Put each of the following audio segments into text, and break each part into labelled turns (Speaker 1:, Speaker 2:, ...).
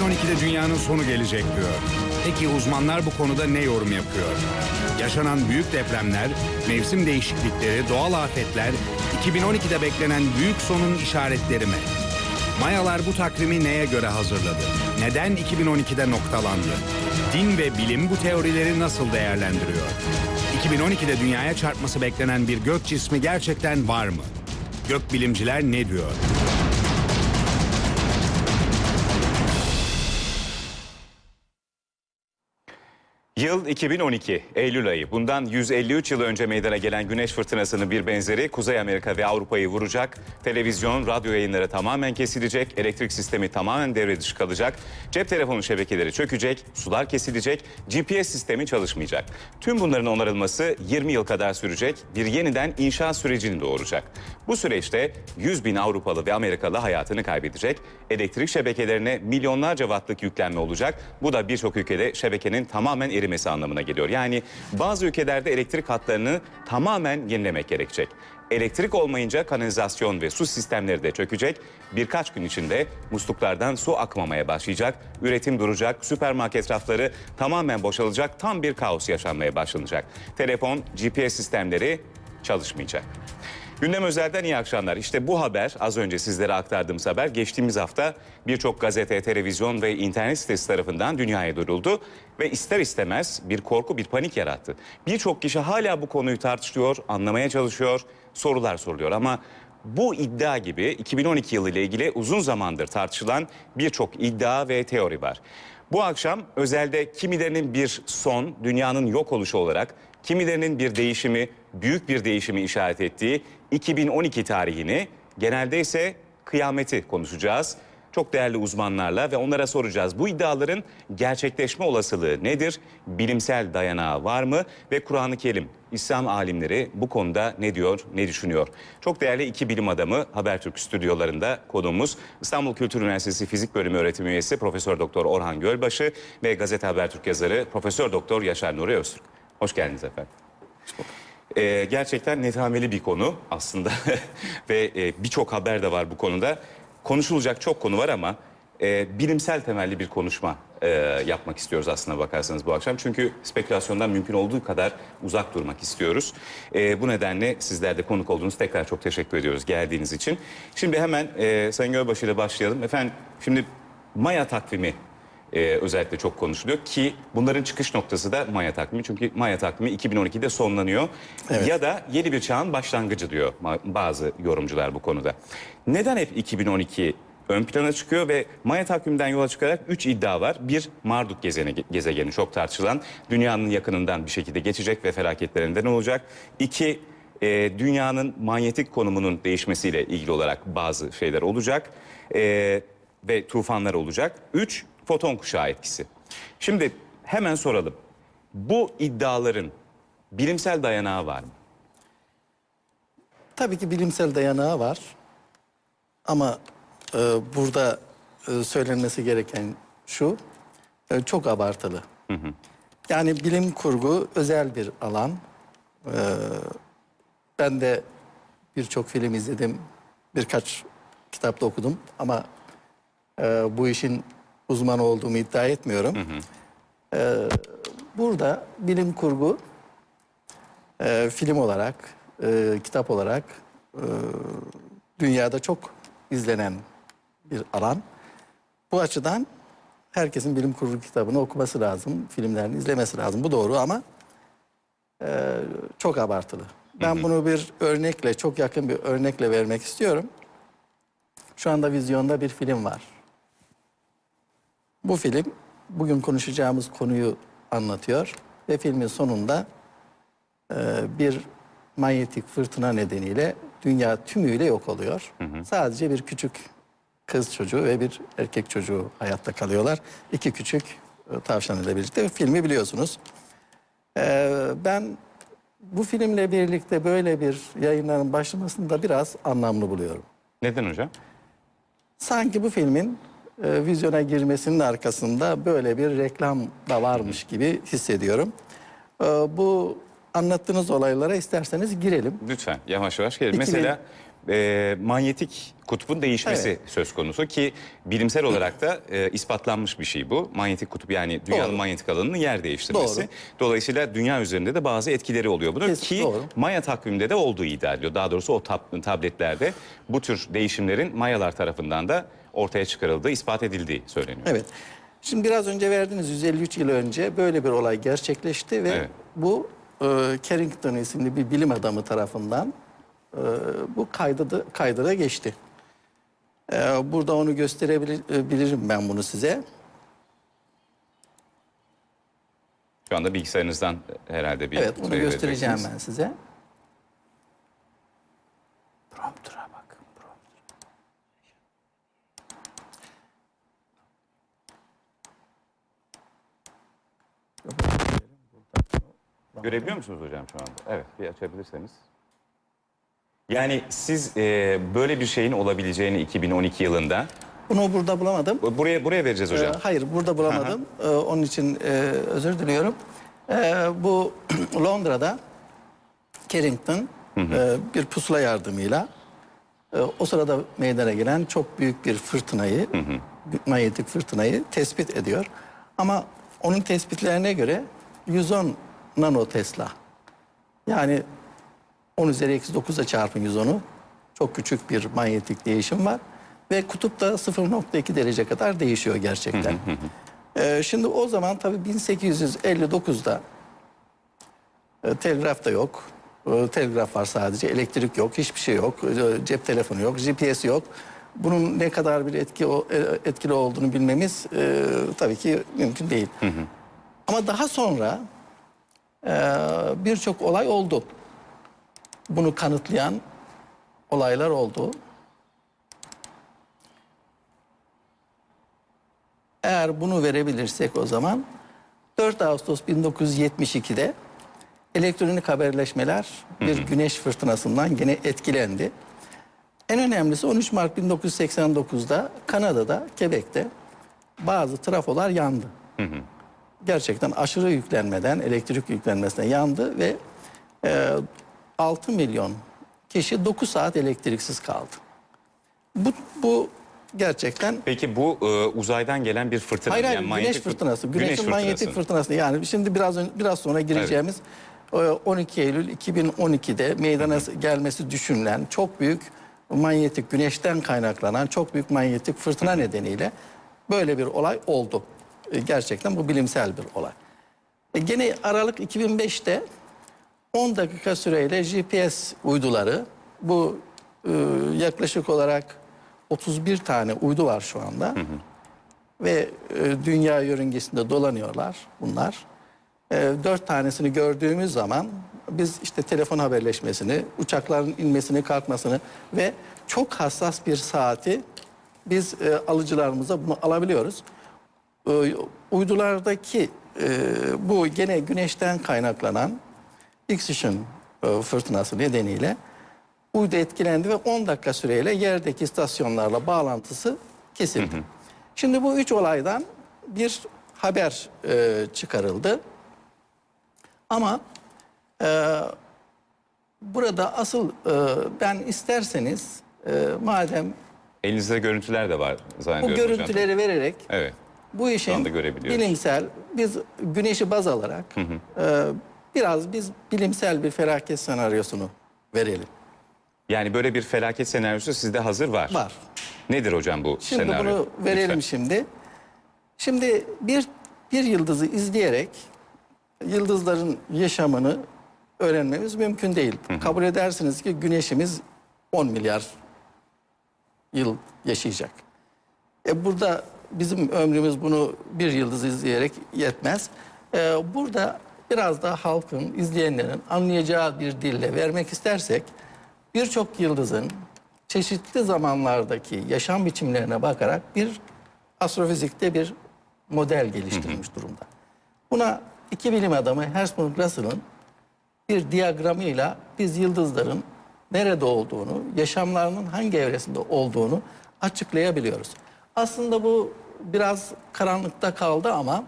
Speaker 1: 2012'de dünyanın sonu gelecek diyor. Peki uzmanlar bu konuda ne yorum yapıyor? Yaşanan büyük depremler, mevsim değişiklikleri, doğal afetler 2012'de beklenen büyük sonun işaretleri mi? Mayalar bu takvimi neye göre hazırladı? Neden 2012'de noktalandı? Din ve bilim bu teorileri nasıl değerlendiriyor? 2012'de dünyaya çarpması beklenen bir gök cismi gerçekten var mı? Gökbilimciler ne diyor?
Speaker 2: Yıl 2012, Eylül ayı. Bundan 153 yıl önce meydana gelen güneş fırtınasının bir benzeri Kuzey Amerika ve Avrupa'yı vuracak. Televizyon, radyo yayınları tamamen kesilecek, elektrik sistemi tamamen devre dışı kalacak, cep telefonu şebekeleri çökecek, sular kesilecek, GPS sistemi çalışmayacak. Tüm bunların onarılması 20 yıl kadar sürecek, bir yeniden inşa sürecini doğuracak. Bu süreçte 100 bin Avrupalı ve Amerikalı hayatını kaybedecek, elektrik şebekelerine milyonlarca wattlık yüklenme olacak. Bu da birçok ülkede şebekenin tamamen erimesi anlamına geliyor. Yani bazı ülkelerde elektrik hatlarını tamamen yenilemek gerekecek. Elektrik olmayınca kanalizasyon ve su sistemleri de çökecek. Birkaç gün içinde musluklardan su akmamaya başlayacak. Üretim duracak, süpermarket rafları tamamen boşalacak. Tam bir kaos yaşanmaya başlanacak. Telefon, GPS sistemleri çalışmayacak. Gündem özelden iyi akşamlar. İşte bu haber az önce sizlere aktardığımız haber geçtiğimiz hafta birçok gazete, televizyon ve internet sitesi tarafından dünyaya duyuruldu ve ister istemez bir korku, bir panik yarattı. Birçok kişi hala bu konuyu tartışıyor, anlamaya çalışıyor, sorular soruluyor ama bu iddia gibi 2012 yılı ile ilgili uzun zamandır tartışılan birçok iddia ve teori var. Bu akşam özelde kimilerinin bir son, dünyanın yok oluşu olarak, kimilerinin bir değişimi, büyük bir değişimi işaret ettiği 2012 tarihini, genelde ise kıyameti konuşacağız. Çok değerli uzmanlarla ve onlara soracağız. Bu iddiaların gerçekleşme olasılığı nedir? Bilimsel dayanağı var mı? Ve Kur'an-ı Kerim, İslam alimleri bu konuda ne diyor, ne düşünüyor? Çok değerli iki bilim adamı Habertürk stüdyolarında konuğumuz İstanbul Kültür Üniversitesi Fizik Bölümü öğretim üyesi Profesör Doktor Orhan Gölbaşı ve Gazete Habertürk yazarı Profesör Doktor Yaşar Nuri Öztürk. Hoş geldiniz efendim. Ee, gerçekten nethameli bir konu aslında ve e, birçok haber de var bu konuda. Konuşulacak çok konu var ama e, bilimsel temelli bir konuşma e, yapmak istiyoruz aslında bakarsanız bu akşam. Çünkü spekülasyondan mümkün olduğu kadar uzak durmak istiyoruz. E, bu nedenle sizler de konuk olduğunuz tekrar çok teşekkür ediyoruz geldiğiniz için. Şimdi hemen e, Sayın Gölbaşı ile başlayalım. Efendim şimdi Maya takvimi e, özellikle çok konuşuluyor ki bunların çıkış noktası da Maya takvimi. Çünkü Maya takvimi 2012'de sonlanıyor ya da yeni bir çağın başlangıcı diyor bazı yorumcular bu konuda. Neden hep 2012 ön plana çıkıyor ve Maya takviminden yola çıkarak 3 iddia var. Bir Marduk gezeni, gezegeni çok tartışılan dünyanın yakınından bir şekilde geçecek ve felaketlerinden olacak. İki e, dünyanın manyetik konumunun değişmesiyle ilgili olarak bazı şeyler olacak e, ve tufanlar olacak. Üç, foton kuşağı etkisi. Şimdi hemen soralım. Bu iddiaların bilimsel dayanağı var mı?
Speaker 3: Tabii ki bilimsel dayanağı var. Ama e, burada e, söylenmesi gereken şu, e, çok abartılı. Yani bilim kurgu özel bir alan. E, ben de birçok film izledim, birkaç kitapta okudum ama e, bu işin uzmanı olduğumu iddia etmiyorum. E, burada bilim kurgu e, film olarak, e, kitap olarak e, dünyada çok izlenen bir alan. Bu açıdan herkesin bilim kurgu kitabını okuması lazım, filmlerini izlemesi lazım. Bu doğru ama e, çok abartılı. Ben bunu bir örnekle, çok yakın bir örnekle vermek istiyorum. Şu anda vizyonda bir film var. Bu film bugün konuşacağımız konuyu anlatıyor ve filmin sonunda e, bir manyetik fırtına nedeniyle dünya tümüyle yok oluyor. Sadece bir küçük kız çocuğu ve bir erkek çocuğu hayatta kalıyorlar. İki küçük e, tavşan ile birlikte filmi biliyorsunuz. E, ben bu filmle birlikte böyle bir yayınların başlamasını da biraz anlamlı buluyorum.
Speaker 2: Neden hocam?
Speaker 3: Sanki bu filmin e, vizyona girmesinin arkasında böyle bir reklam da varmış gibi hissediyorum. E, bu anlattığınız olaylara isterseniz girelim.
Speaker 2: Lütfen yavaş yavaş.
Speaker 3: İki bin-
Speaker 2: Mesela e, manyetik kutbun değişmesi
Speaker 3: Evet.
Speaker 2: söz konusu ki bilimsel olarak da e, ispatlanmış bir şey bu. Manyetik kutup yani dünyanın
Speaker 3: Doğru.
Speaker 2: manyetik alanının yer değiştirmesi.
Speaker 3: Doğru.
Speaker 2: Dolayısıyla dünya üzerinde de bazı etkileri oluyor bunun
Speaker 3: Kesin,
Speaker 2: ki
Speaker 3: doğru.
Speaker 2: Maya takviminde de olduğu iddia ediliyor. Daha doğrusu o tab- tabletlerde bu tür değişimlerin Mayalar tarafından da ortaya çıkarıldığı, ispat edildiği söyleniyor.
Speaker 3: Evet. Şimdi biraz önce verdiğiniz 153 yıl önce böyle bir olay gerçekleşti ve
Speaker 2: Evet.
Speaker 3: bu e, Carrington isimli bir bilim adamı tarafından e, bu kaydı kaydıra geçti. E, burada onu gösterebilirim ben bunu size.
Speaker 2: Şu anda bilgisayarınızdan herhalde bir
Speaker 3: Evet, onu
Speaker 2: şey
Speaker 3: göstereceğim ben size. Prompter.
Speaker 2: Görebiliyor musunuz hocam şu anda? Evet, bir açabilirseniz. Yani siz e, böyle bir şeyin olabileceğini 2012 yılında
Speaker 3: Bunu burada bulamadım.
Speaker 2: buraya buraya vereceğiz hocam.
Speaker 3: Ee, hayır, burada bulamadım. Ee, onun için e, özür diliyorum. Ee, bu Londra'da Carrington e, bir pusula yardımıyla e, o sırada meydana gelen çok büyük bir fırtınayı, bir manyetik fırtınayı tespit ediyor. Ama onun tespitlerine göre 110 nano Tesla. Yani 10 üzeri eksi 9'a çarpın 110'u. Çok küçük bir manyetik değişim var. Ve kutup da 0.2 derece kadar değişiyor gerçekten. Ee, şimdi o zaman tabii 1859'da e, telgraf da yok. E, telgraf var sadece, elektrik yok, hiçbir şey yok. E, cep telefonu yok, GPS yok. Bunun ne kadar bir etki e, etkili olduğunu bilmemiz e, tabii ki mümkün değil. Ama daha sonra birçok olay oldu. Bunu kanıtlayan olaylar oldu. Eğer bunu verebilirsek o zaman 4 Ağustos 1972'de elektronik haberleşmeler bir güneş fırtınasından gene etkilendi. En önemlisi 13 Mart 1989'da Kanada'da, Quebec'te bazı trafolar yandı. Gerçekten aşırı yüklenmeden, elektrik yüklenmesinden yandı ve e, 6 milyon kişi 9 saat elektriksiz kaldı. Bu, bu gerçekten
Speaker 2: Peki bu e, uzaydan gelen bir fırtına
Speaker 3: Hayır hayır
Speaker 2: yani
Speaker 3: güneş
Speaker 2: manyetik
Speaker 3: fırtınası.
Speaker 2: Güneş
Speaker 3: Güneşin manyetik
Speaker 2: fırtınası.
Speaker 3: fırtınası. Yani şimdi biraz biraz sonra gireceğimiz e, 12 Eylül 2012'de meydana gelmesi düşünülen çok büyük manyetik güneşten kaynaklanan çok büyük manyetik fırtına nedeniyle böyle bir olay oldu. E, Gerçekten bu bilimsel bir olay. E, Gene Aralık 2005'te 10 dakika süreyle GPS uyduları bu e, yaklaşık olarak 31 tane uydu var şu anda. Ve e, dünya yörüngesinde dolanıyorlar bunlar. E, dört tanesini gördüğümüz zaman biz işte telefon haberleşmesini, uçakların inmesini, kalkmasını ve çok hassas bir saati biz e, alıcılarımıza bunu alabiliyoruz. E, uydulardaki e, bu gene güneşten kaynaklanan X-ışın e, fırtınası nedeniyle uydu etkilendi ve 10 dakika süreyle yerdeki istasyonlarla bağlantısı kesildi. Şimdi bu üç olaydan bir haber e, çıkarıldı. Ama e, burada asıl e, ben isterseniz e, madem
Speaker 2: Elinizde görüntüler de var
Speaker 3: bu
Speaker 2: zannediyorum hocam.
Speaker 3: görüntüleri vererek
Speaker 2: Evet.
Speaker 3: Bu işin bilimsel biz güneşi baz alarak e, biraz biz bilimsel bir felaket senaryosunu verelim.
Speaker 2: Yani böyle bir felaket senaryosu sizde hazır var.
Speaker 3: Var.
Speaker 2: Nedir hocam bu
Speaker 3: Şimdi
Speaker 2: senaryo?
Speaker 3: bunu verelim
Speaker 2: Lütfen.
Speaker 3: şimdi. Şimdi bir bir yıldızı izleyerek yıldızların yaşamını öğrenmemiz mümkün değil. Kabul edersiniz ki güneşimiz 10 milyar yıl yaşayacak. E burada bizim ömrümüz bunu bir yıldız izleyerek yetmez. E, burada biraz da halkın, izleyenlerin anlayacağı bir dille vermek istersek birçok yıldızın çeşitli zamanlardaki yaşam biçimlerine bakarak bir astrofizikte bir model geliştirilmiş durumda. Buna iki bilim adamı Hertzsprung Russell'ın bir diyagramıyla biz yıldızların nerede olduğunu, yaşamlarının hangi evresinde olduğunu açıklayabiliyoruz. Aslında bu biraz karanlıkta kaldı ama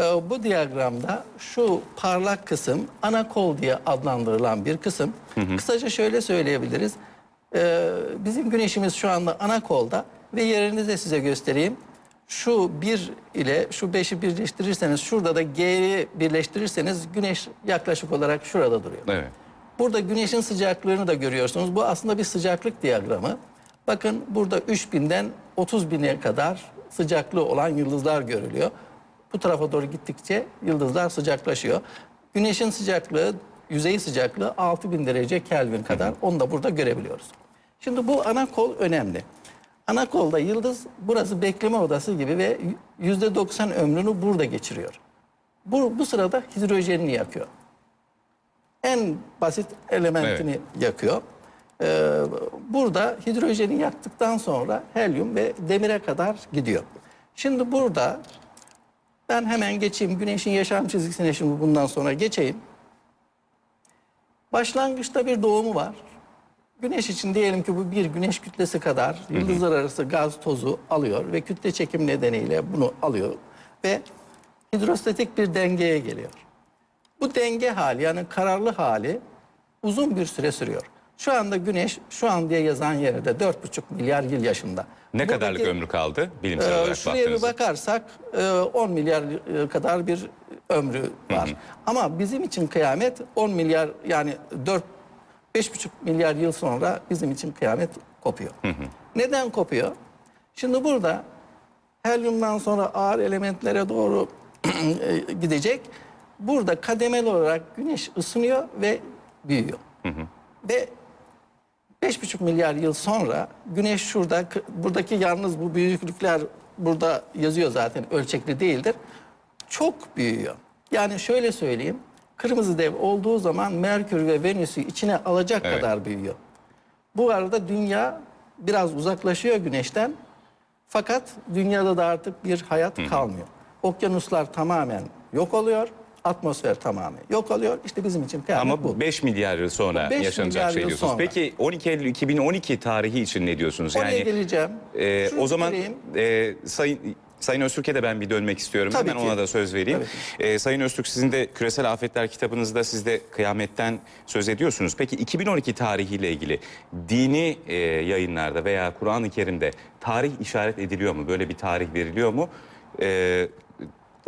Speaker 3: e, bu diyagramda şu parlak kısım ana kol diye adlandırılan bir kısım. Kısaca şöyle söyleyebiliriz. Ee, bizim güneşimiz şu anda ana kolda ve yerini de size göstereyim. Şu 1 ile şu 5'i birleştirirseniz şurada da G'yi birleştirirseniz güneş yaklaşık olarak şurada duruyor.
Speaker 2: Evet.
Speaker 3: Burada güneşin sıcaklığını da görüyorsunuz. Bu aslında bir sıcaklık diyagramı. Bakın burada 3000'den 30 bine kadar sıcaklığı olan yıldızlar görülüyor. Bu tarafa doğru gittikçe yıldızlar sıcaklaşıyor. Güneşin sıcaklığı, yüzey sıcaklığı 6000 derece Kelvin kadar. Onu da burada görebiliyoruz. Şimdi bu ana kol önemli. Ana kolda yıldız burası bekleme odası gibi ve %90 ömrünü burada geçiriyor. Bu, bu sırada hidrojenini yakıyor en basit elementini yakıyor. Ee, burada hidrojeni yaktıktan sonra helyum ve demire kadar gidiyor. Şimdi burada ben hemen geçeyim. Güneşin yaşam çizgisine şimdi bundan sonra geçeyim. Başlangıçta bir doğumu var. Güneş için diyelim ki bu bir güneş kütlesi kadar yıldızlar arası gaz tozu alıyor ve kütle çekim nedeniyle bunu alıyor ve hidrostatik bir dengeye geliyor. Bu denge hali yani kararlı hali uzun bir süre sürüyor. Şu anda güneş şu an diye yazan yerde 4,5 milyar yıl yaşında.
Speaker 2: Ne
Speaker 3: Buradaki,
Speaker 2: kadarlık ömrü kaldı bilimsel
Speaker 3: e,
Speaker 2: olarak
Speaker 3: Şuraya bir
Speaker 2: baktığınızda?
Speaker 3: bakarsak e, 10 milyar kadar bir ömrü var. Ama bizim için kıyamet 10 milyar yani 4 5,5 milyar yıl sonra bizim için kıyamet kopuyor. Neden kopuyor? Şimdi burada helyumdan sonra ağır elementlere doğru e, gidecek. Burada kademeli olarak güneş ısınıyor ve büyüyor. Ve 5,5 milyar yıl sonra güneş şurada, buradaki yalnız bu büyüklükler burada yazıyor zaten ölçekli değildir. Çok büyüyor. Yani şöyle söyleyeyim. Kırmızı dev olduğu zaman Merkür ve Venüs'ü içine alacak
Speaker 2: Evet.
Speaker 3: kadar büyüyor. Bu arada dünya biraz uzaklaşıyor güneşten. Fakat dünyada da artık bir hayat kalmıyor. Okyanuslar tamamen yok oluyor. Atmosfer tamamen yok oluyor. İşte bizim için kıyamet
Speaker 2: Ama
Speaker 3: bu.
Speaker 2: 5 milyar yıl sonra
Speaker 3: 5
Speaker 2: yaşanacak
Speaker 3: milyar
Speaker 2: şey
Speaker 3: yıl
Speaker 2: diyorsunuz.
Speaker 3: sonra.
Speaker 2: Peki 12 Eylül 2012 tarihi için ne diyorsunuz?
Speaker 3: Oraya geleceğim.
Speaker 2: e,
Speaker 3: Şunu
Speaker 2: o zaman
Speaker 3: bitireyim.
Speaker 2: e, Sayın Sayın Öztürk'e de ben bir dönmek istiyorum.
Speaker 3: Tabii
Speaker 2: Hemen
Speaker 3: ki.
Speaker 2: ona da söz vereyim. E, Sayın Öztürk sizin de Küresel Afetler kitabınızda siz de kıyametten söz ediyorsunuz. Peki 2012 tarihiyle ilgili dini e, yayınlarda veya Kur'an-ı Kerim'de tarih işaret ediliyor mu? Böyle bir tarih veriliyor mu? E,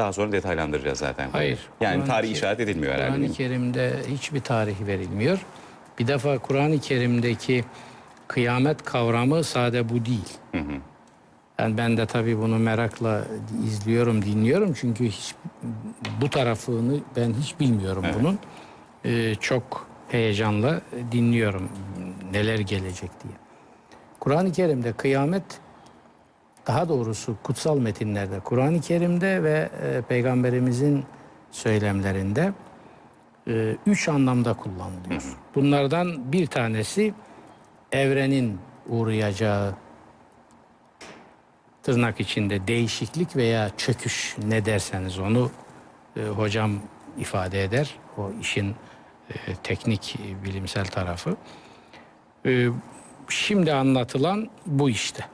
Speaker 2: daha sonra detaylandıracağız zaten.
Speaker 4: Hayır.
Speaker 2: Yani tarih işaret edilmiyor herhalde.
Speaker 4: Kur'an-ı? Kerim'de hiçbir tarih verilmiyor. Bir defa Kur'an-ı Kerim'deki kıyamet kavramı sade bu değil. Yani ben de tabii bunu merakla izliyorum, dinliyorum. Çünkü hiç bu tarafını ben hiç bilmiyorum bunun. Ee, çok heyecanla dinliyorum neler gelecek diye. Kur'an-ı Kerim'de kıyamet daha doğrusu kutsal metinlerde, Kur'an-ı Kerim'de ve e, Peygamberimizin söylemlerinde e, üç anlamda kullanılıyor. Bunlardan bir tanesi evrenin uğrayacağı tırnak içinde değişiklik veya çöküş ne derseniz onu e, hocam ifade eder. O işin e, teknik e, bilimsel tarafı. E, şimdi anlatılan bu işte.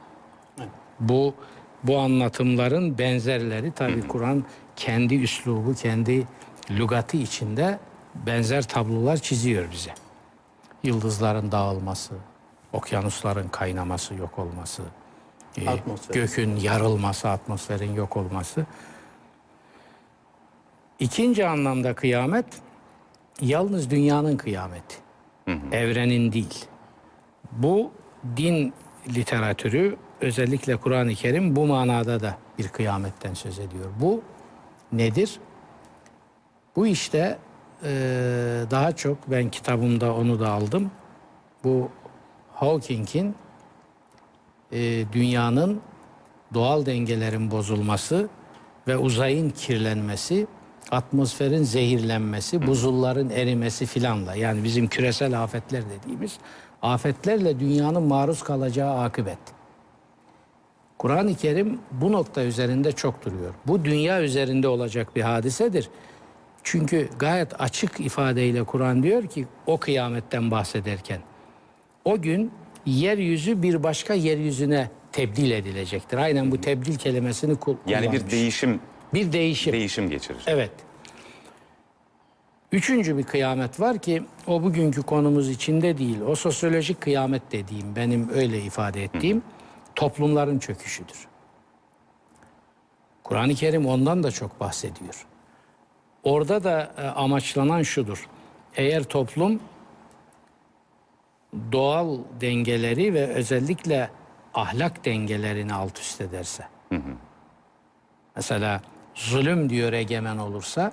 Speaker 4: Bu bu anlatımların benzerleri tabii Kur'an kendi üslubu, kendi lügatı içinde benzer tablolar çiziyor bize. Yıldızların dağılması, okyanusların kaynaması, yok olması, e,
Speaker 3: Atmosfer.
Speaker 4: gökün yarılması, atmosferin yok olması. İkinci anlamda kıyamet yalnız dünyanın kıyameti. Evrenin değil. Bu din literatürü özellikle Kur'an-ı Kerim bu manada da bir kıyametten söz ediyor. Bu nedir? Bu işte eee, daha çok ben kitabımda onu da aldım. Bu Hawking'in eee, dünyanın doğal dengelerin bozulması ve uzayın kirlenmesi, atmosferin zehirlenmesi, buzulların erimesi filanla yani bizim küresel afetler dediğimiz afetlerle dünyanın maruz kalacağı akıbet. Kur'an-ı Kerim bu nokta üzerinde çok duruyor. Bu dünya üzerinde olacak bir hadisedir. Çünkü gayet açık ifadeyle Kur'an diyor ki o kıyametten bahsederken o gün yeryüzü bir başka yeryüzüne tebdil edilecektir. Aynen bu tebdil kelimesini kul-
Speaker 2: Yani bir
Speaker 4: kullanmış.
Speaker 2: değişim
Speaker 4: bir değişim.
Speaker 2: değişim geçirir.
Speaker 4: Evet. Üçüncü bir kıyamet var ki o bugünkü konumuz içinde değil. O sosyolojik kıyamet dediğim, benim öyle ifade ettiğim toplumların çöküşüdür. Kur'an-ı Kerim ondan da çok bahsediyor. Orada da e, amaçlanan şudur. Eğer toplum doğal dengeleri ve özellikle ahlak dengelerini alt üst ederse. Mesela zulüm diyor egemen olursa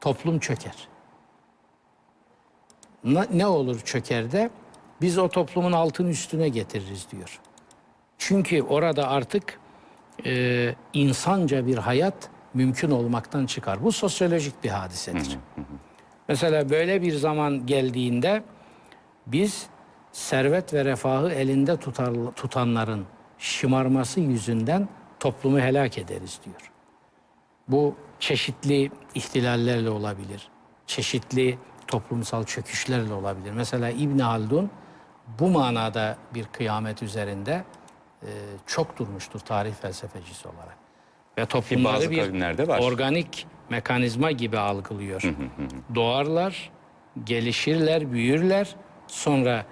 Speaker 4: toplum çöker. Ne, ne olur çöker de biz o toplumun altını üstüne getiririz diyor. Çünkü orada artık e, insanca bir hayat mümkün olmaktan çıkar. Bu sosyolojik bir hadisedir. Mesela böyle bir zaman geldiğinde biz servet ve refahı elinde tutar, tutanların şımarması yüzünden toplumu helak ederiz diyor. Bu çeşitli ihtilallerle olabilir. Çeşitli toplumsal çöküşlerle olabilir. Mesela İbn Haldun bu manada bir kıyamet üzerinde e, çok durmuştur tarih felsefecisi olarak. Ve toplumları
Speaker 2: bazı
Speaker 4: bir
Speaker 2: var.
Speaker 4: organik mekanizma gibi algılıyor. Doğarlar, gelişirler, büyürler, sonra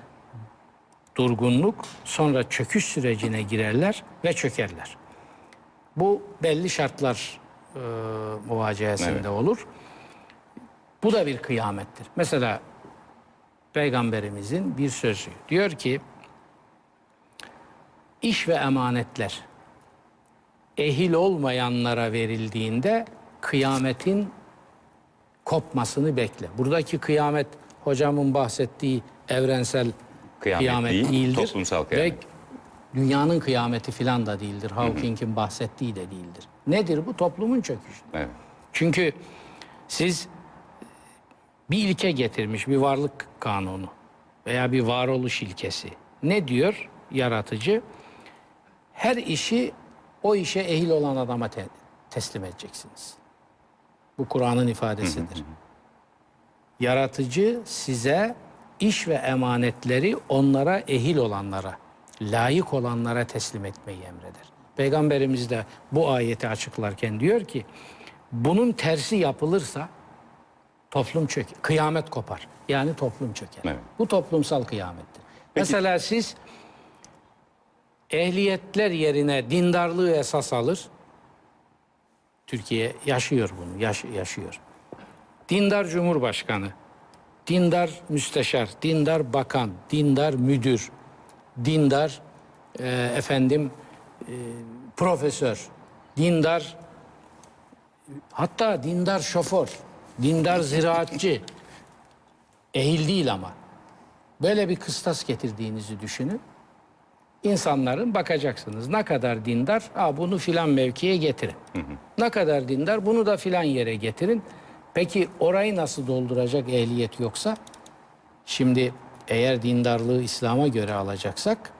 Speaker 4: durgunluk, sonra çöküş sürecine girerler ve çökerler. Bu belli şartlar e, muvaciyesinde
Speaker 2: Evet.
Speaker 4: olur. Bu da bir kıyamettir. Mesela Peygamberimizin bir sözü diyor ki iş ve emanetler ehil olmayanlara verildiğinde kıyametin kopmasını bekle. Buradaki kıyamet hocamın bahsettiği evrensel
Speaker 2: Kıyamet
Speaker 4: kıyamet,
Speaker 2: değil,
Speaker 4: değildir.
Speaker 2: toplumsal kıyamet.
Speaker 4: Ve dünyanın kıyameti filan da değildir. Hawking'in bahsettiği de değildir. Nedir bu? Toplumun çöküşü.
Speaker 2: Evet.
Speaker 4: Çünkü siz bir ilke getirmiş, bir varlık kanunu veya bir varoluş ilkesi. Ne diyor yaratıcı? Her işi o işe ehil olan adama te- teslim edeceksiniz. Bu Kur'an'ın ifadesidir. Yaratıcı size iş ve emanetleri onlara ehil olanlara, layık olanlara teslim etmeyi emreder. Peygamberimiz de bu ayeti açıklarken diyor ki, bunun tersi yapılırsa toplum çöker, kıyamet kopar. Yani toplum çöker.
Speaker 2: Evet.
Speaker 4: Bu toplumsal kıyamettir. Mesela siz ehliyetler yerine dindarlığı esas alır. Türkiye yaşıyor bunu, yaş- yaşıyor. Dindar Cumhurbaşkanı, dindar müsteşar, dindar bakan, dindar müdür, dindar e, efendim e, profesör, dindar hatta dindar şoför, dindar ziraatçı ehil değil ama böyle bir kıstas getirdiğinizi düşünün. İnsanların bakacaksınız ne kadar dindar, Aa, bunu filan mevkiye getirin. Ne kadar dindar, bunu da filan yere getirin. Peki orayı nasıl dolduracak ehliyet yoksa? Şimdi eğer dindarlığı İslam'a göre alacaksak,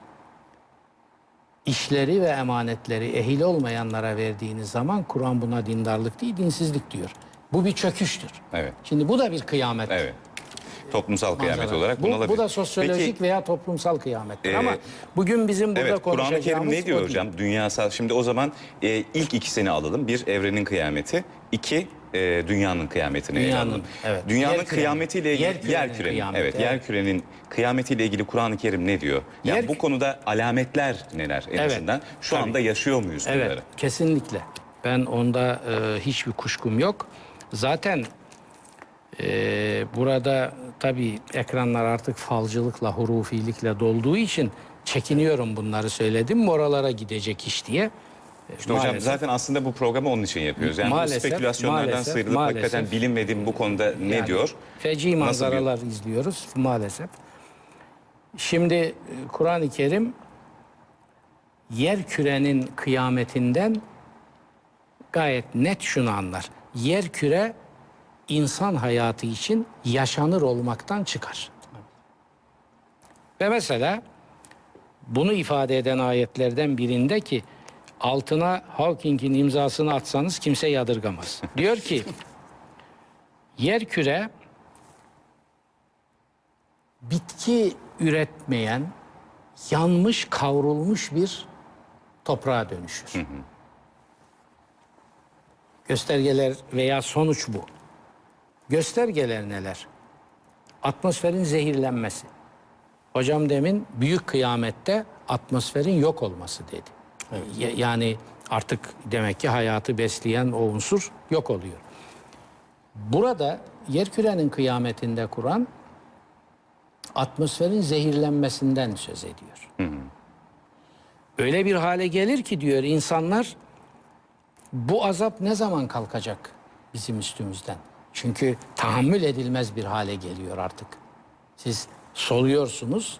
Speaker 4: işleri ve emanetleri ehil olmayanlara verdiğiniz zaman Kur'an buna dindarlık değil, dinsizlik diyor. Bu bir çöküştür.
Speaker 2: Evet.
Speaker 4: Şimdi bu da bir kıyamet.
Speaker 2: Evet. Toplumsal kıyamet
Speaker 4: manzara.
Speaker 2: olarak
Speaker 4: bu,
Speaker 2: bunu alabilir.
Speaker 4: bu da sosyolojik
Speaker 2: Peki,
Speaker 4: veya toplumsal kıyamettir.
Speaker 2: Ee,
Speaker 4: Ama bugün bizim burada
Speaker 2: Evet, Kur'an-ı
Speaker 4: konuşacağımız
Speaker 2: Kerim ne diyor hocam? Dünyasal. Şimdi o zaman e, ilk ikisini alalım. Bir, evrenin kıyameti. iki e, dünyanın kıyametini
Speaker 4: Dünyanın,
Speaker 2: alalım.
Speaker 4: evet.
Speaker 2: Dünyanın
Speaker 4: Yer
Speaker 2: kıyametiyle ilgili,
Speaker 4: Yer
Speaker 2: yer
Speaker 4: kürenin kıyameti,
Speaker 2: evet,
Speaker 4: evet.
Speaker 2: yer kürenin kıyametiyle ilgili Kur'an-ı Kerim ne diyor? Yani
Speaker 4: Yer
Speaker 2: bu konuda alametler neler en
Speaker 4: Evet,
Speaker 2: azından? Şu
Speaker 4: tabii.
Speaker 2: anda yaşıyor muyuz bunları?
Speaker 4: Evet, kesinlikle. Ben onda e, hiçbir kuşkum yok. Zaten e, burada tabii ekranlar artık falcılıkla, hurufilikle dolduğu için çekiniyorum bunları söyledim. mi Oralara gidecek iş diye.
Speaker 2: İşte hocam zaten aslında bu programı onun için yapıyoruz. Yani
Speaker 4: Maalesef,
Speaker 2: bu spekülasyonlardan
Speaker 4: maalesef,
Speaker 2: sıyrılıp
Speaker 4: maalesef.
Speaker 2: hakikaten bilinmediğim bu konuda ne
Speaker 4: Yani
Speaker 2: diyor?
Speaker 4: Feci
Speaker 2: Nasıl bir-
Speaker 4: manzaralar izliyoruz maalesef. Şimdi e, Kur'an-ı Kerim yer kürenin kıyametinden gayet net şunu anlar. Yer küre insan hayatı için yaşanır olmaktan çıkar. Ve mesela bunu ifade eden ayetlerden birinde ki altına Hawking'in imzasını atsanız kimse yadırgamaz. Diyor ki yer küre bitki üretmeyen yanmış kavrulmuş bir toprağa dönüşür. Göstergeler veya sonuç bu. Göstergeler neler? Atmosferin zehirlenmesi. Hocam demin büyük kıyamette atmosferin yok olması dedi. Ya- Yani artık demek ki hayatı besleyen o unsur yok oluyor. Burada yerkürenin kıyametinde Kur'an atmosferin zehirlenmesinden söz ediyor. Öyle bir hale gelir ki diyor insanlar bu azap ne zaman kalkacak bizim üstümüzden? Çünkü tahammül edilmez bir hale geliyor artık. Siz soluyorsunuz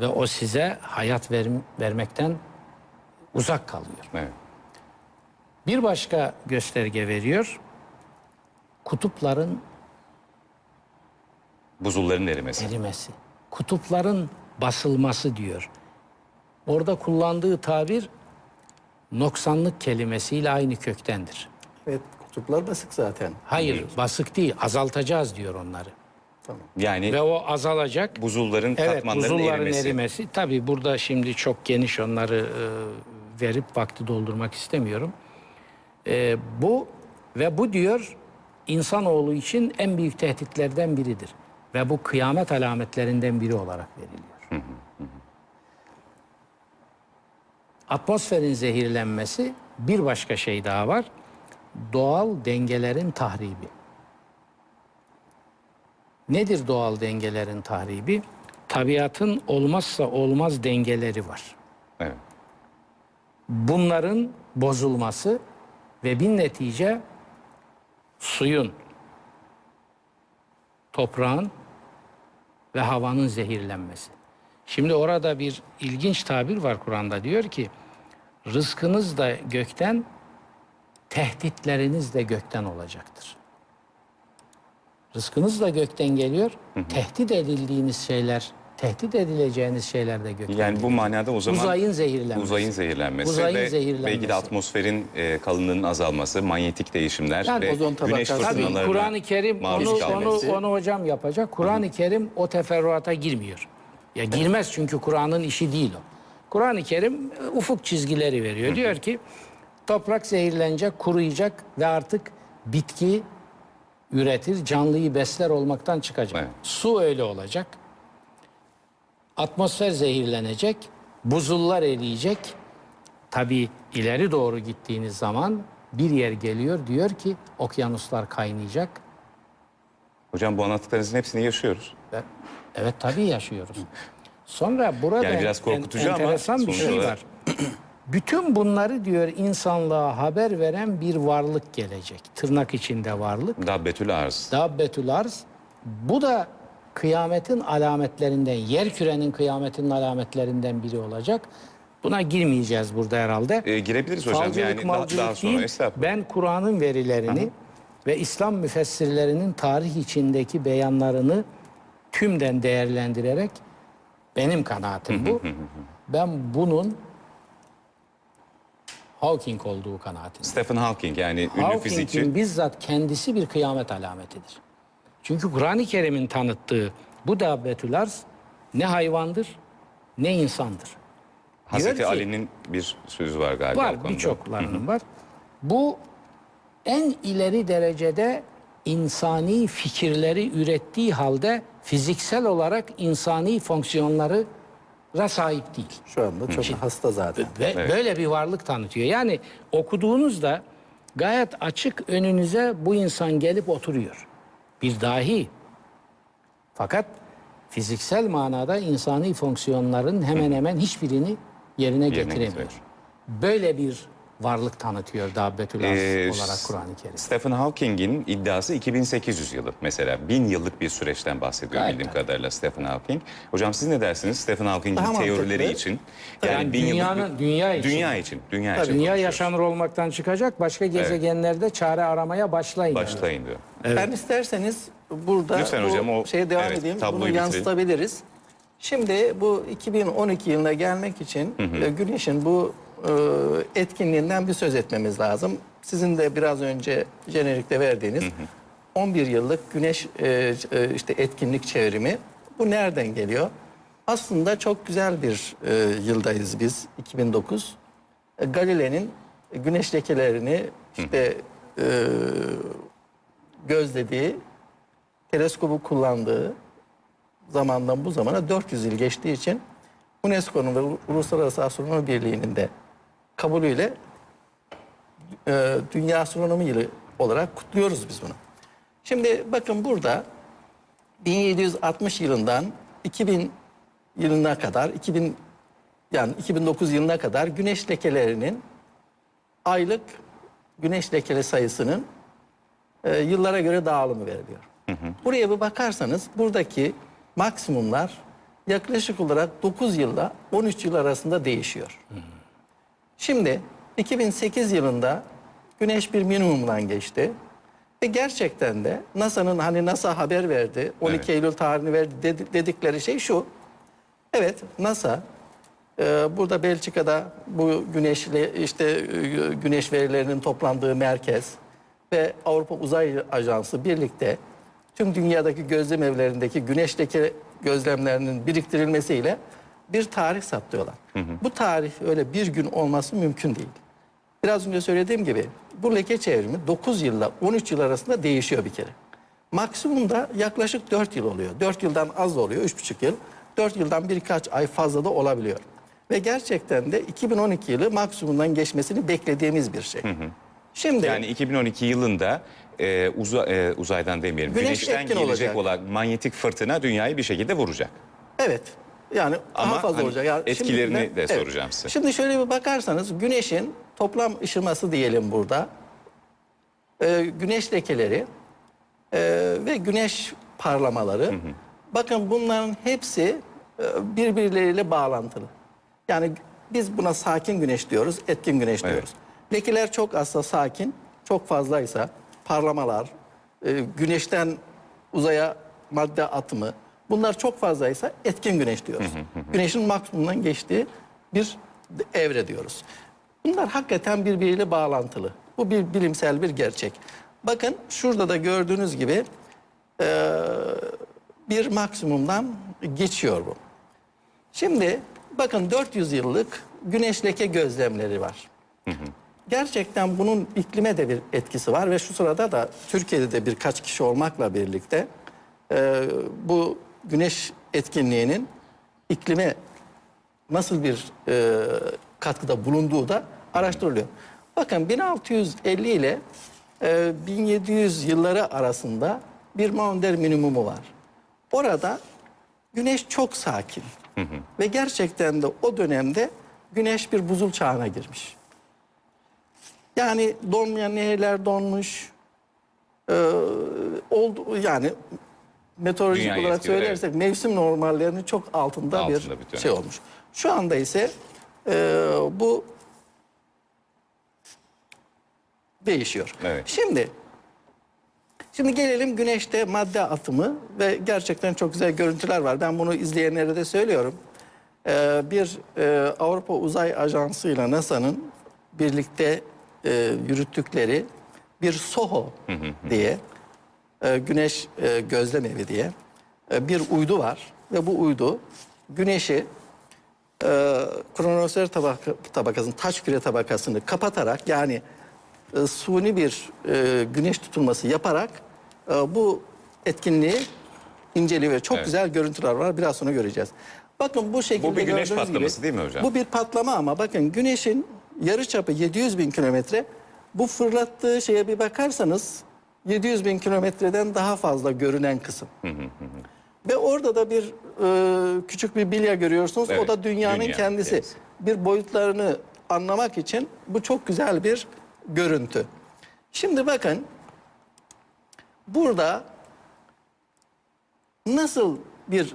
Speaker 4: ve o size hayat verim- vermekten uzak kalıyor.
Speaker 2: Evet.
Speaker 4: Bir başka gösterge veriyor. Kutupların
Speaker 2: Buzulların erimesi.
Speaker 4: erimesi. Kutupların basılması diyor. Orada kullandığı tabir noksanlık kelimesiyle aynı köktendir.
Speaker 3: Evet kutuplar basık zaten.
Speaker 4: Hayır, basık değil, azaltacağız diyor onları.
Speaker 3: Tamam.
Speaker 2: Yani
Speaker 4: Ve o azalacak.
Speaker 2: buzulların
Speaker 4: Evet,
Speaker 2: katmanların
Speaker 4: buzulların
Speaker 2: erimesi.
Speaker 4: erimesi. Tabii burada şimdi çok geniş onları e, verip vakti doldurmak istemiyorum. E, bu ve bu diyor insanoğlu için en büyük tehditlerden biridir. Ve bu kıyamet alametlerinden biri olarak veriliyor. Atmosferin zehirlenmesi bir başka şey daha var. Doğal dengelerin tahribi. Nedir doğal dengelerin tahribi? Tabiatın olmazsa olmaz dengeleri var.
Speaker 2: Evet.
Speaker 4: Bunların bozulması ve bir netice suyun, toprağın ve havanın zehirlenmesi. Şimdi orada bir ilginç tabir var Kur'an'da diyor ki rızkınız da gökten, tehditleriniz de gökten olacaktır. Rızkınız da gökten geliyor. Tehdit edildiğiniz şeyler, tehdit edileceğiniz şeyler de gökten
Speaker 2: Yani bu
Speaker 4: geliyor.
Speaker 2: manada o zaman
Speaker 4: Uzayın zehirlenmesi.
Speaker 2: uzayın zehirlenmesi
Speaker 4: Uzayın
Speaker 2: ve
Speaker 4: zehirlenmesi.
Speaker 2: belki de atmosferin e, kalınlığının azalması, manyetik değişimler
Speaker 4: Yani
Speaker 2: ve
Speaker 3: ozon
Speaker 2: güneş
Speaker 4: Tabii
Speaker 2: fırtınalarına
Speaker 4: Kur'an-ı Kerim
Speaker 2: maruz
Speaker 4: onu, onu,
Speaker 2: kalması.
Speaker 4: onu hocam yapacak. Kur'an-ı Kerim o teferruata girmiyor. Ya girmez çünkü Kur'an'ın işi değil o. Kur'an-ı Kerim e, ufuk çizgileri veriyor. Diyor ki toprak zehirlenecek, kuruyacak ve artık bitki üretir, canlıyı besler olmaktan çıkacak.
Speaker 2: Evet.
Speaker 4: Su öyle olacak. Atmosfer zehirlenecek, buzullar eriyecek. Tabii ileri doğru gittiğiniz zaman bir yer geliyor diyor ki okyanuslar kaynayacak.
Speaker 2: Hocam bu anlattıklarınızın hepsini yaşıyoruz.
Speaker 4: Ve- Evet tabii yaşıyoruz. Sonra burada
Speaker 2: Yani biraz
Speaker 4: en-
Speaker 2: korkutucu ama
Speaker 4: enteresan bir
Speaker 2: sonuç
Speaker 4: şey
Speaker 2: olarak-
Speaker 4: var. Bütün bunları diyor insanlığa haber veren bir varlık gelecek. Tırnak içinde varlık.
Speaker 2: Dabbetül arz.
Speaker 4: Dabbetül arz. Bu da kıyametin alametlerinden, yer kürenin kıyametinin alametlerinden biri olacak. Buna girmeyeceğiz burada herhalde.
Speaker 2: E, girebiliriz hocam
Speaker 4: Falcılık,
Speaker 2: yani daha, daha sonra estağfurullah.
Speaker 4: Ben Kur'an'ın verilerini ve İslam müfessirlerinin tarih içindeki beyanlarını tümden değerlendirerek benim kanaatim bu. ben bunun Hawking olduğu kanaatindeyim.
Speaker 2: Stephen Hawking yani ünlü fizikçi.
Speaker 4: Bizzat kendisi bir kıyamet alametidir. Çünkü Kur'an-ı Kerim'in tanıttığı bu dabbetül arz ne hayvandır ne insandır.
Speaker 2: Hazreti
Speaker 4: ki-
Speaker 2: Ali'nin bir sözü var galiba.
Speaker 4: Var birçoklarının var. Bu en ileri derecede insani fikirleri ürettiği halde fiziksel olarak insani fonksiyonları sahip değil.
Speaker 3: Şu anda çok hasta zaten.
Speaker 4: Ve böyle bir varlık tanıtıyor. Yani okuduğunuzda gayet açık önünüze bu insan gelip oturuyor. Bir dahi. Fakat fiziksel manada insani fonksiyonların hemen hemen hiçbirini yerine getiremiyor. Böyle bir varlık tanıtıyor Dabbetül
Speaker 2: Ee,
Speaker 4: olarak Kur'an-ı Kerim.
Speaker 2: Stephen Hawking'in iddiası 2800 yılı mesela. Bin yıllık bir süreçten bahsediyor
Speaker 4: Gayet
Speaker 2: bildiğim
Speaker 4: tabii.
Speaker 2: kadarıyla Stephen Hawking. Hocam siz ne dersiniz Stephen Hawking'in
Speaker 3: Daha
Speaker 2: teorileri
Speaker 3: mantıklı.
Speaker 2: için?
Speaker 4: Yani dünyanın- dünya için.
Speaker 2: Dünya için. Dünya için.
Speaker 4: Dünya yaşanır olmaktan çıkacak, başka gezegenlerde çare aramaya başlayın.
Speaker 2: Başlayın diyor.
Speaker 3: Ben isterseniz burada
Speaker 2: Lütfen
Speaker 3: bu
Speaker 2: hocam, o-
Speaker 3: şeye devam
Speaker 2: evet,
Speaker 3: edeyim.
Speaker 2: tabloyu
Speaker 3: Bunu
Speaker 2: bitirelim.
Speaker 3: yansıtabiliriz. Şimdi bu 2012 yılına gelmek için e, Güneş'in bu e, etkinliğinden bir söz etmemiz lazım. Sizin de biraz önce jenerikte verdiğiniz 11 yıllık Güneş e, e, işte etkinlik çevrimi. Bu nereden geliyor? Aslında çok güzel bir e, yıldayız biz 2009. E, Galile'nin güneş lekelerini işte e, gözlediği teleskobu kullandığı zamandan bu zamana 400 yıl geçtiği için UNESCO'nun ve Uluslararası Astronomi Birliği'nin de kabulüyle e, Dünya Astronomi Yılı olarak kutluyoruz biz bunu. Şimdi bakın burada 1760 yılından 2000 yılına kadar 2000 yani 2009 yılına kadar güneş lekelerinin aylık güneş lekeli sayısının e, yıllara göre dağılımı veriliyor. Buraya bir bakarsanız buradaki maksimumlar yaklaşık olarak 9 yılla 13 yıl arasında değişiyor. Şimdi 2008 yılında Güneş bir minimumdan geçti. Ve gerçekten de NASA'nın hani NASA haber verdi, 12
Speaker 2: Evet.
Speaker 3: Eylül tarihini verdi dedi- dedikleri şey şu. Evet NASA e, burada Belçika'da bu güneşle işte e, güneş verilerinin toplandığı merkez ve Avrupa Uzay Ajansı birlikte tüm dünyadaki gözlem evlerindeki güneşteki gözlemlerinin biriktirilmesiyle bir tarih saptıyorlar. Bu tarih öyle bir gün olması mümkün değil. Biraz önce söylediğim gibi bu leke çevrimi 9 yılla 13 yıl arasında değişiyor bir kere. Maksimumda yaklaşık 4 yıl oluyor. 4 yıldan az da oluyor, 3,5 yıl. 4 yıldan birkaç ay fazla da olabiliyor. Ve gerçekten de 2012 yılı maksimumdan geçmesini beklediğimiz bir şey. Şimdi
Speaker 2: Yani 2012 yılında e, uza- e, uzaydan demeyelim,
Speaker 3: Güneş
Speaker 2: güneşten gelecek
Speaker 3: olacak.
Speaker 2: olan manyetik fırtına dünyayı bir şekilde vuracak.
Speaker 3: Evet. Yani
Speaker 2: Ama
Speaker 3: daha fazla
Speaker 2: hani
Speaker 3: olacak. Yani
Speaker 2: etkilerini
Speaker 3: şimdikinden-
Speaker 2: de soracağım size.
Speaker 3: Şimdi şöyle bir bakarsanız güneşin toplam ışıması diyelim burada. Ee, güneş lekeleri e, ve güneş parlamaları. Bakın bunların hepsi e, birbirleriyle bağlantılı. Yani biz buna sakin güneş diyoruz, etkin güneş
Speaker 2: Evet.
Speaker 3: diyoruz. Lekeler çok azsa sakin, çok fazlaysa parlamalar, e, güneşten uzaya madde atımı bunlar çok fazlaysa etkin güneş diyoruz. Güneşin maksimumdan geçtiği bir evre diyoruz. Bunlar hakikaten birbiriyle bağlantılı. Bu bir bilimsel bir gerçek. Bakın şurada da gördüğünüz gibi e, bir maksimumdan geçiyor bu. Şimdi bakın 400 yıllık güneş leke gözlemleri var. Gerçekten bunun iklime de bir etkisi var ve şu sırada da Türkiye'de de birkaç kişi olmakla birlikte e, bu güneş etkinliğinin iklime nasıl bir e, katkıda bulunduğu da araştırılıyor. Bakın 1650 ile e, 1700 yılları arasında bir Maunder minimumu var. Orada güneş çok sakin. Ve gerçekten de o dönemde güneş bir buzul çağına girmiş. Yani donmayan nehirler donmuş. Ee, oldu yani meteorolojik
Speaker 2: Dünyayı
Speaker 3: olarak
Speaker 2: etkiledi,
Speaker 3: söylersek mevsim normallerinin çok altında,
Speaker 2: Altında
Speaker 3: bir,
Speaker 2: bir dönem.
Speaker 3: şey olmuş. Şu anda ise e, bu değişiyor.
Speaker 2: Evet.
Speaker 3: Şimdi Şimdi gelelim güneşte madde atımı ve gerçekten çok güzel görüntüler var. Ben bunu izleyenlere de söylüyorum. Ee, bir e, Avrupa Uzay Ajansı ile NASA'nın birlikte e, yürüttükleri bir SOHO diye e, güneş e, gözlem evi diye e, bir uydu var ve bu uydu güneşi e, kronosfer tabaka, tabakasının taş küre tabakasını kapatarak yani e, suni bir e, güneş tutulması yaparak e, bu etkinliği inceliyor ve çok
Speaker 2: Evet.
Speaker 3: güzel görüntüler var. Biraz sonra göreceğiz. Bakın bu şekilde
Speaker 2: Bu bir güneş patlaması
Speaker 3: gibi,
Speaker 2: değil mi hocam?
Speaker 3: Bu bir patlama ama bakın güneşin yarıçapı 700 bin kilometre. Bu fırlattığı şeye bir bakarsanız 700 bin kilometreden daha fazla görünen kısım. Ve orada da bir e, küçük bir bilya görüyorsunuz.
Speaker 2: Evet,
Speaker 3: o da dünyanın
Speaker 2: dünya
Speaker 3: kendisi.
Speaker 2: kendisi.
Speaker 3: Bir boyutlarını anlamak için bu çok güzel bir görüntü. Şimdi bakın burada nasıl bir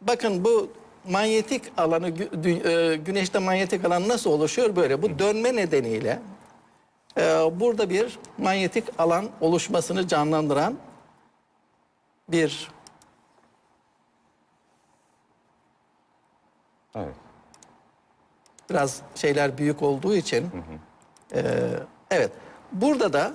Speaker 3: bakın bu manyetik alanı e, güneşte manyetik alan nasıl oluşuyor böyle bu dönme nedeniyle e, burada bir manyetik alan oluşmasını canlandıran bir
Speaker 2: Evet.
Speaker 3: biraz şeyler büyük olduğu için e, evet burada da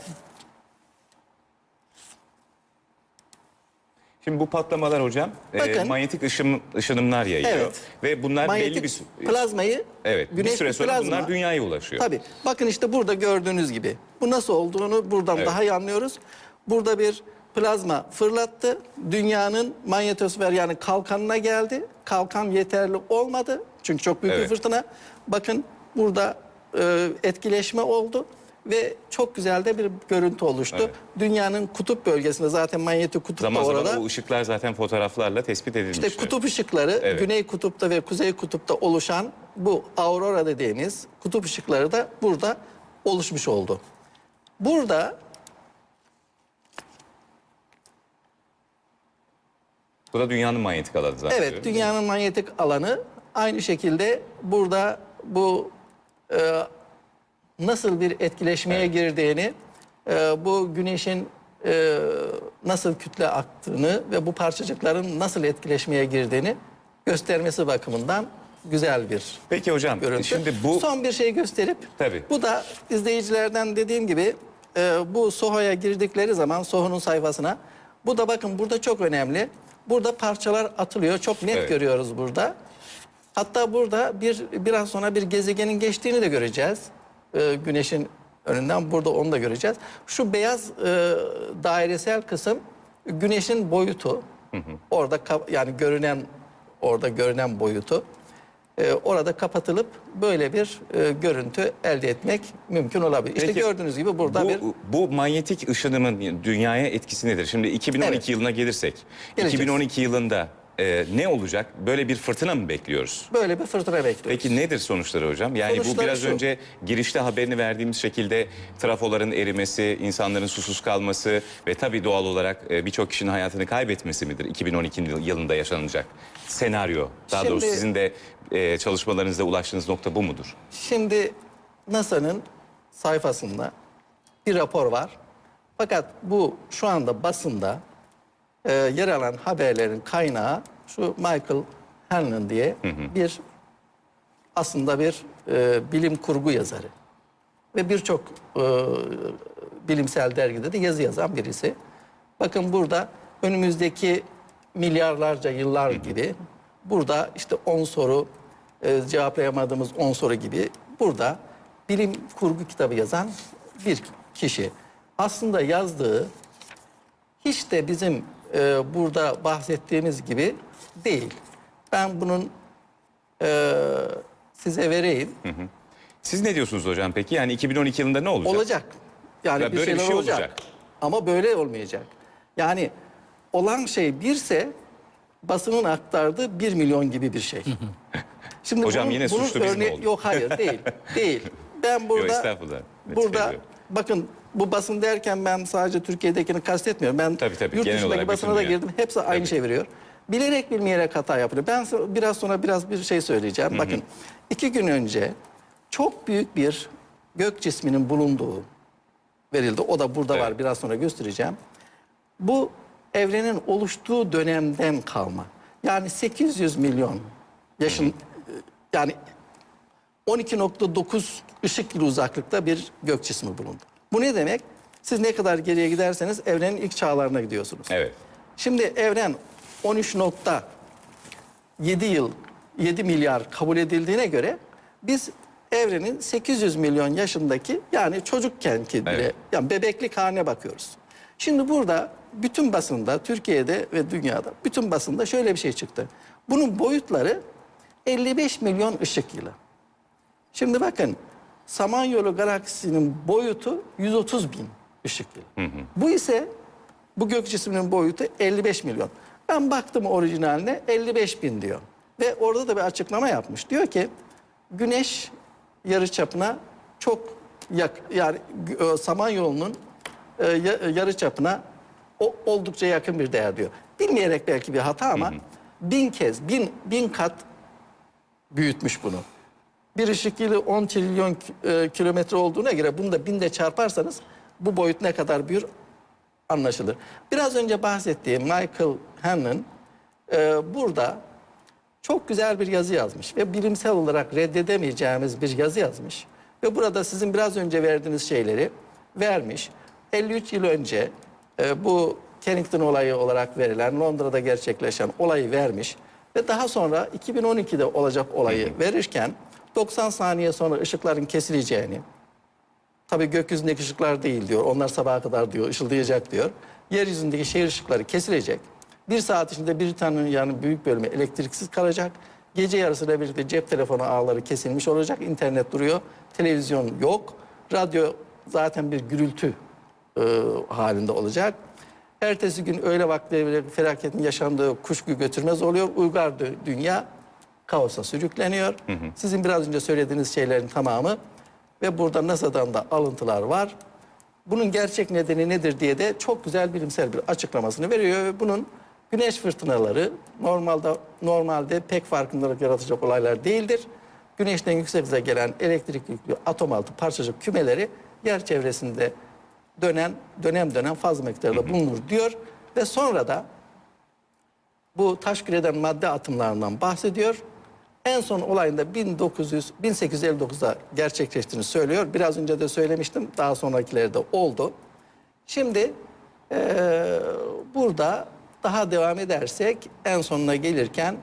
Speaker 2: Şimdi bu patlamalar hocam e,
Speaker 3: Bakın.
Speaker 2: manyetik ışın, ışınımlar yayıyor.
Speaker 3: Evet.
Speaker 2: Ve bunlar
Speaker 3: manyetik
Speaker 2: belli bir sü-
Speaker 3: plazmayı
Speaker 2: Evet, bir
Speaker 3: güneş
Speaker 2: süre sonra
Speaker 3: plazma-
Speaker 2: bunlar dünyaya ulaşıyor.
Speaker 3: Tabii. Bakın işte burada gördüğünüz gibi. Bu nasıl olduğunu buradan
Speaker 2: Evet.
Speaker 3: daha iyi anlıyoruz. Burada bir plazma fırlattı. Dünyanın manyetosfer yani kalkanına geldi. Kalkan yeterli olmadı. Çünkü çok büyük
Speaker 2: Evet.
Speaker 3: bir fırtına. Bakın burada e, etkileşme oldu ve çok güzel de bir görüntü oluştu.
Speaker 2: Evet.
Speaker 3: Dünyanın kutup bölgesinde zaten manyetik kutup
Speaker 2: Zaman
Speaker 3: da
Speaker 2: zaman
Speaker 3: orada.
Speaker 2: o ışıklar zaten fotoğraflarla tespit edilmişti.
Speaker 3: İşte kutup ışıkları
Speaker 2: Evet.
Speaker 3: Güney Kutup'ta ve Kuzey Kutup'ta oluşan bu aurora dediğimiz kutup ışıkları da burada oluşmuş oldu. Burada
Speaker 2: Bu da dünyanın manyetik alanı zaten.
Speaker 3: evet dünyanın manyetik alanı aynı şekilde burada bu e, nasıl bir etkileşmeye girdiğini, e, bu güneşin e, nasıl kütle aktığını ve bu parçacıkların nasıl etkileşmeye girdiğini göstermesi bakımından güzel bir
Speaker 2: Peki hocam
Speaker 3: görüntü.
Speaker 2: şimdi bu
Speaker 3: Son bir şey gösterip
Speaker 2: Tabii.
Speaker 3: bu da izleyicilerden dediğim gibi e, bu Soho'ya girdikleri zaman Soho'nun sayfasına bu da bakın burada çok önemli. Burada parçalar atılıyor. Çok net
Speaker 2: Evet.
Speaker 3: görüyoruz burada. Hatta burada bir biraz sonra bir gezegenin geçtiğini de göreceğiz. E, güneşin önünden burada onu da göreceğiz. Şu beyaz e, dairesel kısım güneşin boyutu. Orada ka- yani görünen orada görünen boyutu. E, orada kapatılıp böyle bir e, görüntü elde etmek mümkün olabilir. işte
Speaker 2: Peki,
Speaker 3: gördüğünüz gibi burada
Speaker 2: bu,
Speaker 3: bir
Speaker 2: bu manyetik ışınımın dünyaya etkisi nedir? Şimdi 2012
Speaker 3: Evet.
Speaker 2: yılına gelirsek,
Speaker 3: Geleceğiz.
Speaker 2: 2012 yılında e, ne olacak? Böyle bir fırtına mı bekliyoruz?
Speaker 3: böyle bir fırtına bekliyoruz.
Speaker 2: Peki nedir sonuçları hocam? Yani bu
Speaker 3: Sonuçları
Speaker 2: biraz
Speaker 3: şu.
Speaker 2: önce girişte haberini verdiğimiz şekilde trafoların erimesi, insanların susuz kalması ve tabii doğal olarak e, birçok kişinin hayatını kaybetmesi midir 2012 yıl- yılında yaşanacak senaryo? Daha
Speaker 3: Şimdi-
Speaker 2: doğrusu sizin de e, çalışmalarınızda ulaştığınız nokta bu mudur?
Speaker 3: Şimdi NASA'nın sayfasında bir rapor var. Fakat bu şu anda basında e, yer alan haberlerin kaynağı şu Michael Hanlon diye bir aslında bir e, bilim kurgu yazarı. Ve birçok e, bilimsel dergide de yazı yazan birisi. Bakın burada önümüzdeki milyarlarca yıllar gibi burada işte 10 soru e, cevaplayamadığımız 10 soru gibi burada bilim kurgu kitabı yazan bir kişi. Aslında yazdığı hiç de bizim e, burada bahsettiğimiz gibi değil. Ben bunun e, size vereyim.
Speaker 2: Siz ne diyorsunuz hocam peki? Yani 2012 yılında ne olacak?
Speaker 3: Olacak. Yani
Speaker 2: Ya
Speaker 3: bir
Speaker 2: böyle bir şey
Speaker 3: olacak.
Speaker 2: olacak.
Speaker 3: Ama böyle olmayacak. Yani olan şey birse basının aktardığı bir milyon gibi bir şey. Şimdi
Speaker 2: Hocam yine suçlu biz mi olduk?
Speaker 3: Yok hayır değil. değil. Ben burada.
Speaker 2: Net
Speaker 3: burada bakın bu basın derken ben sadece Türkiye'dekini kastetmiyorum. Ben
Speaker 2: Tabii, tabii.
Speaker 3: yurt
Speaker 2: Genel
Speaker 3: dışındaki basına da girdim. Hepsi aynı
Speaker 2: Tabii.
Speaker 3: şey veriyor. Bilerek bilmeyerek hata yapılıyor. Ben biraz sonra biraz bir şey söyleyeceğim. Bakın iki gün önce çok büyük bir gök cisminin bulunduğu verildi. O da burada
Speaker 2: Evet.
Speaker 3: var. Biraz sonra göstereceğim. Bu evrenin oluştuğu dönemden kalma. Yani 800 milyon yaşın yani 12.9 ışık yılı uzaklıkta bir gök cismi bulundu. Bu ne demek? Siz ne kadar geriye giderseniz evrenin ilk çağlarına gidiyorsunuz.
Speaker 2: Evet.
Speaker 3: Şimdi evren 13.7 yıl 7 milyar kabul edildiğine göre biz evrenin 800 milyon yaşındaki yani çocukkenki bile
Speaker 2: Evet.
Speaker 3: yani bebeklik haline bakıyoruz. Şimdi burada bütün basında Türkiye'de ve dünyada bütün basında şöyle bir şey çıktı. Bunun boyutları 55 milyon ışık yılı. Şimdi bakın Samanyolu galaksisinin boyutu 130 bin ışık yılı. Bu ise bu gök cisminin boyutu 55 milyon. Ben baktım orijinaline 55 bin diyor. Ve orada da bir açıklama yapmış. Diyor ki güneş yarıçapına çok yak yani e, Samanyolu'nun e, ya- yarıçapına o, oldukça yakın bir değer diyor. Bilmeyerek belki bir hata ama bin kez, bin, bin kat büyütmüş bunu. Bir ışık yılı 10 trilyon e, kilometre olduğuna göre bunu da binde çarparsanız bu boyut ne kadar büyür anlaşılır. Biraz önce bahsettiğim Michael Hanlon e, burada çok güzel bir yazı yazmış ve bilimsel olarak reddedemeyeceğimiz bir yazı yazmış. Ve burada sizin biraz önce verdiğiniz şeyleri vermiş. 53 yıl önce e, bu Kennington olayı olarak verilen Londra'da gerçekleşen olayı vermiş. Ve daha sonra 2012'de olacak olayı verirken 90 saniye sonra ışıkların kesileceğini, Tabii gökyüzündeki ışıklar değil diyor. Onlar sabaha kadar diyor ışıldayacak diyor. Yeryüzündeki şehir ışıkları kesilecek. Bir saat içinde Britanya'nın büyük bölümü elektriksiz kalacak. Gece yarısıyla birlikte cep telefonu ağları kesilmiş olacak. İnternet duruyor. Televizyon yok. Radyo zaten bir gürültü e, halinde olacak. Ertesi gün öğle vakti felaketin yaşandığı kuşku götürmez oluyor. Uygar dü- dünya kaosa sürükleniyor. Sizin biraz önce söylediğiniz şeylerin tamamı ve burada NASA'dan da alıntılar var. Bunun gerçek nedeni nedir diye de çok güzel bilimsel bir açıklamasını veriyor ve bunun güneş fırtınaları normalde normalde pek farkındalık yaratacak olaylar değildir. Güneşten yüksek hıza gelen elektrik yüklü atom altı parçacık kümeleri yer çevresinde dönen dönem dönem fazla miktarda bulunur diyor ve sonra da bu taş küreden madde atımlarından bahsediyor. En son olayında 1900 1859'da gerçekleştiğini söylüyor. Biraz önce de söylemiştim. Daha sonrakileri de oldu. Şimdi eee, burada daha devam edersek en sonuna gelirken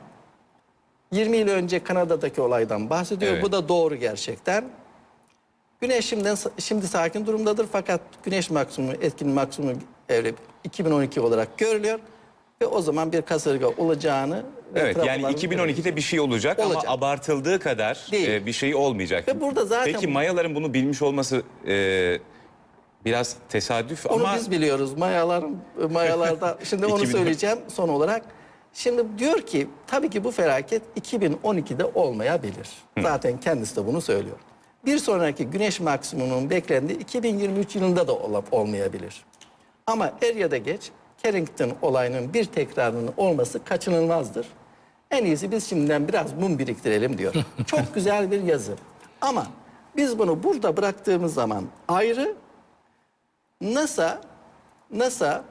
Speaker 3: 20 yıl önce Kanada'daki olaydan bahsediyor.
Speaker 2: Evet.
Speaker 3: Bu da doğru gerçekten. Güneş şimdi, şimdi sakin durumdadır fakat güneş maksimumu, etkin maksimumu evre 2012 olarak görülüyor. Ve o zaman bir kasırga olacağını ve
Speaker 2: Evet yani
Speaker 3: trafoların-
Speaker 2: 2012'de bir şey olacak,
Speaker 3: Olacak.
Speaker 2: ama abartıldığı kadar
Speaker 3: Değil.
Speaker 2: e, bir şey olmayacak.
Speaker 3: Ve burada zaten-
Speaker 2: Peki Mayaların bunu bilmiş olması e, biraz tesadüf
Speaker 3: Onu
Speaker 2: ama
Speaker 3: biz biliyoruz. Mayaların mayalarda şimdi onu
Speaker 2: 2000
Speaker 3: söyleyeceğim son olarak. Şimdi diyor ki tabii ki bu felaket 2012'de olmayabilir. Zaten kendisi de bunu söylüyor. Bir sonraki güneş maksimumunun beklendiği 2023 yılında da ola- olmayabilir. Ama er ya da geç Carrington olayının bir tekrarının olması kaçınılmazdır. En iyisi biz şimdiden biraz mum biriktirelim diyor. Çok güzel bir yazı. Ama biz bunu burada bıraktığımız zaman ayrı NASA NASA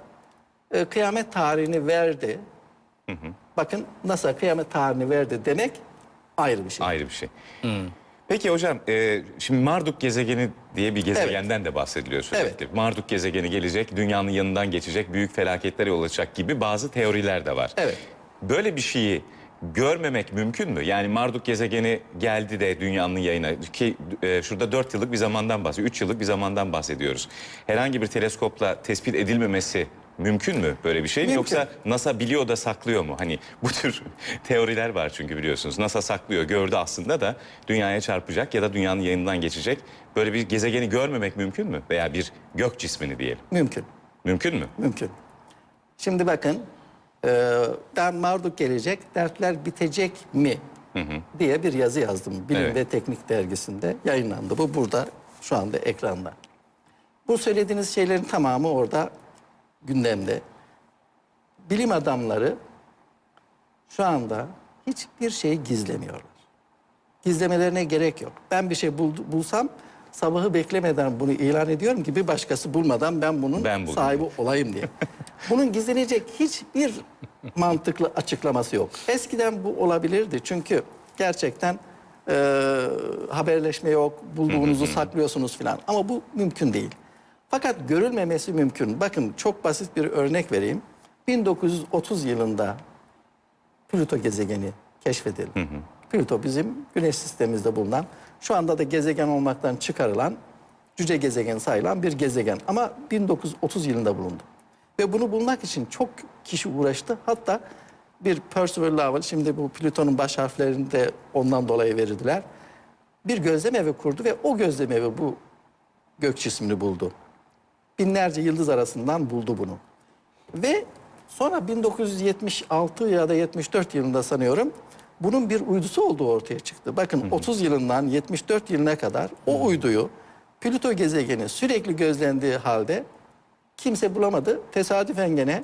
Speaker 3: e, kıyamet tarihini verdi. Bakın NASA kıyamet tarihini verdi demek ayrı bir şey.
Speaker 2: ayrı bir şey. Peki hocam e, şimdi Marduk gezegeni diye bir gezegenden de bahsediliyor sürekli. Marduk gezegeni gelecek, dünyanın yanından geçecek, büyük felaketlere yol açacak gibi bazı teoriler de var.
Speaker 3: Evet.
Speaker 2: Böyle bir şeyi görmemek mümkün mü? Yani Marduk gezegeni geldi de dünyanın yayına ki e, şurada 4 yıllık bir zamandan bahsediyoruz. 3 yıllık bir zamandan bahsediyoruz. Herhangi bir teleskopla tespit edilmemesi mümkün mü böyle bir şey mi?
Speaker 3: Mümkün.
Speaker 2: Yoksa NASA biliyor da saklıyor mu? Hani bu tür teoriler var çünkü biliyorsunuz. NASA saklıyor, gördü aslında da dünyaya çarpacak ya da dünyanın yayından geçecek. Böyle bir gezegeni görmemek mümkün mü? Veya bir gök cismini diyelim.
Speaker 3: Mümkün.
Speaker 2: Mümkün mü?
Speaker 3: Mümkün. Şimdi bakın e, ben Marduk gelecek dertler bitecek mi diye bir yazı yazdım. Bilim
Speaker 2: Evet.
Speaker 3: ve Teknik dergisinde yayınlandı. Bu burada şu anda ekranda. Bu söylediğiniz şeylerin tamamı orada gündemde. Bilim adamları şu anda hiçbir şeyi gizlemiyorlar. Gizlemelerine gerek yok. Ben bir şey bul- bulsam sabahı beklemeden bunu ilan ediyorum ki bir başkası bulmadan ben bunun
Speaker 2: Ben buldum
Speaker 3: sahibi olayım diye. Bunun gizlenecek hiçbir mantıklı açıklaması yok. Eskiden bu olabilirdi çünkü gerçekten e, haberleşme yok, bulduğunuzu saklıyorsunuz filan. Ama bu mümkün değil. Fakat görülmemesi mümkün. Bakın çok basit bir örnek vereyim. 1930 yılında Plüto gezegeni keşfedildi. Plüto bizim güneş sistemimizde bulunan, şu anda da gezegen olmaktan çıkarılan, cüce gezegen sayılan bir gezegen. Ama 1930 yılında bulundu. Ve bunu bulmak için çok kişi uğraştı. Hatta bir Percival Lowell, şimdi bu Plüton'un baş harflerini de ondan dolayı verildiler. Bir gözlem evi kurdu ve o gözlem evi bu gök cismini buldu. Binlerce yıldız arasından buldu bunu. Ve sonra 1976 ya da 74 yılında sanıyorum bunun bir uydusu olduğu ortaya çıktı. Bakın 30 yılından 74 yılına kadar o uyduyu Plüto gezegeni sürekli gözlendiği halde kimse bulamadı. Tesadüfen gene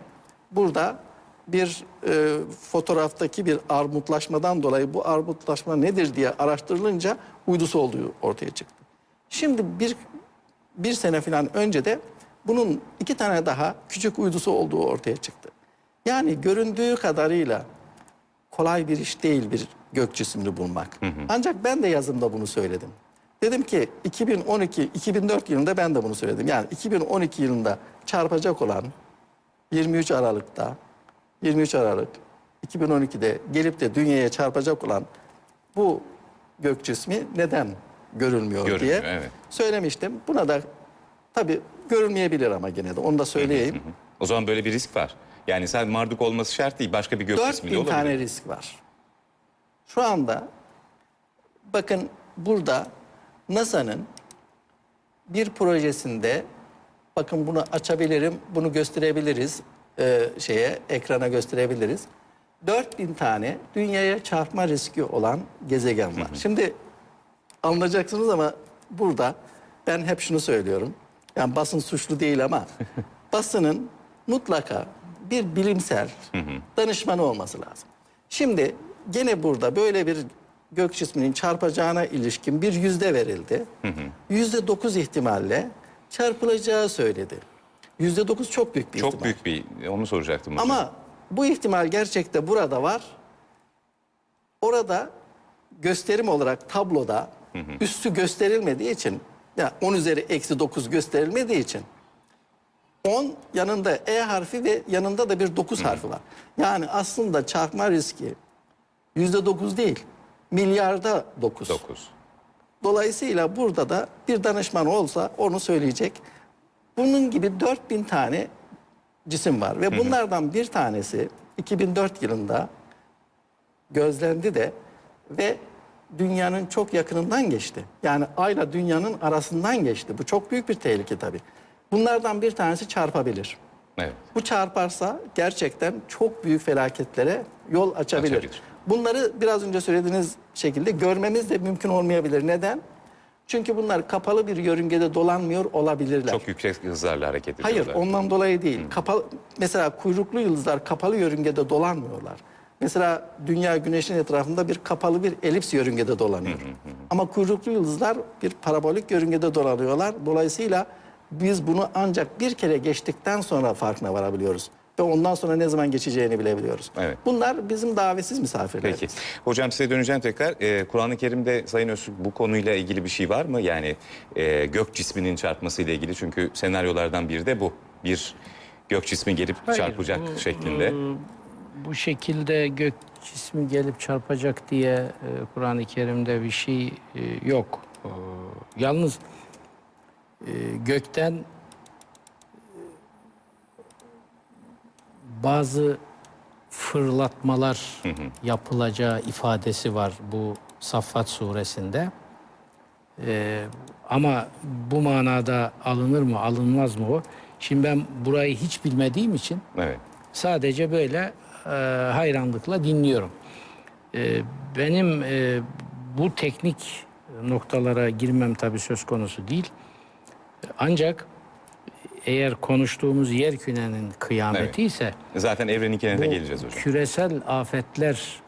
Speaker 3: burada bir e, fotoğraftaki bir armutlaşmadan dolayı bu armutlaşma nedir diye araştırılınca uydusu olduğu ortaya çıktı. Şimdi bir bir sene falan önce de bunun iki tane daha küçük uydusu olduğu ortaya çıktı. Yani göründüğü kadarıyla kolay bir iş değil bir gök cismini bulmak. Ancak ben de yazımda bunu söyledim. Dedim ki 2012, 2004 yılında ben de bunu söyledim. Yani 2012 yılında çarpacak olan 23 Aralık'ta 23 Aralık 2012'de gelip de dünyaya çarpacak olan bu gök cismi neden görülmüyor,
Speaker 2: Görülmüyor,
Speaker 3: diye
Speaker 2: evet.
Speaker 3: söylemiştim. Buna da tabii görülmeyebilir ama gene de onu da söyleyeyim.
Speaker 2: O zaman böyle bir risk var. Yani sen Marduk olması şart değil. Başka bir gök cismi de
Speaker 3: 4000
Speaker 2: olabilir.
Speaker 3: tane risk var. Şu anda bakın burada NASA'nın bir projesinde bakın bunu açabilirim, bunu gösterebiliriz e, şeye ekrana gösterebiliriz. 4000 tane dünyaya çarpma riski olan gezegen var. Şimdi anlayacaksınız ama burada ben hep şunu söylüyorum. Yani basın suçlu değil ama basının mutlaka bir bilimsel danışmanı olması lazım. Şimdi gene burada böyle bir gök cisminin çarpacağına ilişkin bir yüzde verildi. Yüzde dokuz ihtimalle çarpılacağı söyledi. Yüzde dokuz çok büyük bir
Speaker 2: Çok
Speaker 3: ihtimal.
Speaker 2: büyük bir, onu soracaktım. hocam.
Speaker 3: Ama bu ihtimal gerçekte burada var. Orada gösterim olarak tabloda üstü gösterilmediği için ya 10 üzeri eksi 9 gösterilmediği için 10 yanında E harfi ve yanında da bir 9 harfi var. Yani aslında çarpma riski yüzde 9 değil milyarda 9.
Speaker 2: 9.
Speaker 3: Dolayısıyla burada da bir danışman olsa onu söyleyecek. Bunun gibi 4000 tane cisim var ve bunlardan bir tanesi 2004 yılında gözlendi de ve dünyanın çok yakınından geçti. Yani ayla dünyanın arasından geçti. Bu çok büyük bir tehlike tabii. Bunlardan bir tanesi çarpabilir.
Speaker 2: Evet.
Speaker 3: Bu çarparsa gerçekten çok büyük felaketlere yol açabilir.
Speaker 2: Açabilir.
Speaker 3: Bunları biraz önce söylediğiniz şekilde görmemiz de mümkün olmayabilir. Neden? Çünkü bunlar kapalı bir yörüngede dolanmıyor olabilirler.
Speaker 2: Çok yüksek hızlarla hareket
Speaker 3: Hayır,
Speaker 2: ediyorlar.
Speaker 3: ondan dolayı değil. Kapalı mesela kuyruklu yıldızlar kapalı yörüngede dolanmıyorlar. Mesela dünya güneşin etrafında bir kapalı bir elips yörüngede dolanıyor. Ama kuyruklu yıldızlar bir parabolik yörüngede dolanıyorlar. Dolayısıyla biz bunu ancak bir kere geçtikten sonra farkına varabiliyoruz. Ve ondan sonra ne zaman geçeceğini bilebiliyoruz.
Speaker 2: Evet.
Speaker 3: Bunlar bizim davetsiz misafirler.
Speaker 2: Peki. Hocam size döneceğim tekrar. Ee, Kur'an-ı Kerim'de Sayın Öztürk bu konuyla ilgili bir şey var mı? Yani e, gök cisminin çarpmasıyla ilgili. Çünkü senaryolardan biri de bu. Bir gök cismi gelip
Speaker 4: Hayır,
Speaker 2: çarpacak
Speaker 4: bu,
Speaker 2: şeklinde.
Speaker 4: e, bu şekilde gök cismi gelip çarpacak diye e, Kur'an-ı Kerim'de bir şey e, yok. E, yalnız e, gökten e, bazı fırlatmalar yapılacağı ifadesi var bu Saffat suresinde. E, ama bu manada alınır mı alınmaz mı o? Şimdi ben burayı hiç bilmediğim için
Speaker 2: Evet.
Speaker 4: Sadece böyle e, hayranlıkla dinliyorum. E, benim e, bu teknik noktalara girmem tabii söz konusu değil. Ancak eğer konuştuğumuz yer kürenin kıyameti
Speaker 2: Evet.
Speaker 4: ise
Speaker 2: Zaten evreninkine de
Speaker 4: bu
Speaker 2: geleceğiz hocam.
Speaker 4: küresel afetler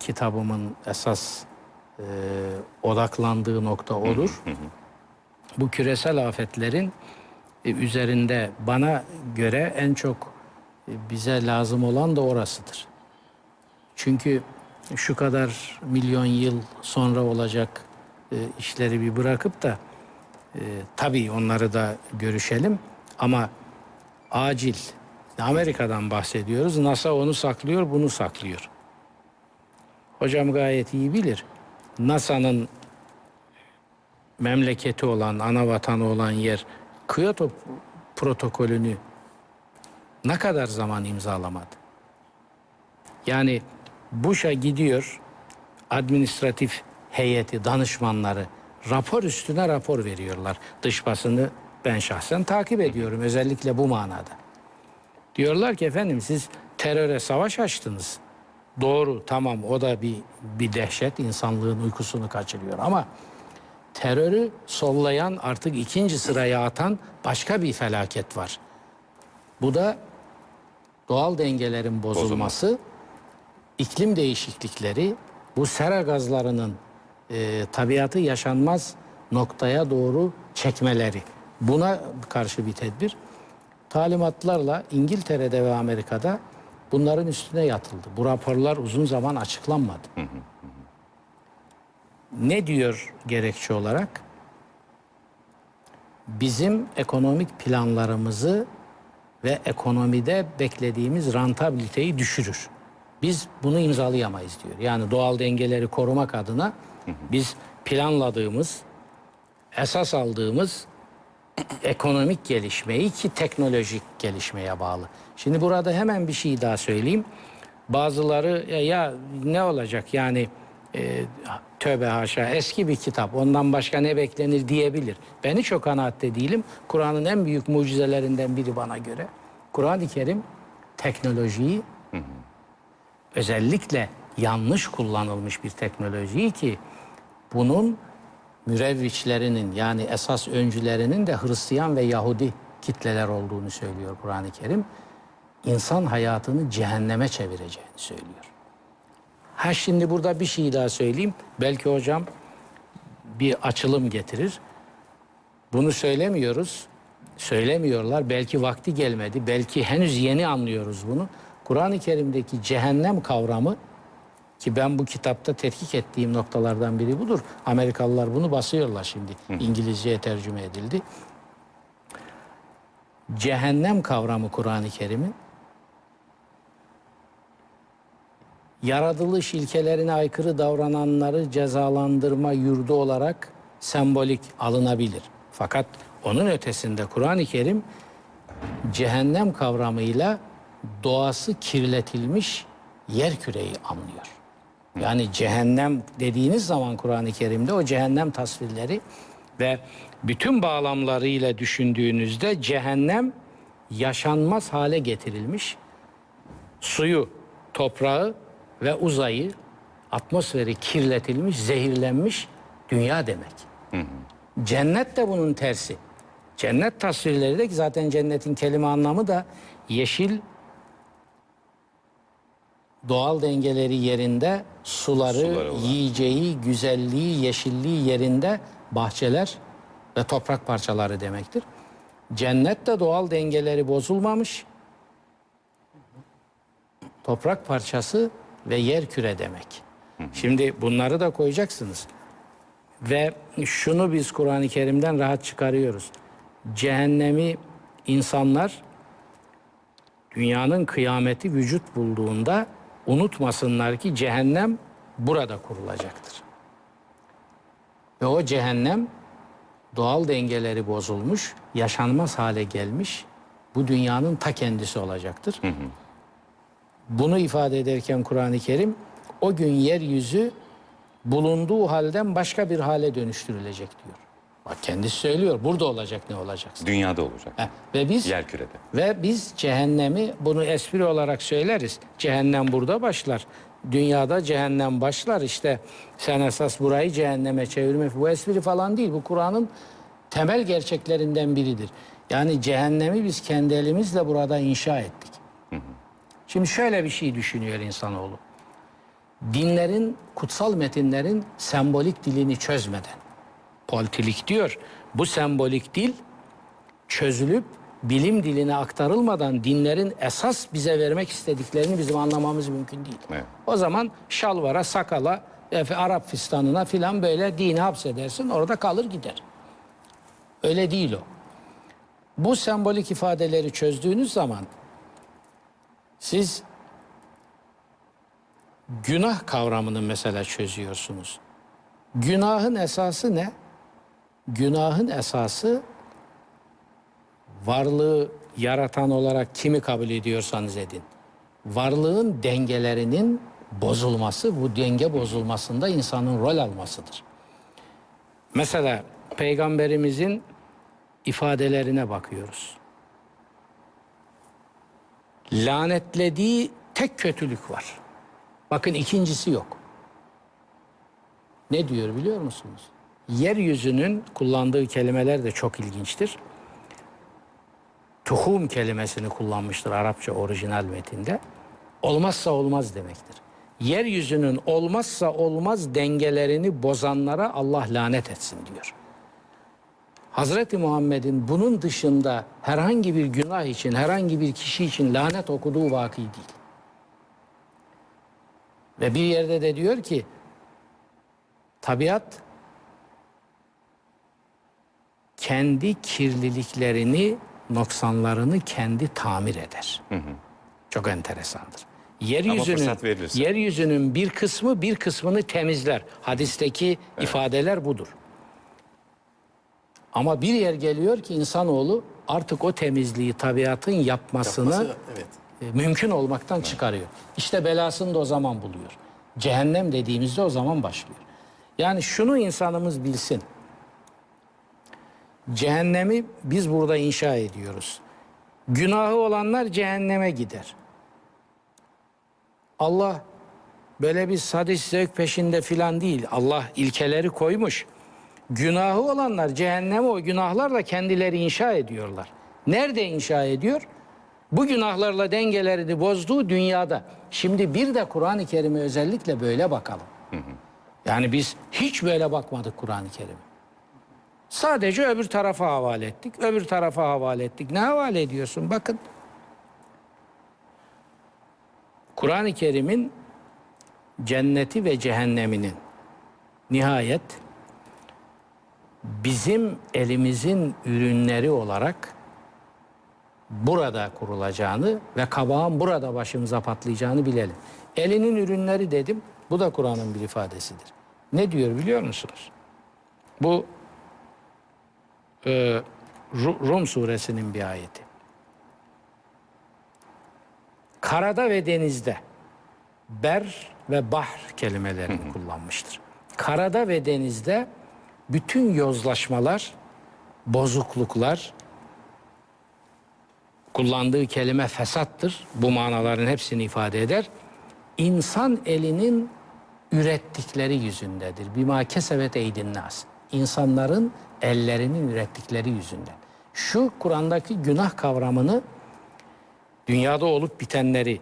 Speaker 4: kitabımın esas e, odaklandığı nokta odur. Bu küresel afetlerin e, üzerinde bana göre en çok bize lazım olan da orasıdır. Çünkü şu kadar milyon yıl sonra olacak e, işleri bir bırakıp da e, tabii onları da görüşelim ama acil Amerika'dan bahsediyoruz. NASA onu saklıyor, bunu saklıyor. Hocam gayet iyi bilir. NASA'nın memleketi olan, ana vatanı olan yer Kyoto protokolünü ne kadar zaman imzalamadı? Yani Bush'a gidiyor administratif heyeti, danışmanları rapor üstüne rapor veriyorlar. Dış basını ben şahsen takip ediyorum özellikle bu manada. Diyorlar ki efendim siz teröre savaş açtınız. Doğru tamam o da bir bir dehşet insanlığın uykusunu kaçırıyor ama terörü sollayan artık ikinci sıraya atan başka bir felaket var. Bu da doğal dengelerin bozulması, iklim değişiklikleri, bu sera gazlarının e, tabiatı yaşanmaz noktaya doğru çekmeleri. Buna karşı bir tedbir. Talimatlarla İngiltere'de ve Amerika'da bunların üstüne yatıldı. Bu raporlar uzun zaman açıklanmadı. Ne diyor gerekçe olarak? Bizim ekonomik planlarımızı ve ekonomide beklediğimiz rentabiliteyi düşürür. Biz bunu imzalayamayız diyor. Yani doğal dengeleri korumak adına biz planladığımız esas aldığımız ekonomik gelişmeyi ki teknolojik gelişmeye bağlı. Şimdi burada hemen bir şey daha söyleyeyim. Bazıları ya, ya ne olacak yani e, tövbe haşa eski bir kitap ondan başka ne beklenir diyebilir. Ben hiç o kanaatte değilim. Kur'an'ın en büyük mucizelerinden biri bana göre. Kur'an-ı Kerim teknolojiyi özellikle yanlış kullanılmış bir teknolojiyi ki bunun mürevviçlerinin yani esas öncülerinin de Hristiyan ve Yahudi kitleler olduğunu söylüyor Kur'an-ı Kerim. İnsan hayatını cehenneme çevireceğini söylüyor. Ha şimdi burada bir şey daha söyleyeyim. Belki hocam bir açılım getirir. Bunu söylemiyoruz. Söylemiyorlar. Belki vakti gelmedi. Belki henüz yeni anlıyoruz bunu. Kur'an-ı Kerim'deki cehennem kavramı ki ben bu kitapta tetkik ettiğim noktalardan biri budur. Amerikalılar bunu basıyorlar şimdi. İngilizceye tercüme edildi. Cehennem kavramı Kur'an-ı Kerim'in yaratılış ilkelerine aykırı davrananları cezalandırma yurdu olarak sembolik alınabilir. Fakat onun ötesinde Kur'an-ı Kerim cehennem kavramıyla doğası kirletilmiş yer küreyi anlıyor. Yani cehennem dediğiniz zaman Kur'an-ı Kerim'de o cehennem tasvirleri ve bütün bağlamlarıyla düşündüğünüzde cehennem yaşanmaz hale getirilmiş suyu, toprağı ve uzayı, atmosferi kirletilmiş, zehirlenmiş dünya demek. Cennet de bunun tersi. Cennet tasvirleri de ki zaten cennetin kelime anlamı da yeşil doğal dengeleri yerinde, suları,
Speaker 2: Suları
Speaker 4: yiyeceği, güzelliği, yeşilliği yerinde bahçeler ve toprak parçaları demektir. Cennette doğal dengeleri bozulmamış, toprak parçası ve yer küre demek. Şimdi bunları da koyacaksınız. Ve şunu biz Kur'an-ı Kerim'den rahat çıkarıyoruz. Cehennemi insanlar dünyanın kıyameti vücut bulduğunda unutmasınlar ki cehennem burada kurulacaktır. Ve o cehennem doğal dengeleri bozulmuş, yaşanmaz hale gelmiş bu dünyanın ta kendisi olacaktır. Bunu ifade ederken Kur'an-ı Kerim o gün yeryüzü bulunduğu halden başka bir hale dönüştürülecek diyor. Bak kendisi söylüyor. Burada olacak ne olacaksa.
Speaker 2: Dünyada olacak.
Speaker 4: Heh, Ve biz
Speaker 2: Yer kürede.
Speaker 4: ve biz cehennemi bunu espri olarak söyleriz. Cehennem burada başlar. Dünyada cehennem başlar. İşte sen esas burayı cehenneme çevirme. Bu espri falan değil. Bu Kur'an'ın temel gerçeklerinden biridir. Yani cehennemi biz kendi elimizle burada inşa ettik. Şimdi şöyle bir şey düşünüyor insanoğlu. Dinlerin, kutsal metinlerin sembolik dilini çözmeden. Poltilik diyor. Bu sembolik dil çözülüp bilim diline aktarılmadan dinlerin esas bize vermek istediklerini bizim anlamamız mümkün değil.
Speaker 2: Evet.
Speaker 4: O zaman şalvara, sakala, Arap fistanına filan böyle dini hapsedersin orada kalır gider. Öyle değil o. Bu sembolik ifadeleri çözdüğünüz zaman siz günah kavramını mesela çözüyorsunuz. Günahın esası ne? Günahın esası varlığı yaratan olarak kimi kabul ediyorsanız edin. Varlığın dengelerinin bozulması, bu denge bozulmasında insanın rol almasıdır. Mesela peygamberimizin ifadelerine bakıyoruz. Lanetlediği tek kötülük var. Bakın ikincisi yok. Ne diyor biliyor musunuz? Yeryüzünün kullandığı kelimeler de çok ilginçtir. Tuhum kelimesini kullanmıştır Arapça orijinal metinde. Olmazsa olmaz demektir. Yeryüzünün olmazsa olmaz dengelerini bozanlara Allah lanet etsin diyor. Hazreti Muhammed'in bunun dışında herhangi bir günah için, herhangi bir kişi için lanet okuduğu vaki değil. Ve bir yerde de diyor ki tabiat kendi kirliliklerini, noksanlarını kendi tamir eder. Çok enteresandır. Yeryüzünün, yeryüzünün bir kısmı bir kısmını temizler. Hadisteki ifadeler budur. Ama bir yer geliyor ki insanoğlu artık o temizliği tabiatın yapmasını
Speaker 3: Yapması, evet.
Speaker 4: e, mümkün olmaktan çıkarıyor. İşte belasını da o zaman buluyor. Cehennem dediğimizde o zaman başlıyor. Yani şunu insanımız bilsin. Cehennemi biz burada inşa ediyoruz. Günahı olanlar cehenneme gider. Allah böyle bir sadist zevk peşinde filan değil. Allah ilkeleri koymuş. Günahı olanlar cehenneme o günahlarla kendileri inşa ediyorlar. Nerede inşa ediyor? Bu günahlarla dengelerini bozduğu dünyada. Şimdi bir de Kur'an-ı Kerim'e özellikle böyle bakalım. Yani biz hiç böyle bakmadık Kur'an-ı Kerim'e. Sadece öbür tarafa havale ettik. Öbür tarafa havale ettik. Ne havale ediyorsun? Bakın. Kur'an-ı Kerim'in cenneti ve cehenneminin nihayet bizim elimizin ürünleri olarak burada kurulacağını ve kabağın burada başımıza patlayacağını bilelim. Elinin ürünleri dedim. Bu da Kur'an'ın bir ifadesidir. Ne diyor biliyor musunuz? Bu e, Ru- Rum suresinin bir ayeti. Karada ve denizde ber ve bahr kelimelerini kullanmıştır. Karada ve denizde bütün yozlaşmalar, bozukluklar, kullandığı kelime fesattır. Bu manaların hepsini ifade eder. İnsan elinin ürettikleri yüzündedir. Bima kesevet eydin nas. İnsanların ellerinin ürettikleri yüzünden. Şu Kur'an'daki günah kavramını dünyada olup bitenleri,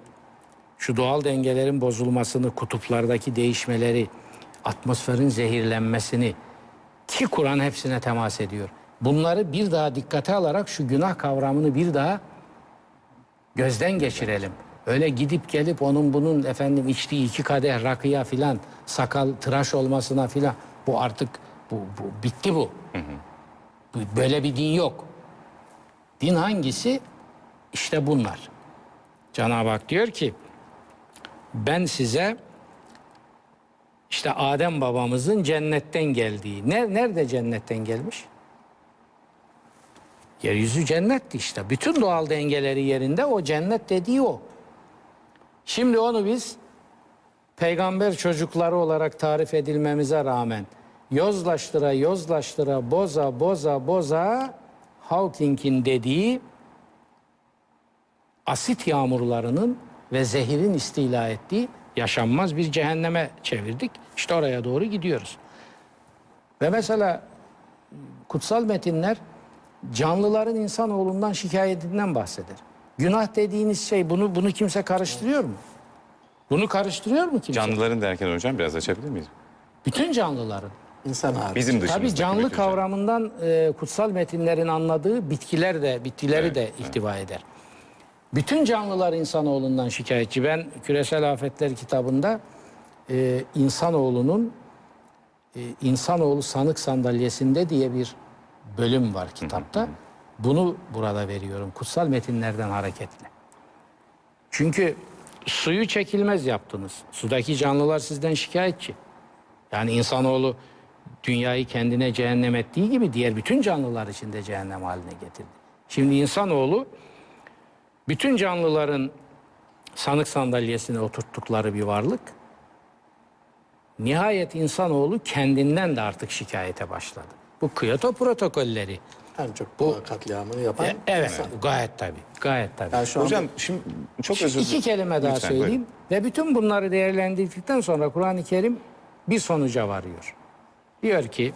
Speaker 4: şu doğal dengelerin bozulmasını, kutuplardaki değişmeleri, atmosferin zehirlenmesini ki Kur'an hepsine temas ediyor. Bunları bir daha dikkate alarak şu günah kavramını bir daha gözden geçirelim. Öyle gidip gelip onun bunun efendim içtiği iki kadeh rakıya filan sakal tıraş olmasına filan bu artık bu, bu bitti bu. Bu- Böyle bir din yok. Din hangisi? İşte bunlar. Cenab-ı Hak diyor ki ben size işte Adem babamızın cennetten geldiği. Ne, nerede cennetten gelmiş? Yeryüzü cennetti işte. Bütün doğal dengeleri yerinde o cennet dediği o. Şimdi onu biz peygamber çocukları olarak tarif edilmemize rağmen yozlaştıra yozlaştıra boza boza boza Hawking'in dediği asit yağmurlarının ve zehirin istila ettiği yaşanmaz bir cehenneme çevirdik. İşte oraya doğru gidiyoruz. Ve mesela kutsal metinler canlıların insanoğlundan şikayetinden bahseder. Günah dediğiniz şey bunu bunu kimse karıştırıyor mu? Bunu karıştırıyor mu kimse?
Speaker 2: Canlıların derken hocam biraz açabilir miyiz?
Speaker 4: Bütün canlıların.
Speaker 3: İnsan hariç.
Speaker 2: Bizim dışımızdaki
Speaker 4: Tabii canlı
Speaker 2: bütün
Speaker 4: kavramından e, kutsal metinlerin anladığı bitkiler de bitkileri
Speaker 2: Evet,
Speaker 4: de ihtiva eder. Bütün canlılar insanoğlundan şikayetçi. Ben Küresel Afetler kitabında e, insanoğlunun e, insanoğlu sanık sandalyesinde diye bir bölüm var kitapta. Bunu burada veriyorum kutsal metinlerden hareketle. Çünkü suyu çekilmez yaptınız. Sudaki canlılar sizden şikayetçi. Yani insanoğlu dünyayı kendine cehennem ettiği gibi diğer bütün canlılar için de cehennem haline getirdi. Şimdi insanoğlu bütün canlıların sanık sandalyesine oturttukları bir varlık. Nihayet insanoğlu kendinden de artık şikayete başladı. Bu Kyoto protokolleri.
Speaker 3: En çok bu katliamını yapan
Speaker 4: E, evet,
Speaker 3: insan.
Speaker 4: gayet tabii. Gayet tabii.
Speaker 3: Yani şu anda
Speaker 2: Hocam şimdi çok özür
Speaker 4: İki kelime daha
Speaker 2: Lütfen,
Speaker 4: söyleyeyim.
Speaker 2: buyurun.
Speaker 4: Ve bütün bunları değerlendirdikten sonra Kur'an-ı Kerim bir sonuca varıyor. Diyor ki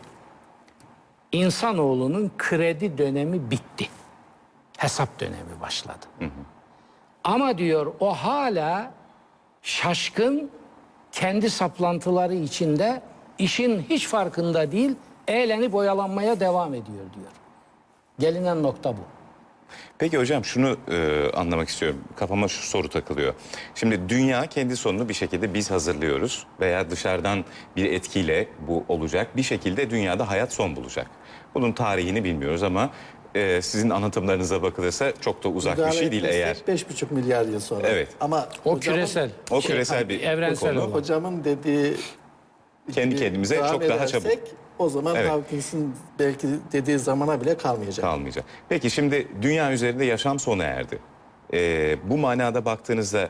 Speaker 4: insanoğlunun kredi dönemi bitti. Hesap dönemi başladı. Ama diyor o hala şaşkın kendi saplantıları içinde işin hiç farkında değil eğlenip oyalanmaya devam ediyor diyor. Gelinen nokta bu.
Speaker 2: Peki hocam şunu e, anlamak istiyorum. Kafama şu soru takılıyor. Şimdi dünya kendi sonunu bir şekilde biz hazırlıyoruz veya dışarıdan bir etkiyle bu olacak. Bir şekilde dünyada hayat son bulacak. Bunun tarihini bilmiyoruz ama e, sizin anlatımlarınıza bakılırsa çok da uzak bir şey değil eğer.
Speaker 3: 5,5 milyar yıl sonra.
Speaker 2: Evet.
Speaker 3: Ama
Speaker 4: O
Speaker 3: hocamın-
Speaker 4: küresel.
Speaker 2: O
Speaker 4: şey,
Speaker 2: küresel bir
Speaker 4: evrensel
Speaker 2: konu.
Speaker 4: olan.
Speaker 3: Hocamın dediği
Speaker 2: Kendi
Speaker 3: gibi
Speaker 2: kendimize
Speaker 3: devam
Speaker 2: çok daha çabuk.
Speaker 3: edersek o zaman
Speaker 2: Evet.
Speaker 3: Hawkins'in belki dediği zamana bile kalmayacak.
Speaker 2: kalmayacak. Peki şimdi dünya üzerinde yaşam sona erdi. Ee, bu manada baktığınızda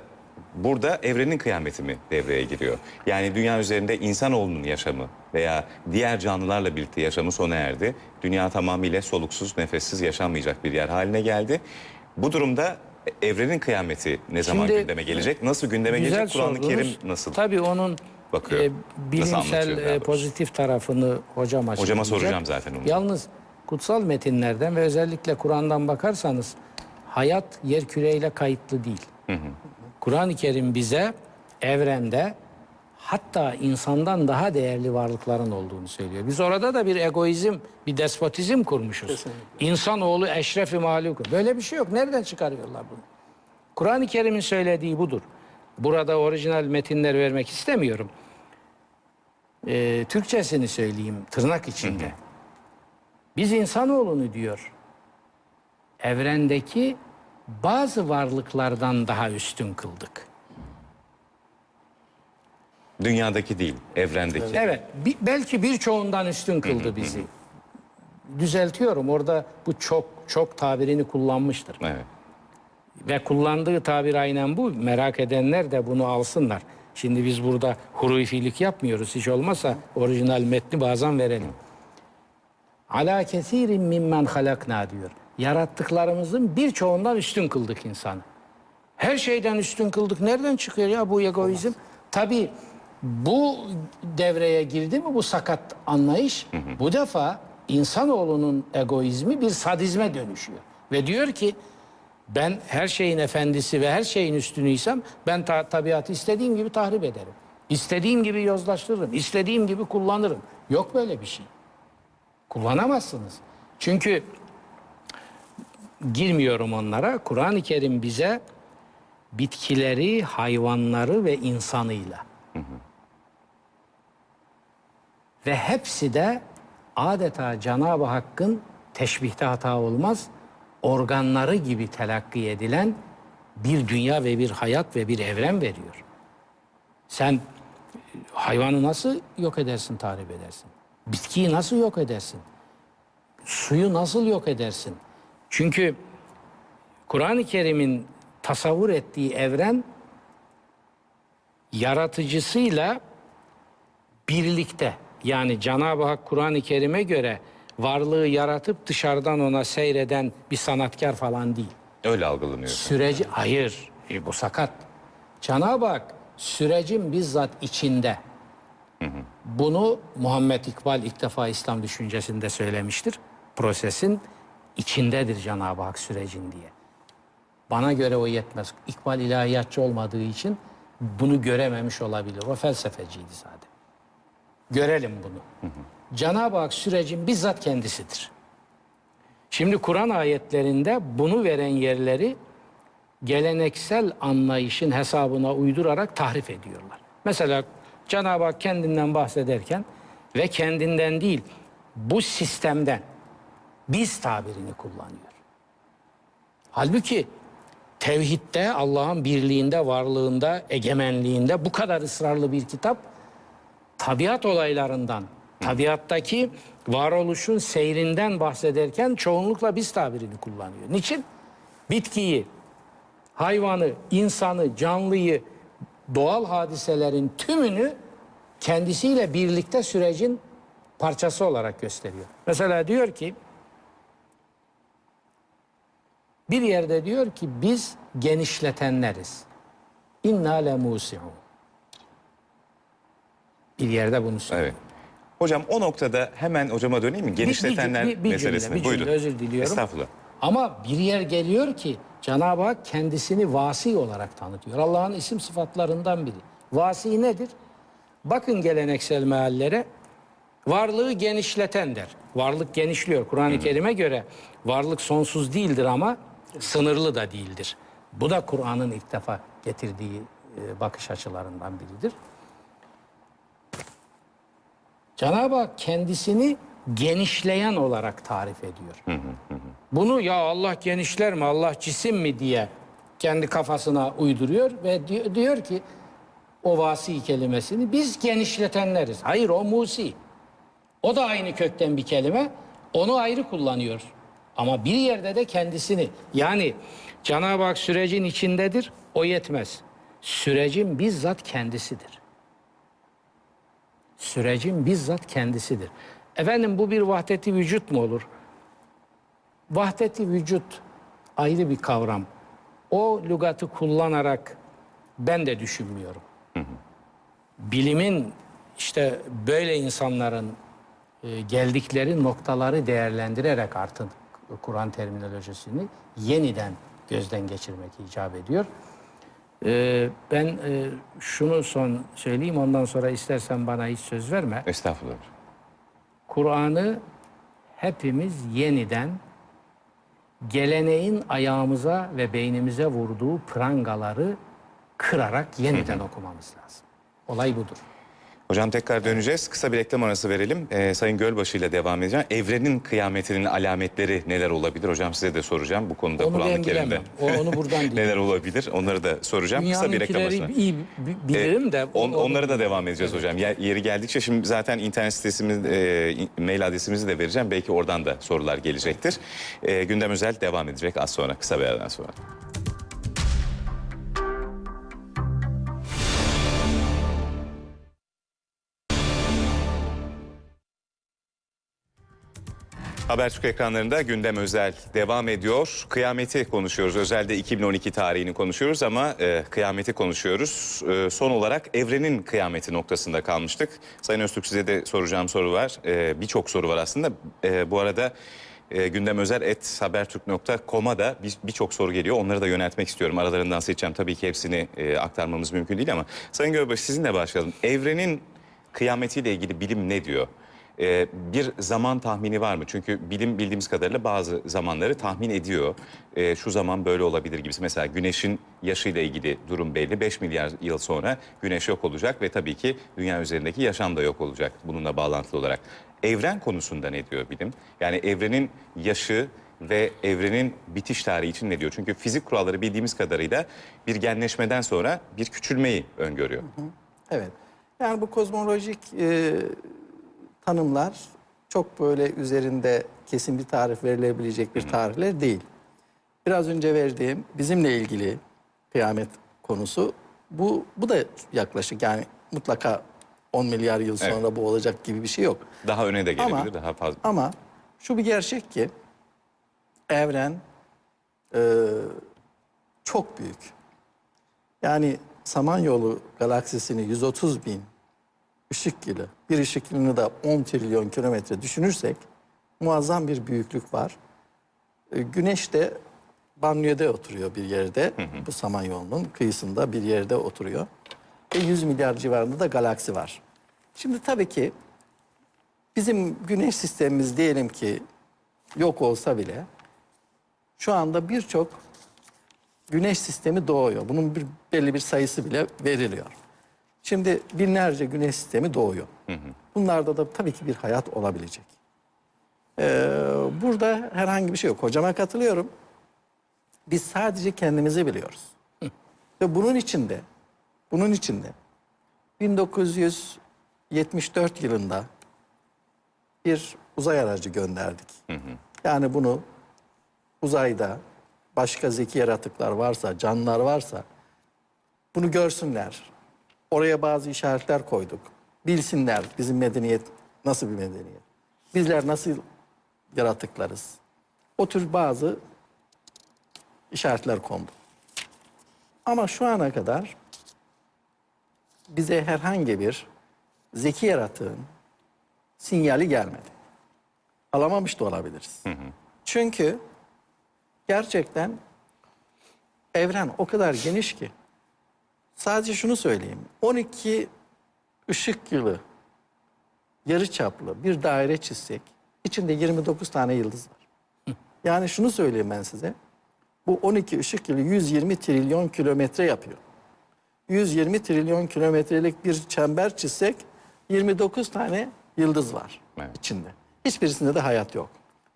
Speaker 2: burada evrenin kıyameti mi devreye giriyor? Yani dünya üzerinde insanoğlunun yaşamı veya diğer canlılarla birlikte yaşamı sona erdi. Dünya tamamıyla soluksuz, nefessiz yaşanmayacak bir yer haline geldi. Bu durumda evrenin kıyameti ne zaman
Speaker 4: Şimdi,
Speaker 2: gündeme gelecek? Nasıl gündeme gelecek? Kur'an-ı. Kerim nasıl?
Speaker 4: Tabii onun
Speaker 2: bakıyor?
Speaker 4: e, bilimsel e, pozitif tarafını hocam açıklayacak.
Speaker 2: soracağım zaten onu.
Speaker 4: Yalnız kutsal metinlerden ve özellikle Kur'an'dan bakarsanız hayat yer küreyle kayıtlı değil. Kur'an-ı Kerim bize evrende hatta insandan daha değerli varlıkların olduğunu söylüyor. Biz orada da bir egoizm, bir despotizm kurmuşuz. İnsanoğlu eşrefi mahluk. Böyle bir şey yok. Nereden çıkarıyorlar bunu? Kur'an-ı Kerim'in söylediği budur. Burada orijinal metinler vermek istemiyorum. Ee, Türkçesini söyleyeyim tırnak içinde. Biz insanoğlunu diyor. Evrendeki bazı varlıklardan daha üstün kıldık.
Speaker 2: Dünyadaki değil, evrendeki.
Speaker 4: Evet, bi- belki birçoğundan üstün kıldı bizi. Düzeltiyorum. Orada bu çok çok tabirini kullanmıştır.
Speaker 2: Evet.
Speaker 4: Ve kullandığı tabir aynen bu. Merak edenler de bunu alsınlar. Şimdi biz burada hurufilik yapmıyoruz. Hiç olmazsa orijinal metni bazen verelim. Ala kesirin mimmen halakna diyor. Yarattıklarımızın birçoğundan üstün kıldık insanı. Her şeyden üstün kıldık. Nereden çıkıyor ya bu egoizm? Tabii bu devreye girdi mi bu sakat anlayış? Bu defa insanoğlunun egoizmi bir sadizme dönüşüyor. Ve diyor ki ben her şeyin efendisi ve her şeyin üstünüysem ben ta- tabiatı istediğim gibi tahrip ederim. İstediğim gibi yozlaştırırım. istediğim gibi kullanırım. Yok böyle bir şey. Kullanamazsınız. Çünkü girmiyorum onlara. Kur'an-ı Kerim bize bitkileri, hayvanları ve insanıyla ve hepsi de adeta Cenab-ı Hakk'ın teşbihte hata olmaz organları gibi telakki edilen bir dünya ve bir hayat ve bir evren veriyor. Sen hayvanı nasıl yok edersin, tahrip edersin? Bitkiyi nasıl yok edersin? Suyu nasıl yok edersin? Çünkü Kur'an-ı Kerim'in tasavvur ettiği evren yaratıcısıyla birlikte yani Cenab-ı Hak Kur'an-ı Kerim'e göre varlığı yaratıp dışarıdan ona seyreden bir sanatkar falan değil.
Speaker 2: Öyle algılanıyor.
Speaker 4: Süreci hayır e, bu sakat. Cenab-ı Hak sürecin bizzat içinde. Bunu Muhammed İkbal ilk defa İslam düşüncesinde söylemiştir. Prosesin içindedir Cenab-ı Hak sürecin diye. Bana göre o yetmez. İkbal ilahiyatçı olmadığı için bunu görememiş olabilir. O felsefeciydi zaten. Görelim bunu. Cenab-ı Hak sürecin bizzat kendisidir. Şimdi Kur'an ayetlerinde bunu veren yerleri geleneksel anlayışın hesabına uydurarak tahrif ediyorlar. Mesela Cenab-ı Hak kendinden bahsederken ve kendinden değil bu sistemden biz tabirini kullanıyor. Halbuki tevhidde, Allah'ın birliğinde, varlığında, egemenliğinde bu kadar ısrarlı bir kitap tabiat olaylarından, tabiattaki varoluşun seyrinden bahsederken çoğunlukla biz tabirini kullanıyor. Niçin? Bitkiyi, hayvanı, insanı, canlıyı, doğal hadiselerin tümünü kendisiyle birlikte sürecin parçası olarak gösteriyor. Mesela diyor ki bir yerde diyor ki biz genişletenleriz. İnna le musi'un. Bir yerde bunu söylüyor.
Speaker 2: Evet. Hocam o noktada hemen hocama döneyim mi? Genişletenler
Speaker 4: bir, bir, bir
Speaker 2: meselesine.
Speaker 4: Cümle, bir cümle,
Speaker 2: Buyurun.
Speaker 4: özür diliyorum.
Speaker 2: Estağfurullah.
Speaker 4: Ama bir yer geliyor ki Cenab-ı Hak kendisini vasi olarak tanıtıyor. Allah'ın isim sıfatlarından biri. Vasi nedir? Bakın geleneksel meallere varlığı genişleten der. Varlık genişliyor. Kur'an-ı Kerim'e göre varlık sonsuz değildir ama sınırlı da değildir. Bu da Kur'an'ın ilk defa getirdiği e, bakış açılarından biridir. Cenab-ı Hak kendisini genişleyen olarak tarif ediyor. Bunu ya Allah genişler mi, Allah cisim mi diye kendi kafasına uyduruyor ve diyor, diyor ki o vasi kelimesini biz genişletenleriz. Hayır o musi. O da aynı kökten bir kelime. Onu ayrı kullanıyor. Ama bir yerde de kendisini yani Cenab-ı Hak sürecin içindedir. O yetmez. Sürecin bizzat kendisidir. Sürecin bizzat kendisidir. Efendim bu bir vahdeti vücut mu olur? Vahdeti vücut ayrı bir kavram. O lügatı kullanarak ben de düşünmüyorum. Bilimin işte böyle insanların e, geldikleri noktaları değerlendirerek artık Kur'an terminolojisini yeniden gözden geçirmek icap ediyor. E, ben e, şunu son söyleyeyim ondan sonra istersen bana hiç söz verme.
Speaker 2: Estağfurullah.
Speaker 4: Kur'an'ı hepimiz yeniden geleneğin ayağımıza ve beynimize vurduğu prangaları kırarak yeniden okumamız lazım. Olay budur.
Speaker 2: Hocam tekrar döneceğiz. Kısa bir reklam arası verelim. Ee, Sayın Gölbaşı ile devam edeceğim. Evrenin kıyametinin alametleri neler olabilir? Hocam size de soracağım. Bu konuda
Speaker 4: Onu
Speaker 2: Kur'an-ı Kerim'de.
Speaker 4: O- onu buradan
Speaker 2: neler olabilir? Onları da soracağım. Kısa bir reklam arası.
Speaker 4: İyi bi- bilirim de.
Speaker 2: On,
Speaker 4: o-
Speaker 2: onları da devam edeceğiz hocam. Yer- Yeri geldikçe şimdi zaten internet sitesimiz, e, mail adresimizi de vereceğim. Belki oradan da sorular gelecektir. E, gündem özel devam edecek az sonra, kısa bir aradan sonra. Habertürk ekranlarında gündem özel devam ediyor. Kıyameti konuşuyoruz. Özelde 2012 tarihini konuşuyoruz ama e, kıyameti konuşuyoruz. E, son olarak evrenin kıyameti noktasında kalmıştık. Sayın Öztürk size de soracağım soru var. E, Birçok soru var aslında. E, bu arada e, gündem özel et habertürk.com'a da bir- birçok soru geliyor. Onları da yöneltmek istiyorum. Aralarından seçeceğim. Tabii ki hepsini e, aktarmamız mümkün değil ama Sayın Gölbaşı sizinle başlayalım. Evrenin kıyametiyle ilgili bilim ne diyor? Ee, bir zaman tahmini var mı? Çünkü bilim bildiğimiz kadarıyla bazı zamanları tahmin ediyor. Ee, şu zaman böyle olabilir gibisi. Mesela güneşin yaşıyla ilgili durum belli. 5 milyar yıl sonra güneş yok olacak ve tabii ki dünya üzerindeki yaşam da yok olacak bununla bağlantılı olarak. Evren konusunda ne diyor bilim? Yani evrenin yaşı ve evrenin bitiş tarihi için ne diyor? Çünkü fizik kuralları bildiğimiz kadarıyla bir genleşmeden sonra bir küçülmeyi öngörüyor.
Speaker 3: Evet. Yani bu kozmolojik e, tanımlar çok böyle üzerinde kesin bir tarif verilebilecek bir tarihler değil. Biraz önce verdiğim bizimle ilgili kıyamet konusu bu bu da yaklaşık yani mutlaka 10 milyar yıl
Speaker 2: Evet.
Speaker 3: sonra bu olacak gibi bir şey yok.
Speaker 2: Daha öne de gelebilir,
Speaker 3: Ama-
Speaker 2: daha fazla.
Speaker 3: Ama şu bir gerçek ki evren e, çok büyük. Yani Samanyolu galaksisini 130 bin ışık yılı, bir ışık yılını da 10 trilyon kilometre düşünürsek muazzam bir büyüklük var. E, Güneş de banliyöde oturuyor bir yerde. Bu Samanyolu'nun kıyısında bir yerde oturuyor. Ve 100 milyar civarında da galaksi var. Şimdi tabii ki Bizim güneş sistemimiz diyelim ki yok olsa bile şu anda birçok güneş sistemi doğuyor. Bunun bir, belli bir sayısı bile veriliyor. Şimdi binlerce güneş sistemi doğuyor. Bunlarda da tabii ki bir hayat olabilecek. Ee, burada herhangi bir şey yok. Hocama katılıyorum. Biz sadece kendimizi biliyoruz. Ve bunun içinde, bunun içinde 1974 yılında bir uzay aracı gönderdik. Yani bunu uzayda başka zeki yaratıklar varsa, canlılar varsa bunu görsünler. Oraya bazı işaretler koyduk. Bilsinler bizim medeniyet nasıl bir medeniyet. Bizler nasıl yaratıklarız. O tür bazı işaretler kondu. Ama şu ana kadar bize herhangi bir zeki yaratığın sinyali gelmedi. Alamamış da olabiliriz. Çünkü gerçekten evren o kadar geniş ki sadece şunu söyleyeyim. 12 ışık yılı yarı çaplı bir daire çizsek içinde 29 tane yıldız var. Yani şunu söyleyeyim ben size. Bu 12 ışık yılı 120 trilyon kilometre yapıyor. 120 trilyon kilometrelik bir çember çizsek 29 tane yıldız var
Speaker 2: Evet.
Speaker 3: içinde. Hiçbirisinde de hayat yok.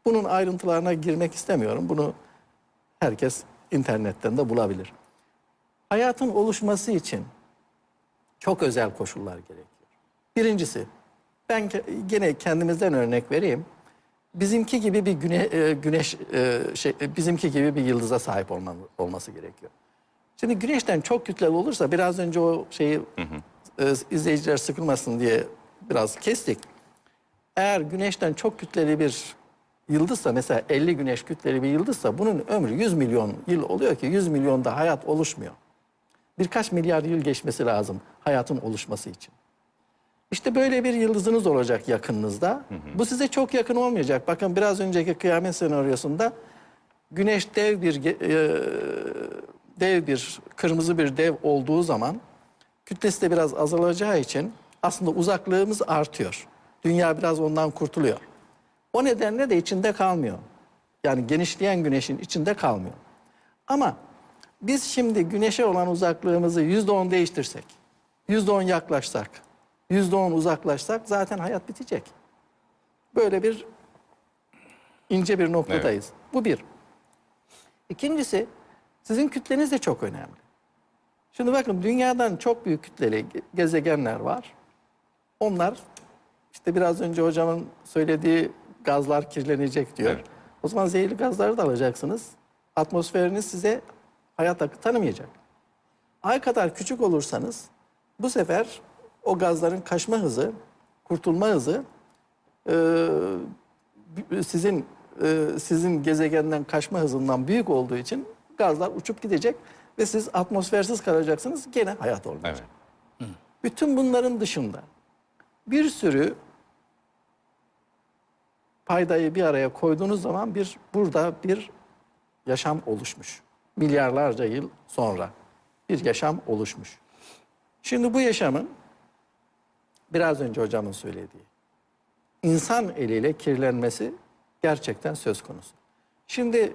Speaker 3: Bunun ayrıntılarına girmek istemiyorum. Bunu herkes internetten de bulabilir. Hayatın oluşması için çok özel koşullar gerekiyor. Birincisi, Ben gene kendimizden örnek vereyim. Bizimki gibi bir güne, e, güneş e, şey e, bizimki gibi bir yıldıza sahip olman, olması gerekiyor. Şimdi güneşten çok kütleli olursa biraz önce o şeyi e, izleyiciler sıkılmasın diye biraz kestik. Eğer güneşten çok kütleli bir yıldızsa mesela 50 güneş kütleli bir yıldızsa bunun ömrü 100 milyon yıl oluyor ki 100 milyonda hayat oluşmuyor. Birkaç milyar yıl geçmesi lazım hayatın oluşması için. İşte böyle bir yıldızınız olacak yakınınızda. Bu size çok yakın olmayacak. Bakın biraz önceki kıyamet senaryosunda güneş dev bir e, dev bir kırmızı bir dev olduğu zaman kütlesi de biraz azalacağı için aslında uzaklığımız artıyor. Dünya biraz ondan kurtuluyor. O nedenle de içinde kalmıyor. Yani genişleyen güneşin içinde kalmıyor. Ama biz şimdi güneşe olan uzaklığımızı yüzde on değiştirsek, yüzde on yaklaşsak, yüzde on uzaklaşsak zaten hayat bitecek. Böyle bir ince bir noktadayız. Bu bir. İkincisi sizin kütleniz de çok önemli. Şimdi bakın dünyadan çok büyük kütleli ge- gezegenler var. Onlar işte biraz önce hocamın söylediği gazlar kirlenecek diyor.
Speaker 2: Evet.
Speaker 3: O zaman zehirli gazları da alacaksınız. Atmosferiniz size hayat hakkı tanımayacak. Ay kadar küçük olursanız bu sefer o gazların kaçma hızı, kurtulma hızı e, sizin e, sizin gezegenden kaçma hızından büyük olduğu için gazlar uçup gidecek ve siz atmosfersiz kalacaksınız. Gene hayat olmayacak.
Speaker 2: Evet.
Speaker 3: Bütün bunların dışında bir sürü paydayı bir araya koyduğunuz zaman bir burada bir yaşam oluşmuş. Milyarlarca yıl sonra bir yaşam oluşmuş. Şimdi bu yaşamın biraz önce hocamın söylediği insan eliyle kirlenmesi gerçekten söz konusu. Şimdi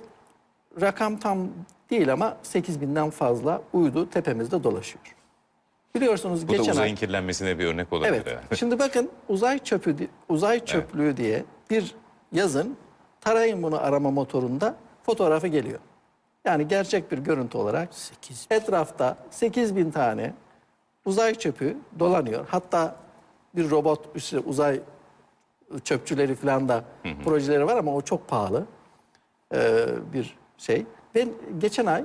Speaker 3: rakam tam değil ama 8 binden fazla uydu tepemizde dolaşıyor. Biliyorsunuz
Speaker 2: Bu da
Speaker 3: geçen
Speaker 2: uzayın
Speaker 3: ay...
Speaker 2: kirlenmesine bir örnek olabilir.
Speaker 3: Evet. Şimdi bakın uzay çöpü uzay çöplüğü diye bir yazın tarayın bunu arama motorunda fotoğrafı geliyor. Yani gerçek bir görüntü olarak etrafta 8 bin tane uzay çöpü dolanıyor. Hatta bir robot işte uzay çöpçüleri falan da projeleri var ama o çok pahalı e, bir şey. Ve geçen ay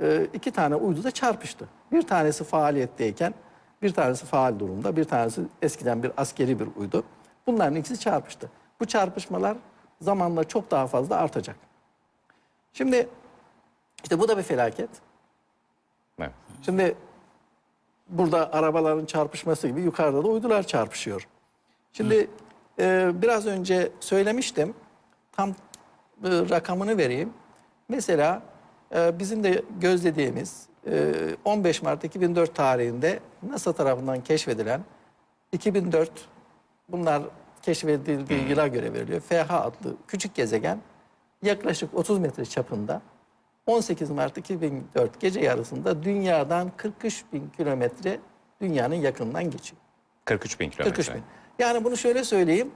Speaker 3: e, iki tane uydu da çarpıştı. Bir tanesi faaliyetteyken bir tanesi faal durumda, bir tanesi eskiden bir askeri bir uydu. Bunların ikisi çarpıştı. Bu çarpışmalar zamanla çok daha fazla artacak. Şimdi işte bu da bir felaket.
Speaker 2: Evet.
Speaker 3: Şimdi burada arabaların çarpışması gibi yukarıda da uydular çarpışıyor. Şimdi e, biraz önce söylemiştim. Tam e, rakamını vereyim. Mesela e, bizim de gözlediğimiz e, 15 Mart 2004 tarihinde NASA tarafından keşfedilen 2004 bunlar keşfedildiği yıla göre veriliyor. FH adlı küçük gezegen yaklaşık 30 metre çapında 18 Mart 2004 gece yarısında dünyadan 43 bin kilometre dünyanın yakınından geçiyor.
Speaker 2: 43 bin kilometre.
Speaker 3: 43 bin. Yani bunu şöyle söyleyeyim.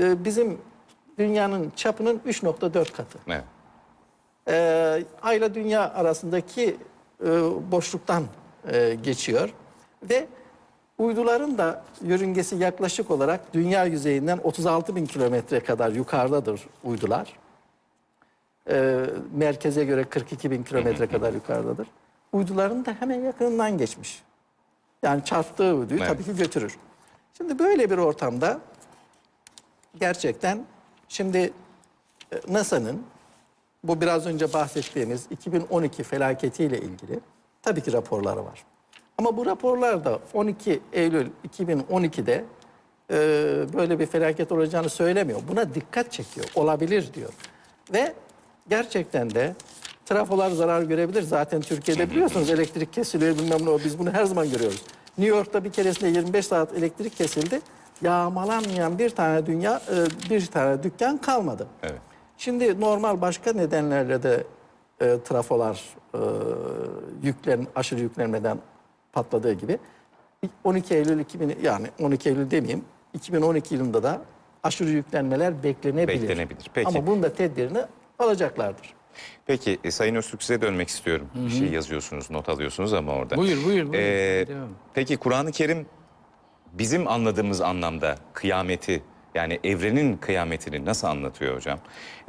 Speaker 3: e, Bizim dünyanın çapının 3.4 katı.
Speaker 2: Evet.
Speaker 3: Ee, Ayla dünya arasındaki e, boşluktan e, geçiyor ve uyduların da yörüngesi yaklaşık olarak dünya yüzeyinden 36 bin kilometre kadar yukarıdadır uydular. Ee, merkeze göre 42 bin kilometre kadar yukarıdadır. Uyduların da hemen yakınından geçmiş. Yani çarptığı uyduyu
Speaker 2: Evet.
Speaker 3: tabii ki götürür. Şimdi böyle bir ortamda gerçekten şimdi e, NASA'nın bu biraz önce bahsettiğimiz 2012 felaketiyle ilgili tabii ki raporları var. Ama bu raporlarda 12 Eylül 2012'de e, böyle bir felaket olacağını söylemiyor. Buna dikkat çekiyor. Olabilir diyor. Ve gerçekten de trafolar zarar görebilir. Zaten Türkiye'de biliyorsunuz elektrik kesiliyor bilmem ne o. Biz bunu her zaman görüyoruz. New York'ta bir keresinde 25 saat elektrik kesildi. Yağmalanmayan bir tane dünya, e, bir tane dükkan kalmadı.
Speaker 2: Evet.
Speaker 3: Şimdi normal başka nedenlerle de e, trafolar e, yüklen aşırı yüklenmeden patladığı gibi 12 Eylül 2000 yani 12 Eylül demeyeyim 2012 yılında da aşırı yüklenmeler beklenebilir.
Speaker 2: Beklenebilir. Peki.
Speaker 3: Ama bunun da tedbirini alacaklardır.
Speaker 2: Peki e, Sayın Öztürk size dönmek istiyorum. Bir şey yazıyorsunuz, not alıyorsunuz ama orada.
Speaker 4: Buyur, buyur, buyur.
Speaker 2: Ee,
Speaker 4: Devam.
Speaker 2: peki Kur'an-ı Kerim bizim anladığımız anlamda kıyameti yani evrenin kıyametini nasıl anlatıyor hocam?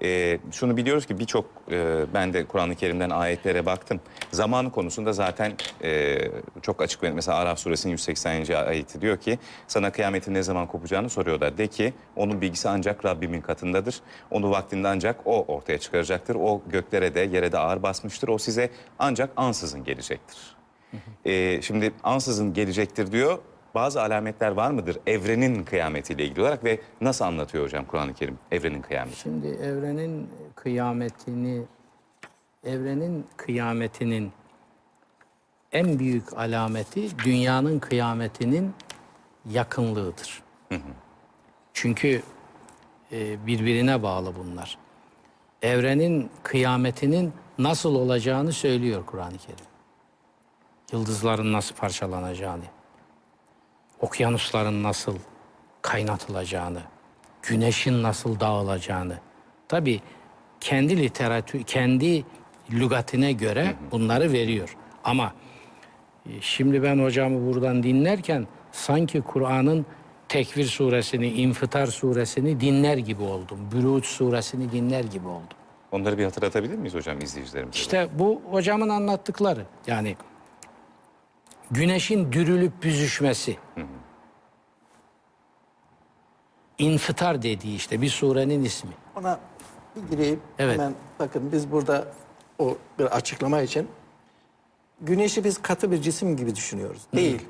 Speaker 2: Ee, şunu biliyoruz ki birçok e, ben de Kur'an-ı Kerim'den ayetlere baktım. Zaman konusunda zaten e, çok açık. Mesela Araf suresinin 180. ayeti diyor ki sana kıyametin ne zaman kopacağını soruyorlar. De ki onun bilgisi ancak Rabbimin katındadır. Onu vaktinde ancak o ortaya çıkaracaktır. O göklere de yere de ağır basmıştır. O size ancak ansızın gelecektir. Ee, şimdi ansızın gelecektir diyor. Bazı alametler var mıdır evrenin kıyametiyle ilgili olarak ve nasıl anlatıyor hocam Kur'an-ı Kerim evrenin kıyameti?
Speaker 4: Şimdi evrenin kıyametini, evrenin kıyametinin en büyük alameti dünyanın kıyametinin yakınlığıdır. Çünkü e, birbirine bağlı bunlar. Evrenin kıyametinin nasıl olacağını söylüyor Kur'an-ı Kerim. Yıldızların nasıl parçalanacağını, okyanusların nasıl kaynatılacağını, güneşin nasıl dağılacağını. Tabii kendi literatür, kendi lügatine göre bunları veriyor. Ama e, şimdi ben hocamı buradan dinlerken sanki Kur'an'ın Tekvir suresini, İnfitar suresini dinler gibi oldum. Bürûç suresini dinler gibi oldum.
Speaker 2: Onları bir hatırlatabilir miyiz hocam izleyicilerimize?
Speaker 4: İşte bu hocamın anlattıkları. Yani güneşin dürülüp büzüşmesi. İnfitar dediği işte bir surenin ismi.
Speaker 3: Ona bir gireyim.
Speaker 4: Evet.
Speaker 3: Hemen bakın biz burada o bir açıklama için güneşi biz katı bir cisim gibi düşünüyoruz. Değil.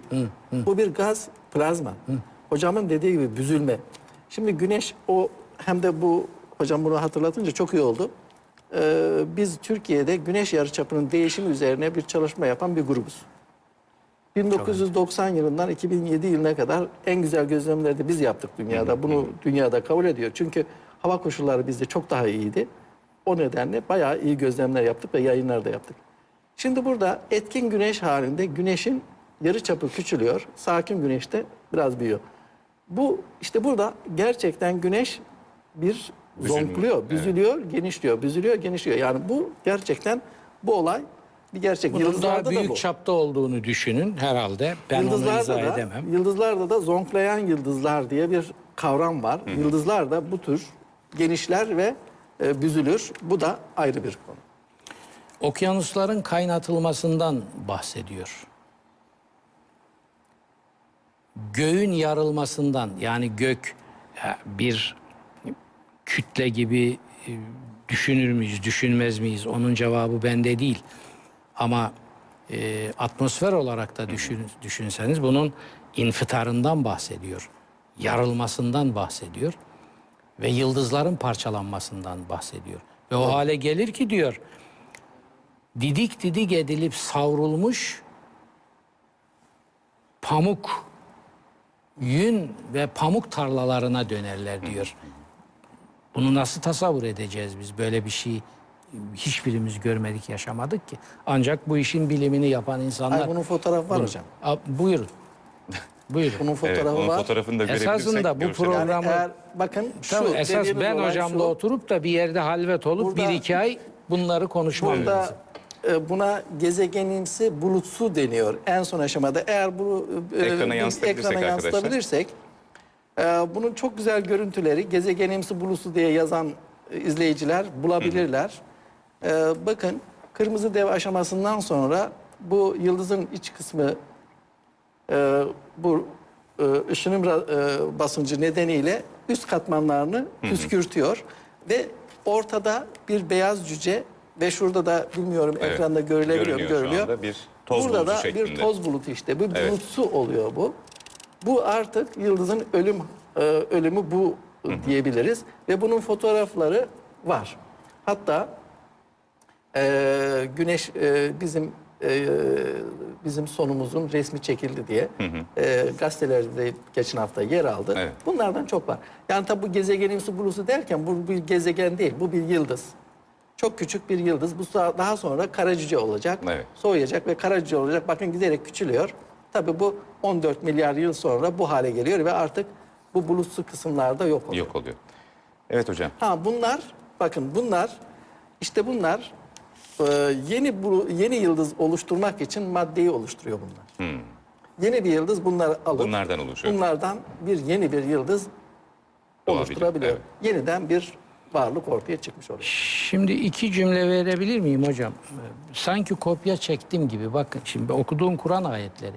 Speaker 3: Bu bir gaz, plazma. Hocamın dediği gibi büzülme. Şimdi güneş o hem de bu hocam bunu hatırlatınca çok iyi oldu. Ee, biz Türkiye'de güneş yarıçapının değişimi üzerine bir çalışma yapan bir grubuz. 1990 yılından 2007 yılına kadar en güzel gözlemleri de biz yaptık dünyada. Bunu dünyada kabul ediyor. Çünkü hava koşulları bizde çok daha iyiydi. O nedenle bayağı iyi gözlemler yaptık ve yayınlar da yaptık. Şimdi burada etkin güneş halinde güneşin yarıçapı küçülüyor. Sakin güneşte biraz büyüyor. Bu işte burada gerçekten güneş bir
Speaker 2: Büzülme,
Speaker 3: zonkluyor, büzülüyor, genişliyor, büzülüyor, genişliyor. Yani bu gerçekten bu olay bir gerçek.
Speaker 4: Bunun daha
Speaker 3: Yıldızlarda da
Speaker 4: büyük
Speaker 3: bu.
Speaker 4: çapta olduğunu düşünün herhalde. Ben onu
Speaker 3: Yıldızlarda
Speaker 4: izah
Speaker 3: da,
Speaker 4: edemem.
Speaker 3: Yıldızlarda da zonklayan yıldızlar diye bir kavram var. Yıldızlar da bu tür genişler ve e, büzülür. Bu da ayrı bir konu.
Speaker 4: Okyanusların kaynatılmasından bahsediyor. Göğün yarılmasından yani gök ya, bir kütle gibi e, düşünür müyüz, düşünmez miyiz? Onun cevabı bende değil. Ama e, atmosfer olarak da düşün, düşünseniz bunun infitarından bahsediyor. Yarılmasından bahsediyor. Ve yıldızların parçalanmasından bahsediyor. Ve o hale gelir ki diyor, didik didik edilip savrulmuş pamuk, yün ve pamuk tarlalarına dönerler diyor. Bunu nasıl tasavvur edeceğiz biz? Böyle bir şey hiçbirimiz görmedik, yaşamadık ki. Ancak bu işin bilimini yapan insanlar...
Speaker 3: Ay, bunun fotoğrafı var hocam.
Speaker 4: A, buyurun. Buyurun.
Speaker 3: Bunun
Speaker 2: Evet,
Speaker 3: fotoğrafı
Speaker 2: onun
Speaker 3: var.
Speaker 2: fotoğrafını da görebilirsek
Speaker 4: Esasında bu program-
Speaker 3: Yani
Speaker 4: programı-
Speaker 3: eğer bakın şu
Speaker 4: Tabii esas ben
Speaker 3: olay
Speaker 4: hocamla
Speaker 3: şu.
Speaker 4: oturup da bir yerde halvet olup
Speaker 3: Burada-
Speaker 4: bir iki ay bunları konuşmam lazım.
Speaker 3: Burada e, buna gezegenimsi bulutsu deniyor en son aşamada. Eğer bunu e,
Speaker 2: Ekrana
Speaker 3: bir
Speaker 2: yansıtabilirsek
Speaker 3: ekrana
Speaker 2: arkadaşlar.
Speaker 3: yansıtabilirsek e, bunun çok güzel görüntüleri gezegenimsi bulutsu diye yazan e, izleyiciler bulabilirler. E, bakın kırmızı dev aşamasından sonra bu yıldızın iç kısmı e, bu e, ışınım e, basıncı nedeniyle üst katmanlarını püskürtüyor ve ortada bir beyaz cüce ve şurada da bilmiyorum
Speaker 2: Evet,
Speaker 3: ekranda görülebiliyor mu
Speaker 2: görünüyor şu
Speaker 3: görülüyor.
Speaker 2: anda bir toz
Speaker 3: Burada
Speaker 2: bulutu
Speaker 3: da
Speaker 2: şeklinde.
Speaker 3: bir toz bulutu işte. Bu
Speaker 2: Evet.
Speaker 3: bulutsu oluyor bu. Bu artık yıldızın ölüm e, ölümü bu diyebiliriz ve bunun fotoğrafları var. Hatta e, güneş e, bizim e, bizim sonumuzun resmi çekildi diye e, gazetelerde de geçen hafta yer aldı.
Speaker 2: Evet.
Speaker 3: Bunlardan çok var. Yani tabi bu gezegenimsi bulusu derken bu bir gezegen değil, bu bir yıldız. Çok küçük bir yıldız. Bu daha sonra kara cüce olacak.
Speaker 2: Evet.
Speaker 3: Soğuyacak ve kara cüce olacak. Bakın giderek küçülüyor. Tabii bu 14 milyar yıl sonra bu hale geliyor ve artık bu bulutsu kısımlarda yok oluyor.
Speaker 2: Yok oluyor. Evet hocam.
Speaker 3: Ha bunlar bakın bunlar işte bunlar e, yeni bu yeni yıldız oluşturmak için maddeyi oluşturuyor bunlar. Yeni bir yıldız bunları alıp
Speaker 2: Bunlardan oluşuyor.
Speaker 3: bunlardan bir yeni bir yıldız
Speaker 2: Doğabilir,
Speaker 3: oluşturabiliyor.
Speaker 2: evet.
Speaker 3: Yeniden bir varlık ortaya çıkmış oluyor.
Speaker 4: Şimdi iki cümle verebilir miyim hocam? Sanki kopya çektim gibi. Bakın şimdi okuduğum Kur'an ayetleri.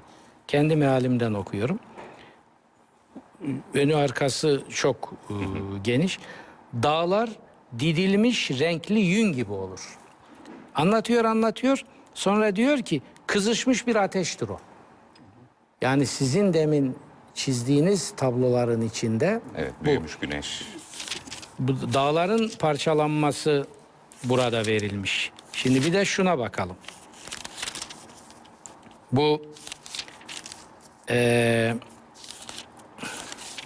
Speaker 4: Kendi mealimden okuyorum. Önü arkası çok e, geniş. Dağlar didilmiş renkli yün gibi olur. Anlatıyor anlatıyor. Sonra diyor ki kızışmış bir ateştir o. Yani sizin demin çizdiğiniz tabloların içinde
Speaker 2: Evet, büyümüş güneş.
Speaker 4: bu dağların parçalanması burada verilmiş. Şimdi bir de şuna bakalım. Bu eee,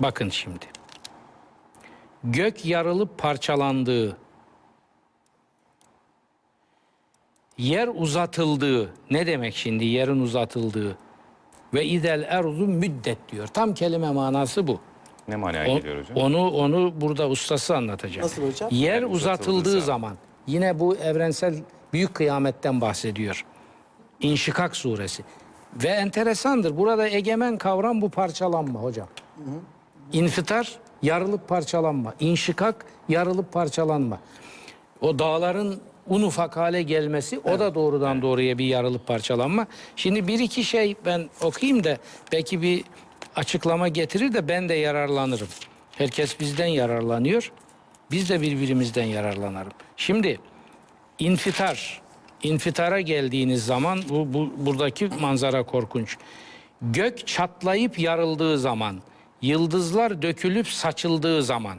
Speaker 4: bakın şimdi. Gök yarılıp parçalandığı, yer uzatıldığı, ne demek şimdi yerin uzatıldığı ve idel erzu müddet diyor. Tam kelime manası bu.
Speaker 2: Ne manaya
Speaker 4: O-
Speaker 2: geliyor hocam?
Speaker 4: Onu onu burada ustası anlatacak.
Speaker 3: Nasıl hocam?
Speaker 4: Yer
Speaker 2: Yani
Speaker 4: uzatıldığı
Speaker 2: uzatıldığı
Speaker 4: zaman yine bu evrensel büyük kıyametten bahsediyor. İnşikak suresi. Ve enteresandır. Burada egemen kavram bu parçalanma hocam. İnfitar yarılıp parçalanma. İnşikak yarılıp parçalanma. O dağların un ufak hale gelmesi o da doğrudan doğruya bir yarılıp parçalanma. Şimdi bir iki şey ben okuyayım da belki bir açıklama getirir de ben de yararlanırım. Herkes bizden yararlanıyor. Biz de birbirimizden yararlanalım. Şimdi infitar, infitara geldiğiniz zaman bu, bu buradaki manzara korkunç. Gök çatlayıp yarıldığı zaman, yıldızlar dökülüp saçıldığı zaman,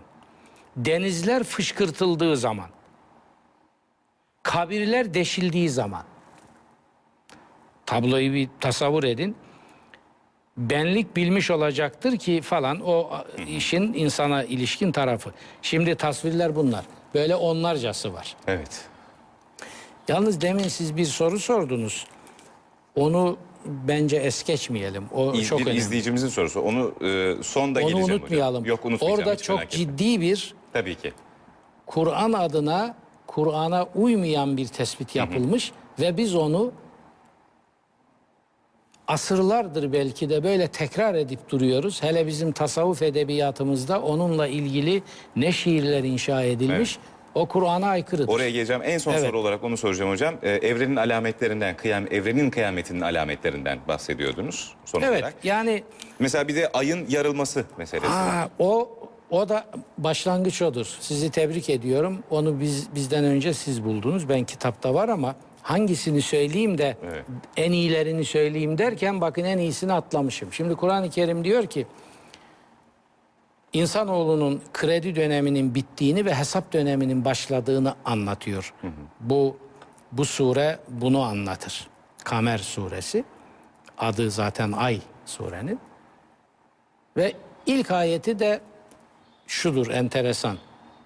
Speaker 4: denizler fışkırtıldığı zaman, kabirler deşildiği zaman. Tabloyu bir tasavvur edin. Benlik bilmiş olacaktır ki falan o işin insana ilişkin tarafı. Şimdi tasvirler bunlar. Böyle onlarcası var.
Speaker 2: Evet.
Speaker 4: Yalnız demin siz bir soru sordunuz. Onu bence es geçmeyelim. O
Speaker 2: İz-
Speaker 4: çok
Speaker 2: bir
Speaker 4: önemli.
Speaker 2: izleyicimizin sorusu. Onu e, sonda
Speaker 4: Onu
Speaker 2: geleceğim
Speaker 4: unutmayalım.
Speaker 2: hocam. Yok unutmayacağım.
Speaker 4: Orada
Speaker 2: hiç
Speaker 4: çok
Speaker 2: merak etme.
Speaker 4: ciddi bir
Speaker 2: Tabii ki.
Speaker 4: Kur'an adına Kur'an'a uymayan bir tespit yapılmış ve biz onu asırlardır belki de böyle tekrar edip duruyoruz. Hele bizim tasavvuf edebiyatımızda onunla ilgili ne şiirler inşa edilmiş. O Kur'an'a aykırıdır.
Speaker 2: Oraya geleceğim. En son
Speaker 4: Evet.
Speaker 2: soru olarak onu soracağım hocam. Ee, evrenin alametlerinden, kıyam, evrenin kıyametinin alametlerinden bahsediyordunuz son
Speaker 4: evet
Speaker 2: olarak.
Speaker 4: yani
Speaker 2: Mesela bir de ayın yarılması meselesi.
Speaker 4: Aa, o o da başlangıç odur. Sizi tebrik ediyorum. Onu biz bizden önce siz buldunuz. Ben kitapta var ama hangisini söyleyeyim de
Speaker 2: Evet.
Speaker 4: en iyilerini söyleyeyim derken bakın en iyisini atlamışım. Şimdi Kur'an-ı Kerim diyor ki insanoğlunun kredi döneminin bittiğini ve hesap döneminin başladığını anlatıyor. Bu bu sure bunu anlatır. Kamer suresi. Adı zaten Ay surenin. Ve ilk ayeti de şudur enteresan.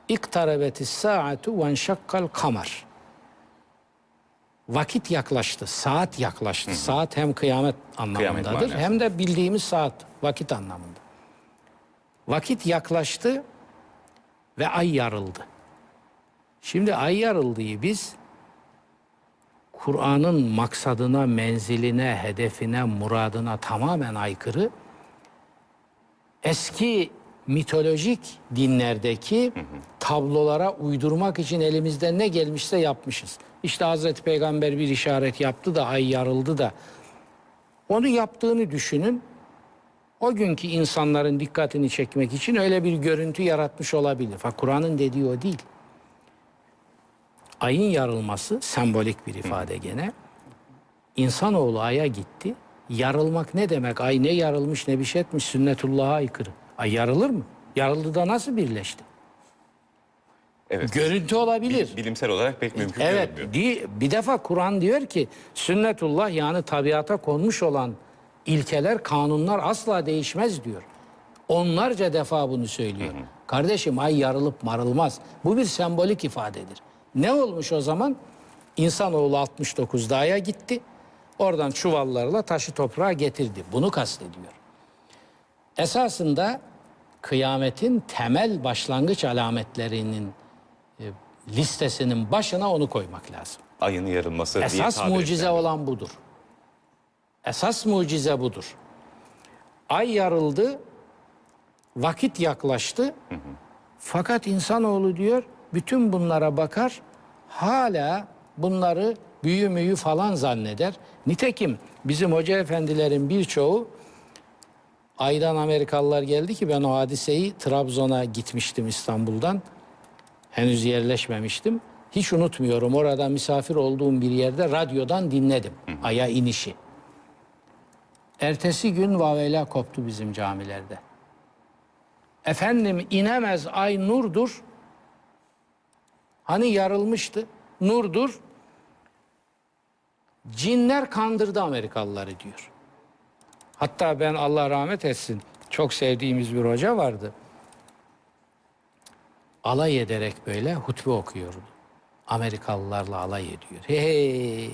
Speaker 4: İktarebetis saatu ve enşakkal kamar. Vakit yaklaştı, saat yaklaştı. Saat hem kıyamet anlamındadır
Speaker 2: manası.
Speaker 4: hem de bildiğimiz saat, vakit anlamında. Vakit yaklaştı ve ay yarıldı. Şimdi ay yarıldığı biz Kur'an'ın maksadına, menziline, hedefine, muradına tamamen aykırı eski mitolojik dinlerdeki tablolara uydurmak için elimizden ne gelmişse yapmışız. İşte Hazreti Peygamber bir işaret yaptı da ay yarıldı da onu yaptığını düşünün. O günkü insanların dikkatini çekmek için öyle bir görüntü yaratmış olabilir. Fakat Kur'an'ın dediği o değil. Ayın yarılması sembolik bir ifade gene. İnsanoğlu aya gitti. Yarılmak ne demek? Ay ne yarılmış ne bir şey etmiş sünnetullah'a aykırı. Ay yarılır mı? Yarıldı da nasıl birleşti?
Speaker 2: Evet.
Speaker 4: Görüntü olabilir.
Speaker 2: Bilimsel olarak pek mümkün
Speaker 4: Evet.
Speaker 2: görünmüyor.
Speaker 4: di- Bir defa Kur'an diyor ki sünnetullah yani tabiata konmuş olan ilkeler, kanunlar asla değişmez diyor. Onlarca defa bunu söylüyor. Kardeşim ay yarılıp marılmaz. Bu bir sembolik ifadedir. Ne olmuş o zaman? İnsanoğlu 69 dağa gitti. Oradan çuvallarla taşı toprağa getirdi. Bunu kastediyor. Esasında kıyametin temel başlangıç alametlerinin e, listesinin başına onu koymak lazım.
Speaker 2: Ayın yarılması diye
Speaker 4: Esas mucize
Speaker 2: edilen.
Speaker 4: olan budur. Esas mucize budur. Ay yarıldı, vakit yaklaştı. Fakat insanoğlu diyor bütün bunlara bakar hala bunları büyü müyü falan zanneder. Nitekim bizim hoca efendilerin birçoğu aydan Amerikalılar geldi ki ben o hadiseyi Trabzon'a gitmiştim İstanbul'dan. Henüz yerleşmemiştim. Hiç unutmuyorum orada misafir olduğum bir yerde radyodan dinledim aya inişi. Ertesi gün vavela koptu bizim camilerde. Efendim inemez ay nurdur. Hani yarılmıştı. Nurdur. Cinler kandırdı Amerikalıları diyor. Hatta ben Allah rahmet etsin çok sevdiğimiz bir hoca vardı. Alay ederek böyle hutbe okuyordu. Amerikalılarla alay ediyor. Hey,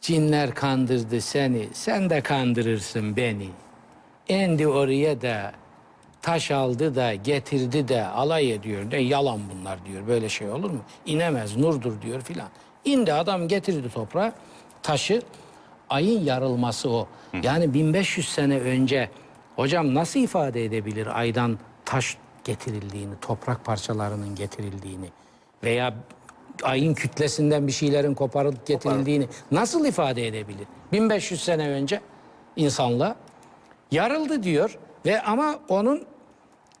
Speaker 4: cinler kandırdı seni, sen de kandırırsın beni. Endi oraya da taş aldı da getirdi de alay ediyor. Ne yalan bunlar diyor. Böyle şey olur mu? İnemez nurdur diyor filan. İndi adam getirdi toprağa taşı. Ayın yarılması o. Yani 1500 sene önce hocam nasıl ifade edebilir aydan taş getirildiğini, toprak parçalarının getirildiğini veya ayın kütlesinden bir şeylerin koparılıp getirildiğini nasıl ifade edebilir? 1500 sene önce insanla yarıldı diyor ve ama onun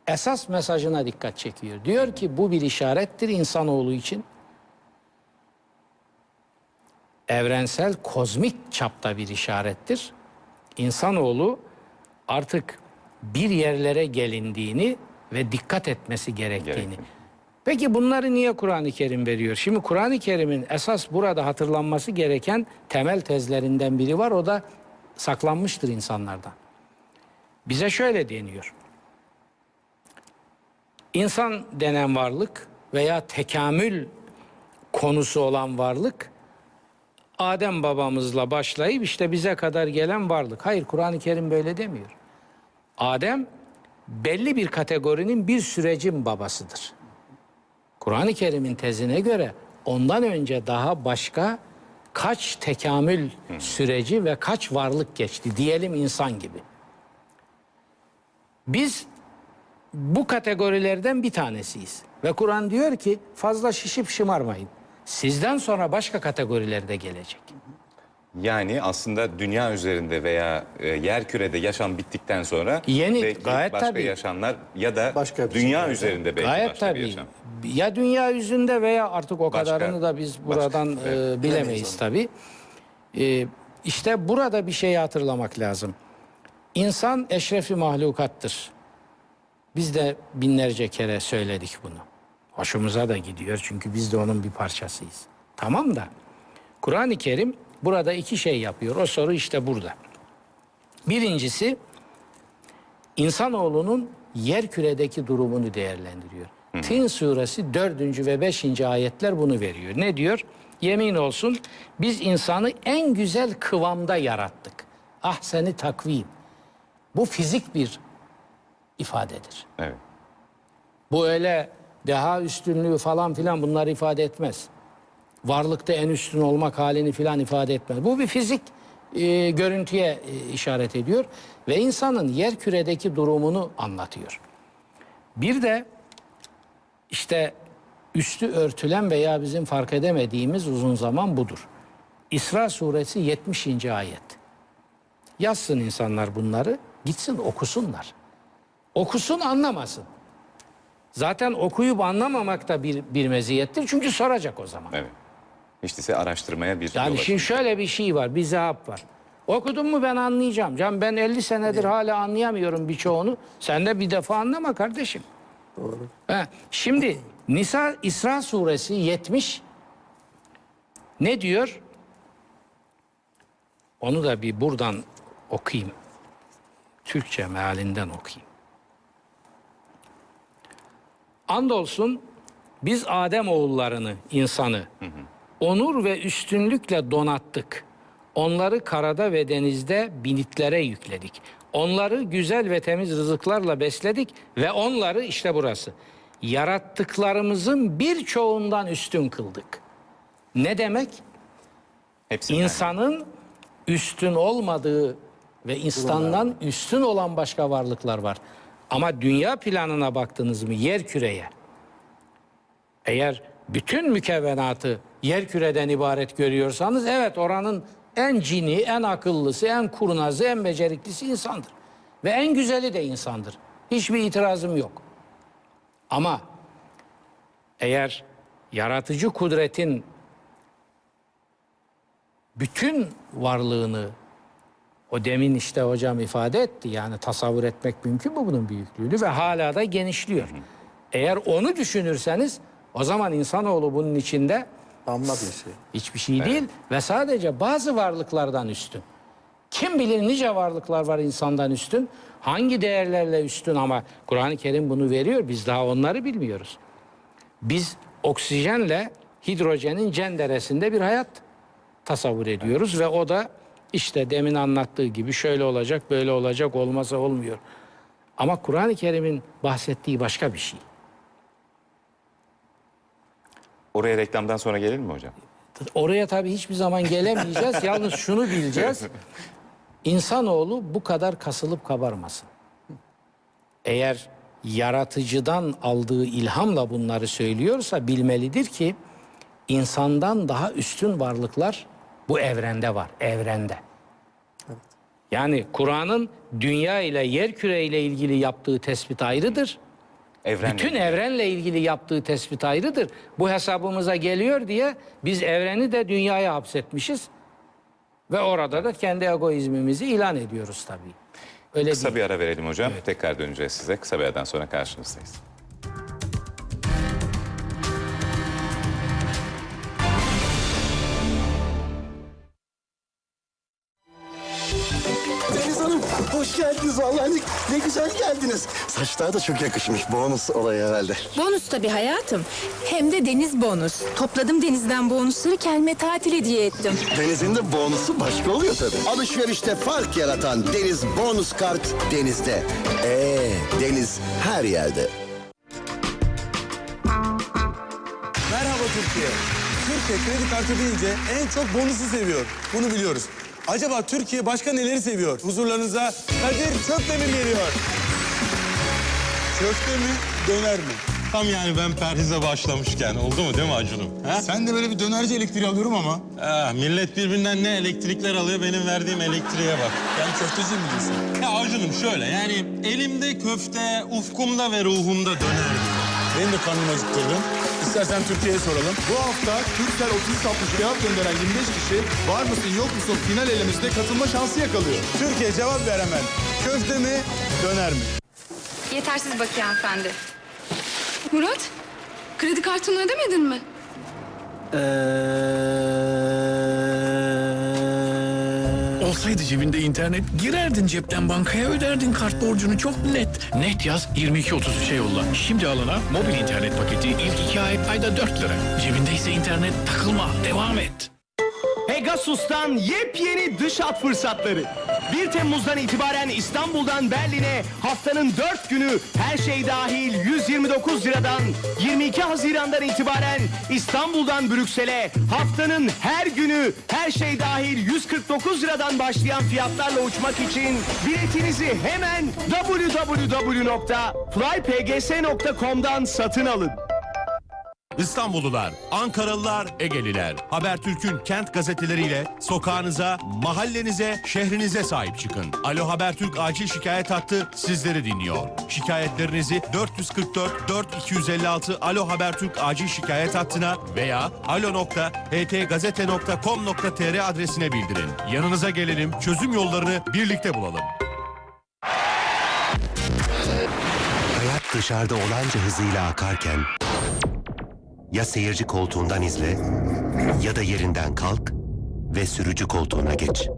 Speaker 4: esas mesajına dikkat çekiyor. Diyor ki bu bir işarettir insanoğlu için. Evrensel, kozmik çapta bir işarettir. İnsanoğlu artık bir yerlere gelindiğini ve dikkat etmesi gerektiğini.
Speaker 2: Gerektiğini.
Speaker 4: Peki bunları niye Kur'an-ı Kerim veriyor? Şimdi Kur'an-ı Kerim'in esas burada hatırlanması gereken temel tezlerinden biri var. O da saklanmıştır insanlardan. Bize şöyle deniyor. İnsan denen varlık veya tekamül konusu olan varlık Adem babamızla başlayıp işte bize kadar gelen varlık. Hayır Kur'an-ı Kerim böyle demiyor. Adem belli bir kategorinin bir sürecin babasıdır. Kur'an-ı Kerim'in tezine göre ondan önce daha başka kaç tekamül süreci ve kaç varlık geçti diyelim insan gibi. Biz bu kategorilerden bir tanesiyiz. Ve Kur'an diyor ki fazla şişip şımarmayın. Sizden sonra başka kategoriler de gelecek.
Speaker 2: Yani aslında dünya üzerinde veya e, yer kürede yaşam bittikten sonra
Speaker 4: Yeni,
Speaker 2: belki
Speaker 4: gayet
Speaker 2: başka
Speaker 4: tabii.
Speaker 2: yaşamlar ya da
Speaker 3: Başka bir
Speaker 2: dünya
Speaker 3: şekilde.
Speaker 2: üzerinde belki
Speaker 4: Gayet
Speaker 2: başka bir
Speaker 4: tabii.
Speaker 2: yaşam.
Speaker 4: Ya dünya yüzünde veya artık o
Speaker 2: Başka-
Speaker 4: kadarını da biz
Speaker 2: başka-
Speaker 4: buradan
Speaker 2: evet.
Speaker 4: e, bilemeyiz tabii. E, işte burada bir şeyi hatırlamak lazım. İnsan eşrefi mahlukattır. Biz de binlerce kere söyledik bunu. Hoşumuza da gidiyor çünkü biz de onun bir parçasıyız. Tamam da Kur'an-ı Kerim burada iki şey yapıyor. O soru işte burada. Birincisi insanoğlunun yer küredeki durumunu değerlendiriyor. Tin suresi 4. ve 5. ayetler bunu veriyor. Ne diyor? Yemin olsun biz insanı en güzel kıvamda yarattık. Ah seni takvim. Bu fizik bir ifadedir.
Speaker 2: Evet.
Speaker 4: Bu öyle deha üstünlüğü falan filan bunları ifade etmez. Varlıkta en üstün olmak halini filan ifade etmez. Bu bir fizik e, görüntüye e, işaret ediyor ve insanın yer küredeki durumunu anlatıyor. Bir de işte üstü örtülen veya bizim fark edemediğimiz uzun zaman budur. İsra suresi 70. ayet. Yazsın insanlar bunları, gitsin okusunlar. Okusun anlamasın. Zaten okuyup anlamamak da bir, bir meziyettir. Çünkü soracak o zaman.
Speaker 2: Evet. Hiç değilse araştırmaya bir
Speaker 4: Yani
Speaker 2: yol
Speaker 4: şimdi
Speaker 2: açıyor.
Speaker 4: şöyle bir şey var, bir zaap var. Okudun mu ben anlayacağım. Can ben 50 senedir hala anlayamıyorum birçoğunu. Sen de bir defa anlama kardeşim.
Speaker 3: Doğru.
Speaker 4: Ha, şimdi Nisa İsra suresi 70 ne diyor? Onu da bir buradan okuyayım. Türkçe mealinden okuyayım. Andolsun biz Adem oğullarını, insanı onur ve üstünlükle donattık. Onları karada ve denizde binitlere yükledik. Onları güzel ve temiz rızıklarla besledik ve onları işte burası. Yarattıklarımızın birçoğundan üstün kıldık. Ne demek?
Speaker 2: Hepsinden.
Speaker 4: İnsanın üstün olmadığı ve insandan üstün olan başka varlıklar var. Ama dünya planına baktınız mı yer küreye? Eğer bütün mükevvenatı yer küreden ibaret görüyorsanız evet oranın en cini, en akıllısı, en kurnazı, en beceriklisi insandır. Ve en güzeli de insandır. Hiçbir itirazım yok. Ama eğer yaratıcı kudretin bütün varlığını o demin işte hocam ifade etti. Yani tasavvur etmek mümkün mü bunun büyüklüğünü ve hala da genişliyor. Eğer onu düşünürseniz o zaman insanoğlu bunun içinde
Speaker 3: bir şey.
Speaker 4: hiçbir şey değil ve sadece bazı varlıklardan üstün. Kim bilir nice varlıklar var insandan üstün. Hangi değerlerle üstün ama Kur'an-ı Kerim bunu veriyor. Biz daha onları bilmiyoruz. Biz oksijenle hidrojenin cenderesinde bir hayat tasavvur ediyoruz ve o da işte demin anlattığı gibi şöyle olacak, böyle olacak, olmasa olmuyor. Ama Kur'an-ı Kerim'in bahsettiği başka bir şey.
Speaker 2: Oraya reklamdan sonra gelir mi hocam?
Speaker 4: Oraya tabii hiçbir zaman gelemeyeceğiz. Yalnız şunu bileceğiz. İnsanoğlu bu kadar kasılıp kabarmasın. Eğer yaratıcıdan aldığı ilhamla bunları söylüyorsa bilmelidir ki insandan daha üstün varlıklar bu evrende var, evrende. Yani Kur'an'ın dünya ile yer küre ile ilgili yaptığı tespit ayrıdır.
Speaker 2: Evren
Speaker 4: Bütün evrenle ilgili yaptığı tespit ayrıdır. Bu hesabımıza geliyor diye biz evreni de dünyaya hapsetmişiz. Ve orada da kendi egoizmimizi ilan ediyoruz tabii. Öyle
Speaker 2: Kısa
Speaker 4: değil.
Speaker 2: bir ara verelim hocam. Tekrar döneceğiz size. Kısa bir aradan sonra karşınızdayız.
Speaker 5: Geldiniz vallahi ne, ne güzel geldiniz. Saçlar da çok yakışmış bonus olayı herhalde.
Speaker 6: Bonus tabii hayatım. Hem de deniz bonus. Topladım denizden bonusları kendime tatil hediye ettim.
Speaker 5: Deniz'in de bonusu başka oluyor tabii. Alışverişte fark yaratan Deniz bonus kart denizde. Ee, Deniz her yerde.
Speaker 7: Merhaba Türkiye. Türkiye kredi kartı deyince en çok bonusu seviyor. Bunu biliyoruz. Acaba Türkiye başka neleri seviyor? Huzurlarınıza Kadir Çöpdemir geliyor. Köfte mi, döner mi?
Speaker 8: Tam yani ben perhize başlamışken oldu mu değil mi Acun'um? Ha?
Speaker 7: Sen de böyle bir dönerci elektriği alıyorum ama.
Speaker 8: Ha, millet birbirinden ne elektrikler alıyor benim verdiğim elektriğe bak.
Speaker 7: Ben köfteci mi diyorsun?
Speaker 8: Ya Acun'um şöyle yani elimde köfte, ufkumda ve ruhumda döner.
Speaker 7: Benim de karnımı acıktırdın. İstersen Türkiye'ye soralım.
Speaker 9: Bu hafta Türksel 3360 cevap gönderen 25 kişi var mısın yok musun final elemesine katılma şansı yakalıyor.
Speaker 7: Türkiye cevap ver hemen. Köfte mi, döner mi?
Speaker 10: Yetersiz bakiye hanımefendi. Murat, kredi kartını ödemedin mi?
Speaker 11: Olsaydı cebinde internet girerdin cepten bankaya öderdin kart borcunu çok net. Net yaz 22.33'e yolla. Şimdi alana mobil internet paketi ilk iki ay ayda 4 lira. Cebindeyse internet takılma devam et.
Speaker 12: Pegasus'tan yepyeni dış hat fırsatları. 1 Temmuz'dan itibaren İstanbul'dan Berlin'e haftanın 4 günü her şey dahil 129 liradan 22 Haziran'dan itibaren İstanbul'dan Brüksel'e haftanın her günü her şey dahil 149 liradan başlayan fiyatlarla uçmak için biletinizi hemen www.flypgs.com'dan satın alın.
Speaker 13: İstanbullular, Ankaralılar, Egeliler. Habertürk'ün kent gazeteleriyle sokağınıza, mahallenize, şehrinize sahip çıkın. Alo Habertürk acil şikayet hattı sizleri dinliyor. Şikayetlerinizi 444 4256 Alo Habertürk acil şikayet hattına veya alo.htgazete.com.tr adresine bildirin. Yanınıza gelelim, çözüm yollarını birlikte bulalım.
Speaker 14: Hayat dışarıda olanca hızıyla akarken ya seyirci koltuğundan izle ya da yerinden kalk ve sürücü koltuğuna geç.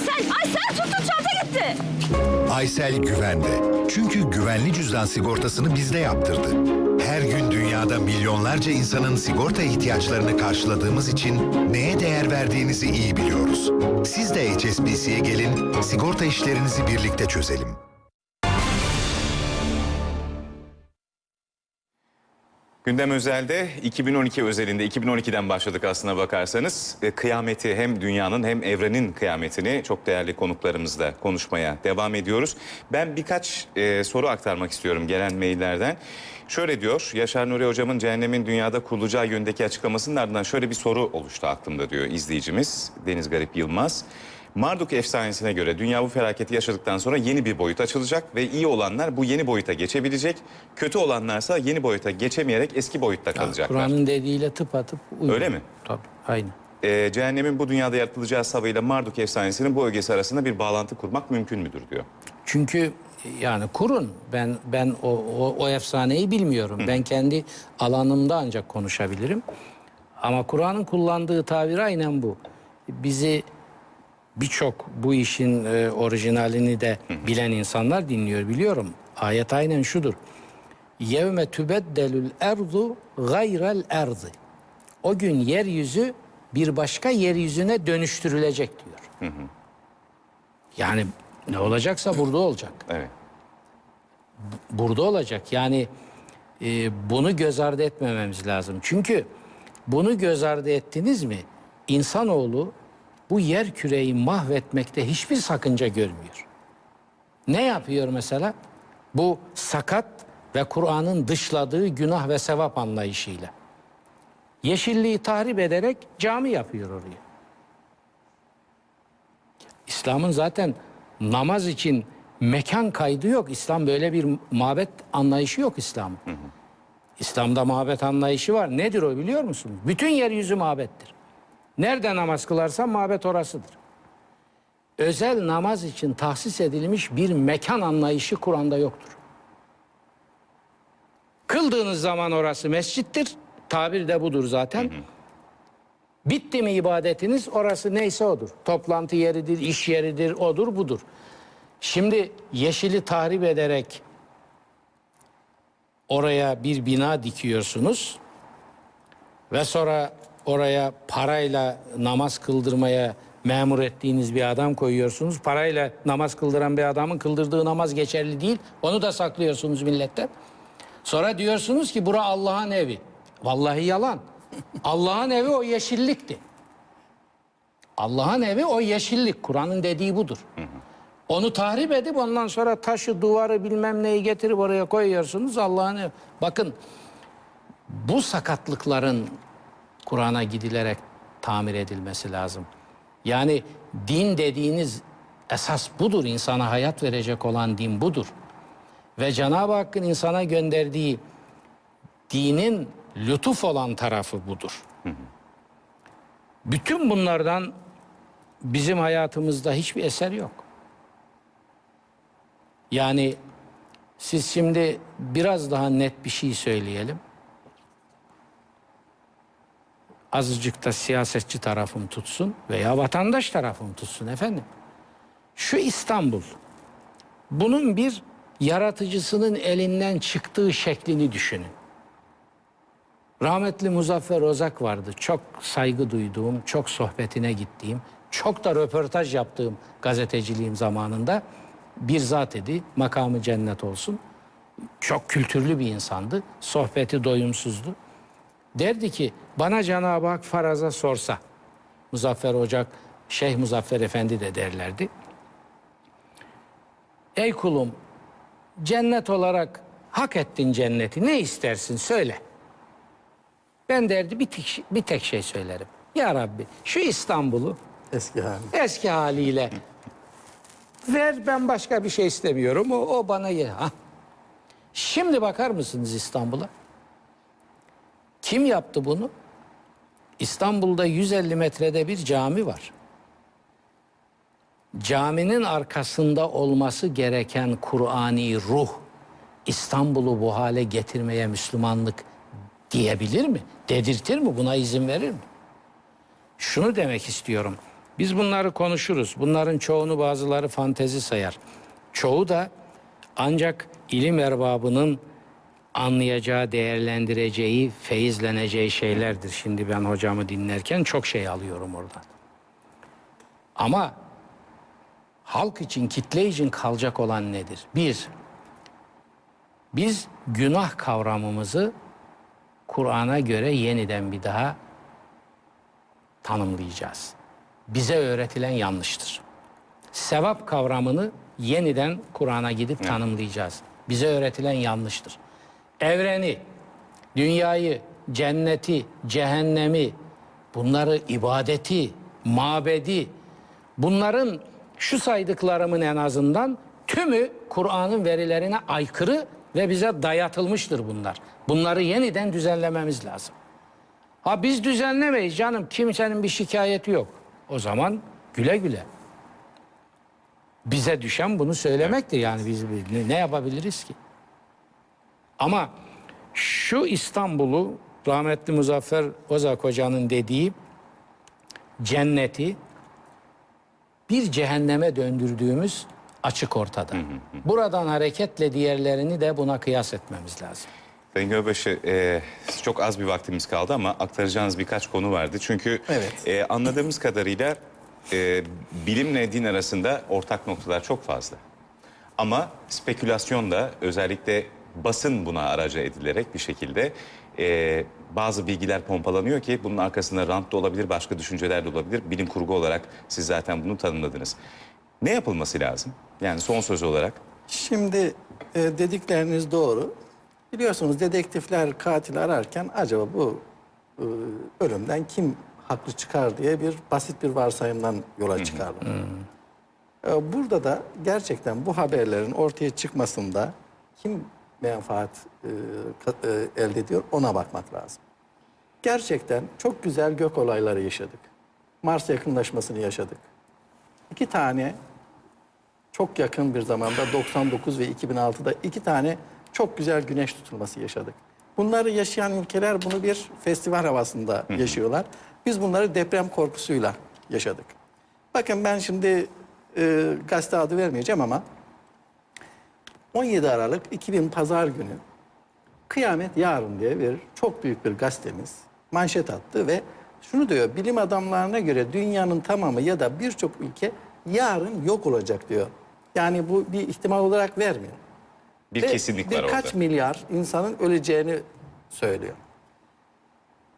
Speaker 6: Aysel, Aysel tutun çanta gitti.
Speaker 15: Aysel güvende. Çünkü güvenli cüzdan sigortasını bizde yaptırdı. Her gün dünyada milyonlarca insanın sigorta ihtiyaçlarını karşıladığımız için neye değer verdiğinizi iyi biliyoruz. Siz de HSBC'ye gelin, sigorta işlerinizi birlikte çözelim.
Speaker 2: Gündem özelde 2012 özelinde 2012'den başladık aslına bakarsanız. E, Kıyameti hem dünyanın hem evrenin kıyametini çok değerli konuklarımızla konuşmaya devam ediyoruz. Ben birkaç e, soru aktarmak istiyorum gelen maillerden. Şöyle diyor Yaşar Nuri hocamın cehennemin dünyada kurulacağı yönündeki açıklamasının ardından şöyle bir soru oluştu aklımda diyor izleyicimiz Deniz Garip Yılmaz. Marduk efsanesine göre dünya bu felaketi yaşadıktan sonra yeni bir boyut açılacak ve iyi olanlar bu yeni boyuta geçebilecek. Kötü olanlarsa yeni boyuta geçemeyerek eski boyutta kalacaklar.
Speaker 4: Kur'an'ın dediğiyle tıpatıp uyuyor.
Speaker 2: Öyle mi?
Speaker 4: Tabii aynı.
Speaker 2: Ee, cehennemin bu dünyada yaratılacağı savıyla Marduk efsanesinin bu ögesi arasında bir bağlantı kurmak mümkün müdür diyor.
Speaker 4: Çünkü yani kurun ben ben o, o, o efsaneyi bilmiyorum. Ben kendi alanımda ancak konuşabilirim. Ama Kur'an'ın kullandığı tabir aynen bu. Bizi birçok bu işin e, orijinalini de bilen insanlar dinliyor biliyorum. Ayet aynen şudur. Yevme tübeddelül erdu gayrel erdi. O gün yeryüzü bir başka yeryüzüne dönüştürülecek diyor. Yani ne olacaksa burada olacak.
Speaker 2: Evet.
Speaker 4: Burada olacak. Yani e, bunu göz ardı etmememiz lazım. Çünkü bunu göz ardı ettiniz mi insanoğlu bu yer küreyi mahvetmekte hiçbir sakınca görmüyor. Ne yapıyor mesela? Bu sakat ve Kur'an'ın dışladığı günah ve sevap anlayışıyla. Yeşilliği tahrip ederek cami yapıyor oraya. İslam'ın zaten namaz için mekan kaydı yok. İslam böyle bir mabet anlayışı yok İslam'ın. İslam'da mabet anlayışı var. Nedir o biliyor musunuz? Bütün yeryüzü mabettir. Nerede namaz kılarsan mabet orasıdır. Özel namaz için tahsis edilmiş bir mekan anlayışı Kur'an'da yoktur. Kıldığınız zaman orası mescittir. Tabir de budur zaten. Bitti mi ibadetiniz orası neyse odur. Toplantı yeridir, iş yeridir, odur budur. Şimdi yeşili tahrip ederek oraya bir bina dikiyorsunuz ve sonra oraya parayla namaz kıldırmaya memur ettiğiniz bir adam koyuyorsunuz. Parayla namaz kıldıran bir adamın kıldırdığı namaz geçerli değil. Onu da saklıyorsunuz milletten. Sonra diyorsunuz ki bura Allah'ın evi. Vallahi yalan. Allah'ın evi o yeşillikti. Allah'ın evi o yeşillik. Kur'an'ın dediği budur. Onu tahrip edip ondan sonra taşı, duvarı bilmem neyi getirip oraya koyuyorsunuz Allah'ın evi. Bakın bu sakatlıkların Kur'an'a gidilerek tamir edilmesi lazım. Yani din dediğiniz esas budur. İnsana hayat verecek olan din budur. Ve Cenab-ı Hakk'ın insana gönderdiği dinin lütuf olan tarafı budur. Bütün bunlardan bizim hayatımızda hiçbir eser yok. Yani siz şimdi biraz daha net bir şey söyleyelim. Azıcık da siyasetçi tarafım tutsun veya vatandaş tarafım tutsun efendim. Şu İstanbul, bunun bir yaratıcısının elinden çıktığı şeklini düşünün. Rahmetli Muzaffer Ozak vardı. Çok saygı duyduğum, çok sohbetine gittiğim, çok da röportaj yaptığım gazeteciliğim zamanında bir zat idi. Makamı cennet olsun. Çok kültürlü bir insandı. Sohbeti doyumsuzdu. Derdi ki bana Cenab-ı Hak faraza sorsa, Muzaffer Ocak, Şeyh Muzaffer Efendi de derlerdi. Ey kulum, cennet olarak hak ettin cenneti, ne istersin söyle. Ben derdi bir tek, bir tek şey söylerim. Ya Rabbi şu İstanbul'u
Speaker 3: Eski hali.
Speaker 4: eski haliyle ver ben başka bir şey istemiyorum. O, o bana ye. Ha. Şimdi bakar mısınız İstanbul'a? Kim yaptı bunu? İstanbul'da 150 metrede bir cami var. Caminin arkasında olması gereken Kur'ani ruh İstanbul'u bu hale getirmeye Müslümanlık diyebilir mi? Dedirtir mi? Buna izin verir mi? Şunu demek istiyorum. Biz bunları konuşuruz. Bunların çoğunu bazıları fantezi sayar. Çoğu da ancak ilim erbabının anlayacağı, değerlendireceği, feyizleneceği şeylerdir. Şimdi ben hocamı dinlerken çok şey alıyorum oradan. Ama halk için, kitle için kalacak olan nedir? Bir, biz günah kavramımızı Kur'an'a göre yeniden bir daha tanımlayacağız. Bize öğretilen yanlıştır. Sevap kavramını yeniden Kur'an'a gidip tanımlayacağız. Bize öğretilen yanlıştır. Evreni, dünyayı, cenneti, cehennemi, bunları ibadeti, mabedi, bunların şu saydıklarımın en azından tümü Kur'an'ın verilerine aykırı ve bize dayatılmıştır bunlar. Bunları yeniden düzenlememiz lazım. Ha biz düzenlemeyiz canım. Kimsenin bir şikayeti yok. O zaman güle güle. Bize düşen bunu söylemektir yani biz ne- ne yapabiliriz ki? Ama şu İstanbul'u rahmetli Muzaffer Ozak Hoca'nın dediği cenneti bir cehenneme döndürdüğümüz açık ortada. Buradan hareketle diğerlerini de buna kıyas etmemiz lazım.
Speaker 2: Sayın Gölbaşı, e, çok az bir vaktimiz kaldı ama aktaracağınız birkaç konu vardı. Çünkü e, anladığımız kadarıyla e, bilimle din arasında ortak noktalar çok fazla. Ama spekülasyon da özellikle basın buna araca edilerek bir şekilde e, bazı bilgiler pompalanıyor ki bunun arkasında rant da olabilir, başka düşünceler de olabilir. Bilim kurgu olarak siz zaten bunu tanımladınız. Ne yapılması lazım? Yani son söz olarak.
Speaker 3: Şimdi e, dedikleriniz doğru. Biliyorsunuz dedektifler katil ararken acaba bu e, ölümden kim haklı çıkar diye bir basit bir varsayımdan yola çıkarlar. E, burada da gerçekten bu haberlerin ortaya çıkmasında kim menfaat e, e, elde ediyor ona bakmak lazım. Gerçekten çok güzel gök olayları yaşadık. Mars yakınlaşmasını yaşadık. İki tane çok yakın bir zamanda 99 ve 2006'da iki tane çok güzel güneş tutulması yaşadık. Bunları yaşayan ülkeler bunu bir festival havasında yaşıyorlar. Biz bunları deprem korkusuyla yaşadık. Bakın ben şimdi e, gazete adı vermeyeceğim ama 17 Aralık 2000 Pazar günü Kıyamet Yarın diye bir çok büyük bir gazetemiz manşet attı ve şunu diyor bilim adamlarına göre dünyanın tamamı ya da birçok ülke yarın yok olacak diyor. Yani bu bir ihtimal olarak vermiyor.
Speaker 2: Bir
Speaker 3: Ve
Speaker 2: kesinlik var
Speaker 3: birkaç
Speaker 2: orada.
Speaker 3: milyar insanın öleceğini söylüyor.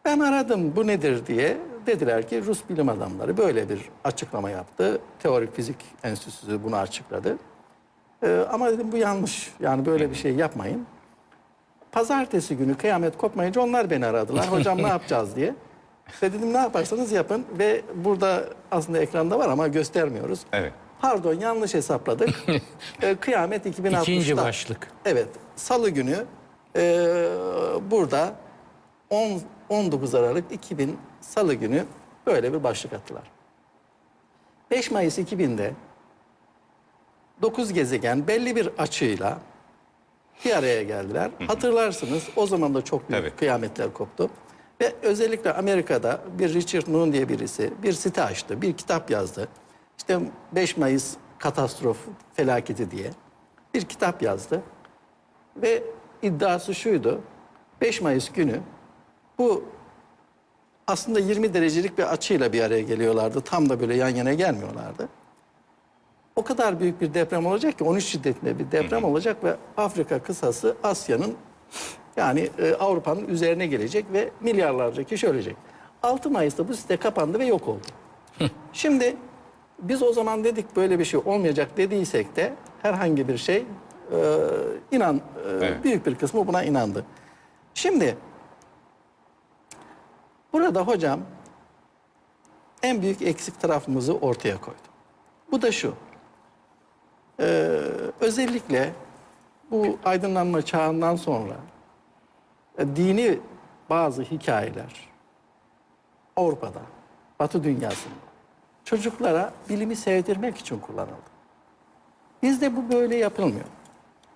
Speaker 3: Ben aradım bu nedir diye. Dediler ki Rus bilim adamları böyle bir açıklama yaptı. Teorik Fizik Enstitüsü bunu açıkladı. Ee, ama dedim bu yanlış. Yani böyle bir şey yapmayın. Pazartesi günü kıyamet kopmayınca onlar beni aradılar. Hocam ne yapacağız diye. Ve dedim ne yaparsanız yapın. Ve burada aslında ekranda var ama göstermiyoruz.
Speaker 2: Evet.
Speaker 3: Pardon yanlış hesapladık. Ee, kıyamet 2060'ta.
Speaker 4: İkinci başlık.
Speaker 3: Evet. Salı günü e, burada 10, 19 Aralık 2000 Salı günü böyle bir başlık attılar. 5 Mayıs 2000'de 9 gezegen belli bir açıyla bir araya geldiler. Hatırlarsınız o zaman da çok büyük kıyametler koptu. Ve özellikle Amerika'da bir Richard Noon diye birisi bir site açtı, bir kitap yazdı. İşte 5 Mayıs katastrof felaketi diye bir kitap yazdı. Ve iddiası şuydu. 5 Mayıs günü bu aslında 20 derecelik bir açıyla bir araya geliyorlardı. Tam da böyle yan yana gelmiyorlardı. O kadar büyük bir deprem olacak ki 13 şiddetinde bir deprem olacak ve Afrika kısası Asya'nın yani e, Avrupa'nın üzerine gelecek ve milyarlarca kişi ölecek. 6 Mayıs'ta bu site kapandı ve yok oldu. Şimdi biz o zaman dedik böyle bir şey olmayacak dediysek de herhangi bir şey e, inan e, büyük bir kısmı buna inandı. Şimdi burada hocam en büyük eksik tarafımızı ortaya koydu. Bu da şu. Ee, özellikle bu aydınlanma çağından sonra e, dini bazı hikayeler Avrupa'da, Batı dünyasında çocuklara bilimi sevdirmek için kullanıldı. Bizde bu böyle yapılmıyor.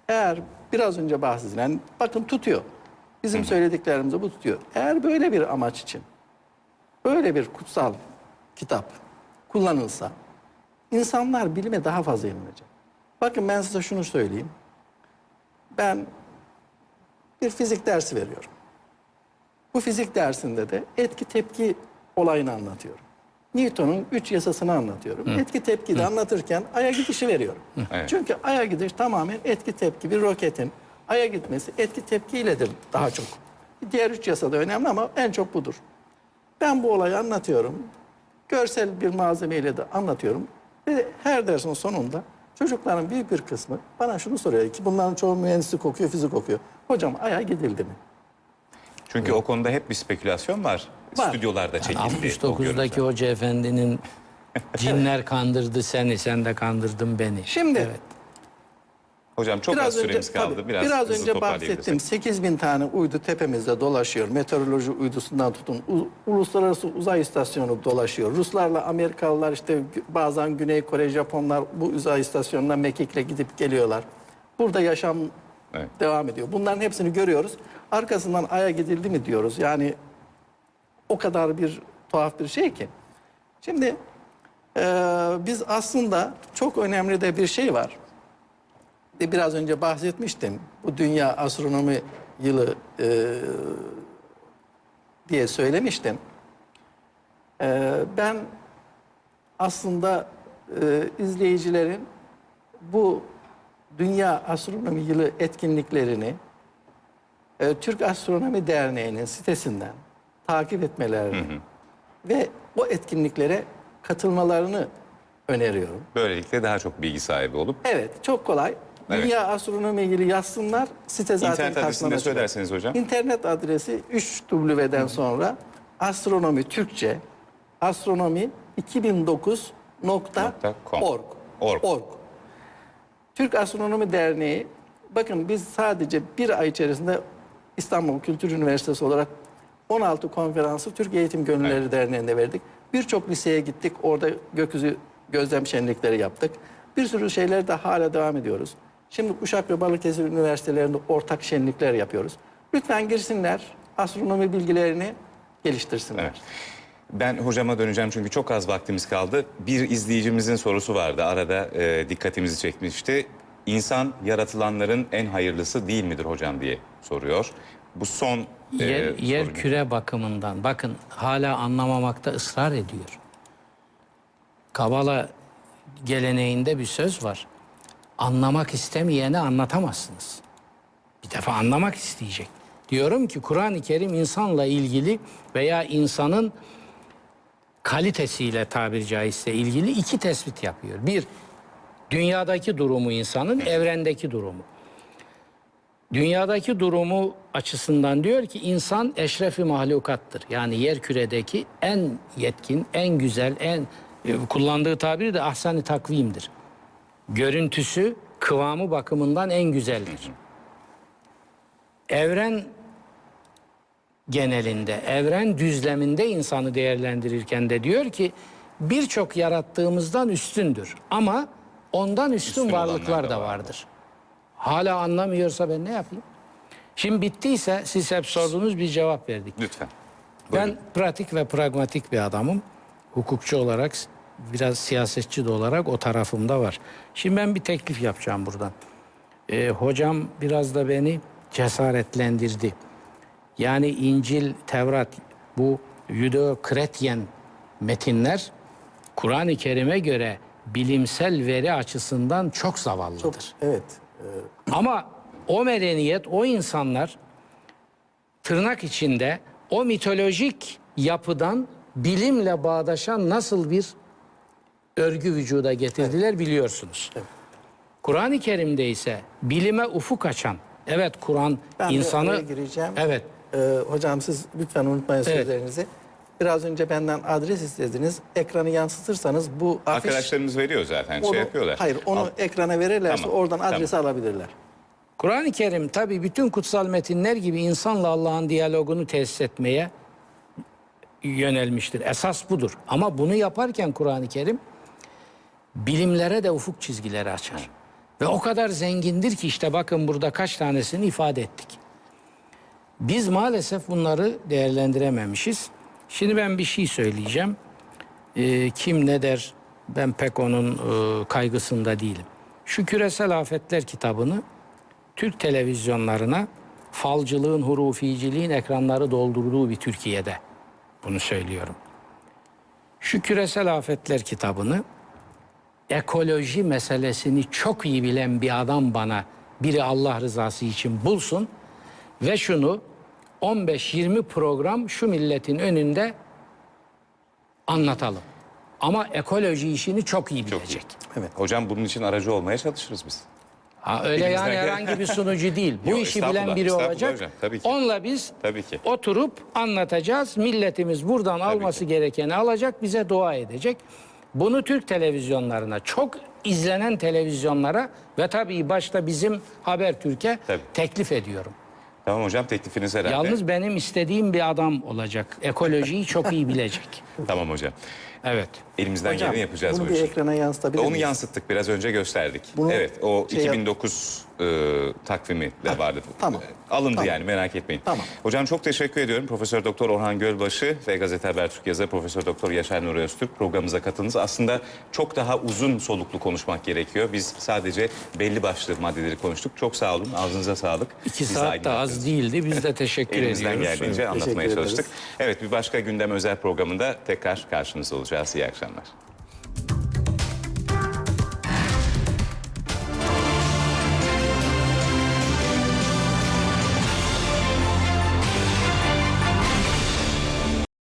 Speaker 3: Eğer biraz önce bahsedilen, bakın tutuyor. Bizim söylediklerimizi bu tutuyor. Eğer böyle bir amaç için, böyle bir kutsal kitap kullanılsa, insanlar bilime daha fazla yönelecek. Bakın ben size şunu söyleyeyim. Ben bir fizik dersi veriyorum. Bu fizik dersinde de etki tepki olayını anlatıyorum. Newton'un üç yasasını anlatıyorum.
Speaker 16: Hı.
Speaker 3: Etki tepki de
Speaker 16: Hı.
Speaker 3: anlatırken aya gidişi veriyorum.
Speaker 16: Evet.
Speaker 3: Çünkü aya gidiş tamamen etki tepki bir roketin aya gitmesi etki tepkiyledir daha çok. Diğer üç yasa da önemli ama en çok budur. Ben bu olayı anlatıyorum. Görsel bir malzemeyle de anlatıyorum. Ve her dersin sonunda çocukların büyük bir kısmı bana şunu soruyor ki bunların çoğu mühendislik okuyor, fizik okuyor. Hocam aya gidildi mi?
Speaker 2: Çünkü o konuda hep bir spekülasyon var.
Speaker 3: Var.
Speaker 2: Stüdyolarda çekildi. o
Speaker 4: 69'daki hoca efendinin cinler kandırdı seni, sen de kandırdın beni.
Speaker 3: Şimdi
Speaker 4: Evet.
Speaker 2: Hocam çok az süremiz kaldı.
Speaker 3: tabii,
Speaker 2: biraz
Speaker 3: biraz önce bahsettim. 8 bin tane uydu tepemizde dolaşıyor. Meteoroloji uydusundan tutun. U- Uluslararası Uzay İstasyonu dolaşıyor. Ruslarla Amerikalılar işte bazen Güney Kore, Japonlar bu uzay istasyonuna mekikle gidip geliyorlar. Burada yaşam
Speaker 2: Evet.
Speaker 3: devam ediyor. Bunların hepsini görüyoruz. Arkasından Ay'a gidildi mi diyoruz. Yani o kadar bir tuhaf bir şey ki. Şimdi eee, biz aslında çok önemli de bir şey var. De biraz önce bahsetmiştim. Bu Dünya Astronomi Yılı eee, diye söylemiştim. Eee, ben aslında eee, izleyicilerin bu Dünya Astronomi Yılı etkinliklerini eee, Türk Astronomi Derneği'nin sitesinden takip etmelerini ve o etkinliklere katılmalarını öneriyorum.
Speaker 2: Böylelikle daha çok bilgi sahibi olup
Speaker 3: Evet, çok kolay.
Speaker 2: Evet.
Speaker 3: Dünya Astronomi ilgili yazsınlar. Site zaten
Speaker 2: İnternet adresini de söylerseniz hocam.
Speaker 3: İnternet adresi 3W'den sonra astronomi Türkçe astronomi 2009.org.
Speaker 2: Org.
Speaker 3: Org. Türk Astronomi Derneği bakın biz sadece bir ay içerisinde İstanbul Kültür Üniversitesi olarak 16 konferansı Türk Eğitim Gönülleri Derneği'nde verdik. Birçok liseye gittik. Orada gökyüzü gözlem şenlikleri yaptık. Bir sürü şeyler de hala devam ediyoruz. Şimdi Uşak ve Balıkesir Üniversitelerinde ortak şenlikler yapıyoruz. Lütfen girsinler, astronomi bilgilerini geliştirsinler.
Speaker 2: Evet. Ben hocama döneceğim çünkü çok az vaktimiz kaldı. Bir izleyicimizin sorusu vardı. Arada e, dikkatimizi çekmişti. İnsan yaratılanların en hayırlısı değil midir hocam diye soruyor. Bu son e,
Speaker 4: Yer, yer küre bakımından bakın hala anlamamakta ısrar ediyor. Kabala geleneğinde bir söz var. Anlamak istemeyeni anlatamazsınız. Bir defa anlamak isteyecek. Diyorum ki Kur'an-ı Kerim insanla ilgili veya insanın kalitesiyle tabiri caizse ilgili iki tespit yapıyor. Bir, dünyadaki durumu insanın, evrendeki durumu. Dünyadaki durumu açısından diyor ki insan eşrefi mahlukattır. Yani yer küredeki en yetkin, en güzel, en kullandığı tabiri de ahsani takvimdir. Görüntüsü, kıvamı bakımından en güzeldir. Evren genelinde, evren düzleminde insanı değerlendirirken de diyor ki birçok yarattığımızdan üstündür. Ama ondan üstün,
Speaker 2: Üstün
Speaker 4: varlıklar
Speaker 2: da vardır.
Speaker 4: vardır. Hala anlamıyorsa ben ne yapayım? Şimdi bittiyse siz hep sorduğunuz bir cevap verdik.
Speaker 2: Lütfen.
Speaker 4: Ben pratik ve pragmatik bir adamım. Hukukçu olarak, biraz siyasetçi de olarak o tarafımda var. Şimdi ben bir teklif yapacağım buradan. Ee, hocam biraz da beni cesaretlendirdi. Yani İncil, Tevrat, bu Judeo-Kretyen metinler Kur'an-ı Kerim'e göre bilimsel veri açısından çok zavallıdır.
Speaker 3: Evet.
Speaker 4: Ama o medeniyet, o insanlar tırnak içinde o mitolojik yapıdan bilimle bağdaşan nasıl bir örgü vücuda getirdiler biliyorsunuz. Kur'an-ı Kerim'de ise bilime ufuk açan, evet Kur'an
Speaker 3: Ben
Speaker 4: insanı...
Speaker 3: oraya gireceğim.
Speaker 4: Evet.
Speaker 3: Ee, hocam siz lütfen unutmayın
Speaker 4: Evet.
Speaker 3: sözlerinizi. Biraz önce benden adres istediniz. Ekranı yansıtırsanız bu afiş...
Speaker 2: Arkadaşlarımız veriyor zaten
Speaker 3: onu-
Speaker 2: şey yapıyorlar.
Speaker 3: Hayır onu
Speaker 2: Al-
Speaker 3: ekrana verirlerse
Speaker 2: Tamam,
Speaker 3: oradan
Speaker 2: tamam.
Speaker 3: adresi alabilirler.
Speaker 4: Kur'an-ı Kerim tabii bütün kutsal metinler gibi insanla Allah'ın diyalogunu tesis etmeye yönelmiştir. Esas budur. Ama bunu yaparken Kur'an-ı Kerim bilimlere de ufuk çizgileri açar. Ve o kadar zengindir ki işte bakın burada kaç tanesini ifade ettik. Biz maalesef bunları değerlendirememişiz. Şimdi ben bir şey söyleyeceğim. Ee, kim ne der ben pek onun e, kaygısında değilim. Şu küresel afetler kitabını Türk televizyonlarına falcılığın, huruficiliğin ekranları doldurduğu bir Türkiye'de bunu söylüyorum. Şu küresel afetler kitabını ekoloji meselesini çok iyi bilen bir adam bana biri Allah rızası için bulsun ve şunu 15-20 program şu milletin önünde anlatalım. Ama ekoloji işini çok iyi bilecek.
Speaker 3: Evet.
Speaker 2: Hocam bunun için aracı olmaya çalışırız biz.
Speaker 4: Ha, öyle
Speaker 2: Elimizden
Speaker 4: yani
Speaker 2: gel-
Speaker 4: herhangi bir sunucu değil. Bu
Speaker 2: Yok,
Speaker 4: işi bilen
Speaker 2: estağfurullah,
Speaker 4: biri
Speaker 2: estağfurullah
Speaker 4: olacak.
Speaker 2: hocam, tabii ki.
Speaker 4: Onunla biz
Speaker 2: Tabii ki.
Speaker 4: oturup anlatacağız. Milletimiz buradan alması gerekeni alacak, bize dua edecek. Bunu Türk televizyonlarına, çok izlenen televizyonlara ve tabii başta bizim Habertürk'e
Speaker 2: Tabii.
Speaker 4: teklif ediyorum.
Speaker 2: Tamam hocam teklifiniz herhalde.
Speaker 4: Yalnız benim istediğim bir adam olacak. Ekolojiyi çok iyi bilecek.
Speaker 2: Tamam hocam.
Speaker 4: Evet.
Speaker 2: Elimizden
Speaker 3: Hocam,
Speaker 2: geleni yapacağız
Speaker 3: bunu
Speaker 2: bu
Speaker 3: bir
Speaker 2: işi.
Speaker 3: ekrana yansıtabilir
Speaker 2: Onu
Speaker 3: miyiz?
Speaker 2: yansıttık biraz önce gösterdik.
Speaker 3: Bunu
Speaker 2: evet o
Speaker 3: şey yap-
Speaker 2: 2009 e, takvimi de vardı.
Speaker 3: tamam.
Speaker 2: Alındı
Speaker 3: Tamam.
Speaker 2: yani merak etmeyin.
Speaker 3: Tamam.
Speaker 2: Hocam çok teşekkür ediyorum. Profesör Doktor Orhan Gölbaşı ve Gazete Habertürk yazarı Profesör Doktor Yaşar Nuri Öztürk programımıza katıldınız. Aslında çok daha uzun soluklu konuşmak gerekiyor. Biz sadece belli başlı maddeleri konuştuk. Çok sağ olun. Ağzınıza sağlık.
Speaker 4: İki
Speaker 2: Bizi
Speaker 4: saat de az değildi. Biz de teşekkür
Speaker 2: Elimizden
Speaker 4: ediyoruz.
Speaker 2: geldiğince
Speaker 3: Teşekkür
Speaker 2: anlatmaya çalıştık. Evet bir başka gündem özel programında tekrar karşınızda olacağız. İyi akşamlar.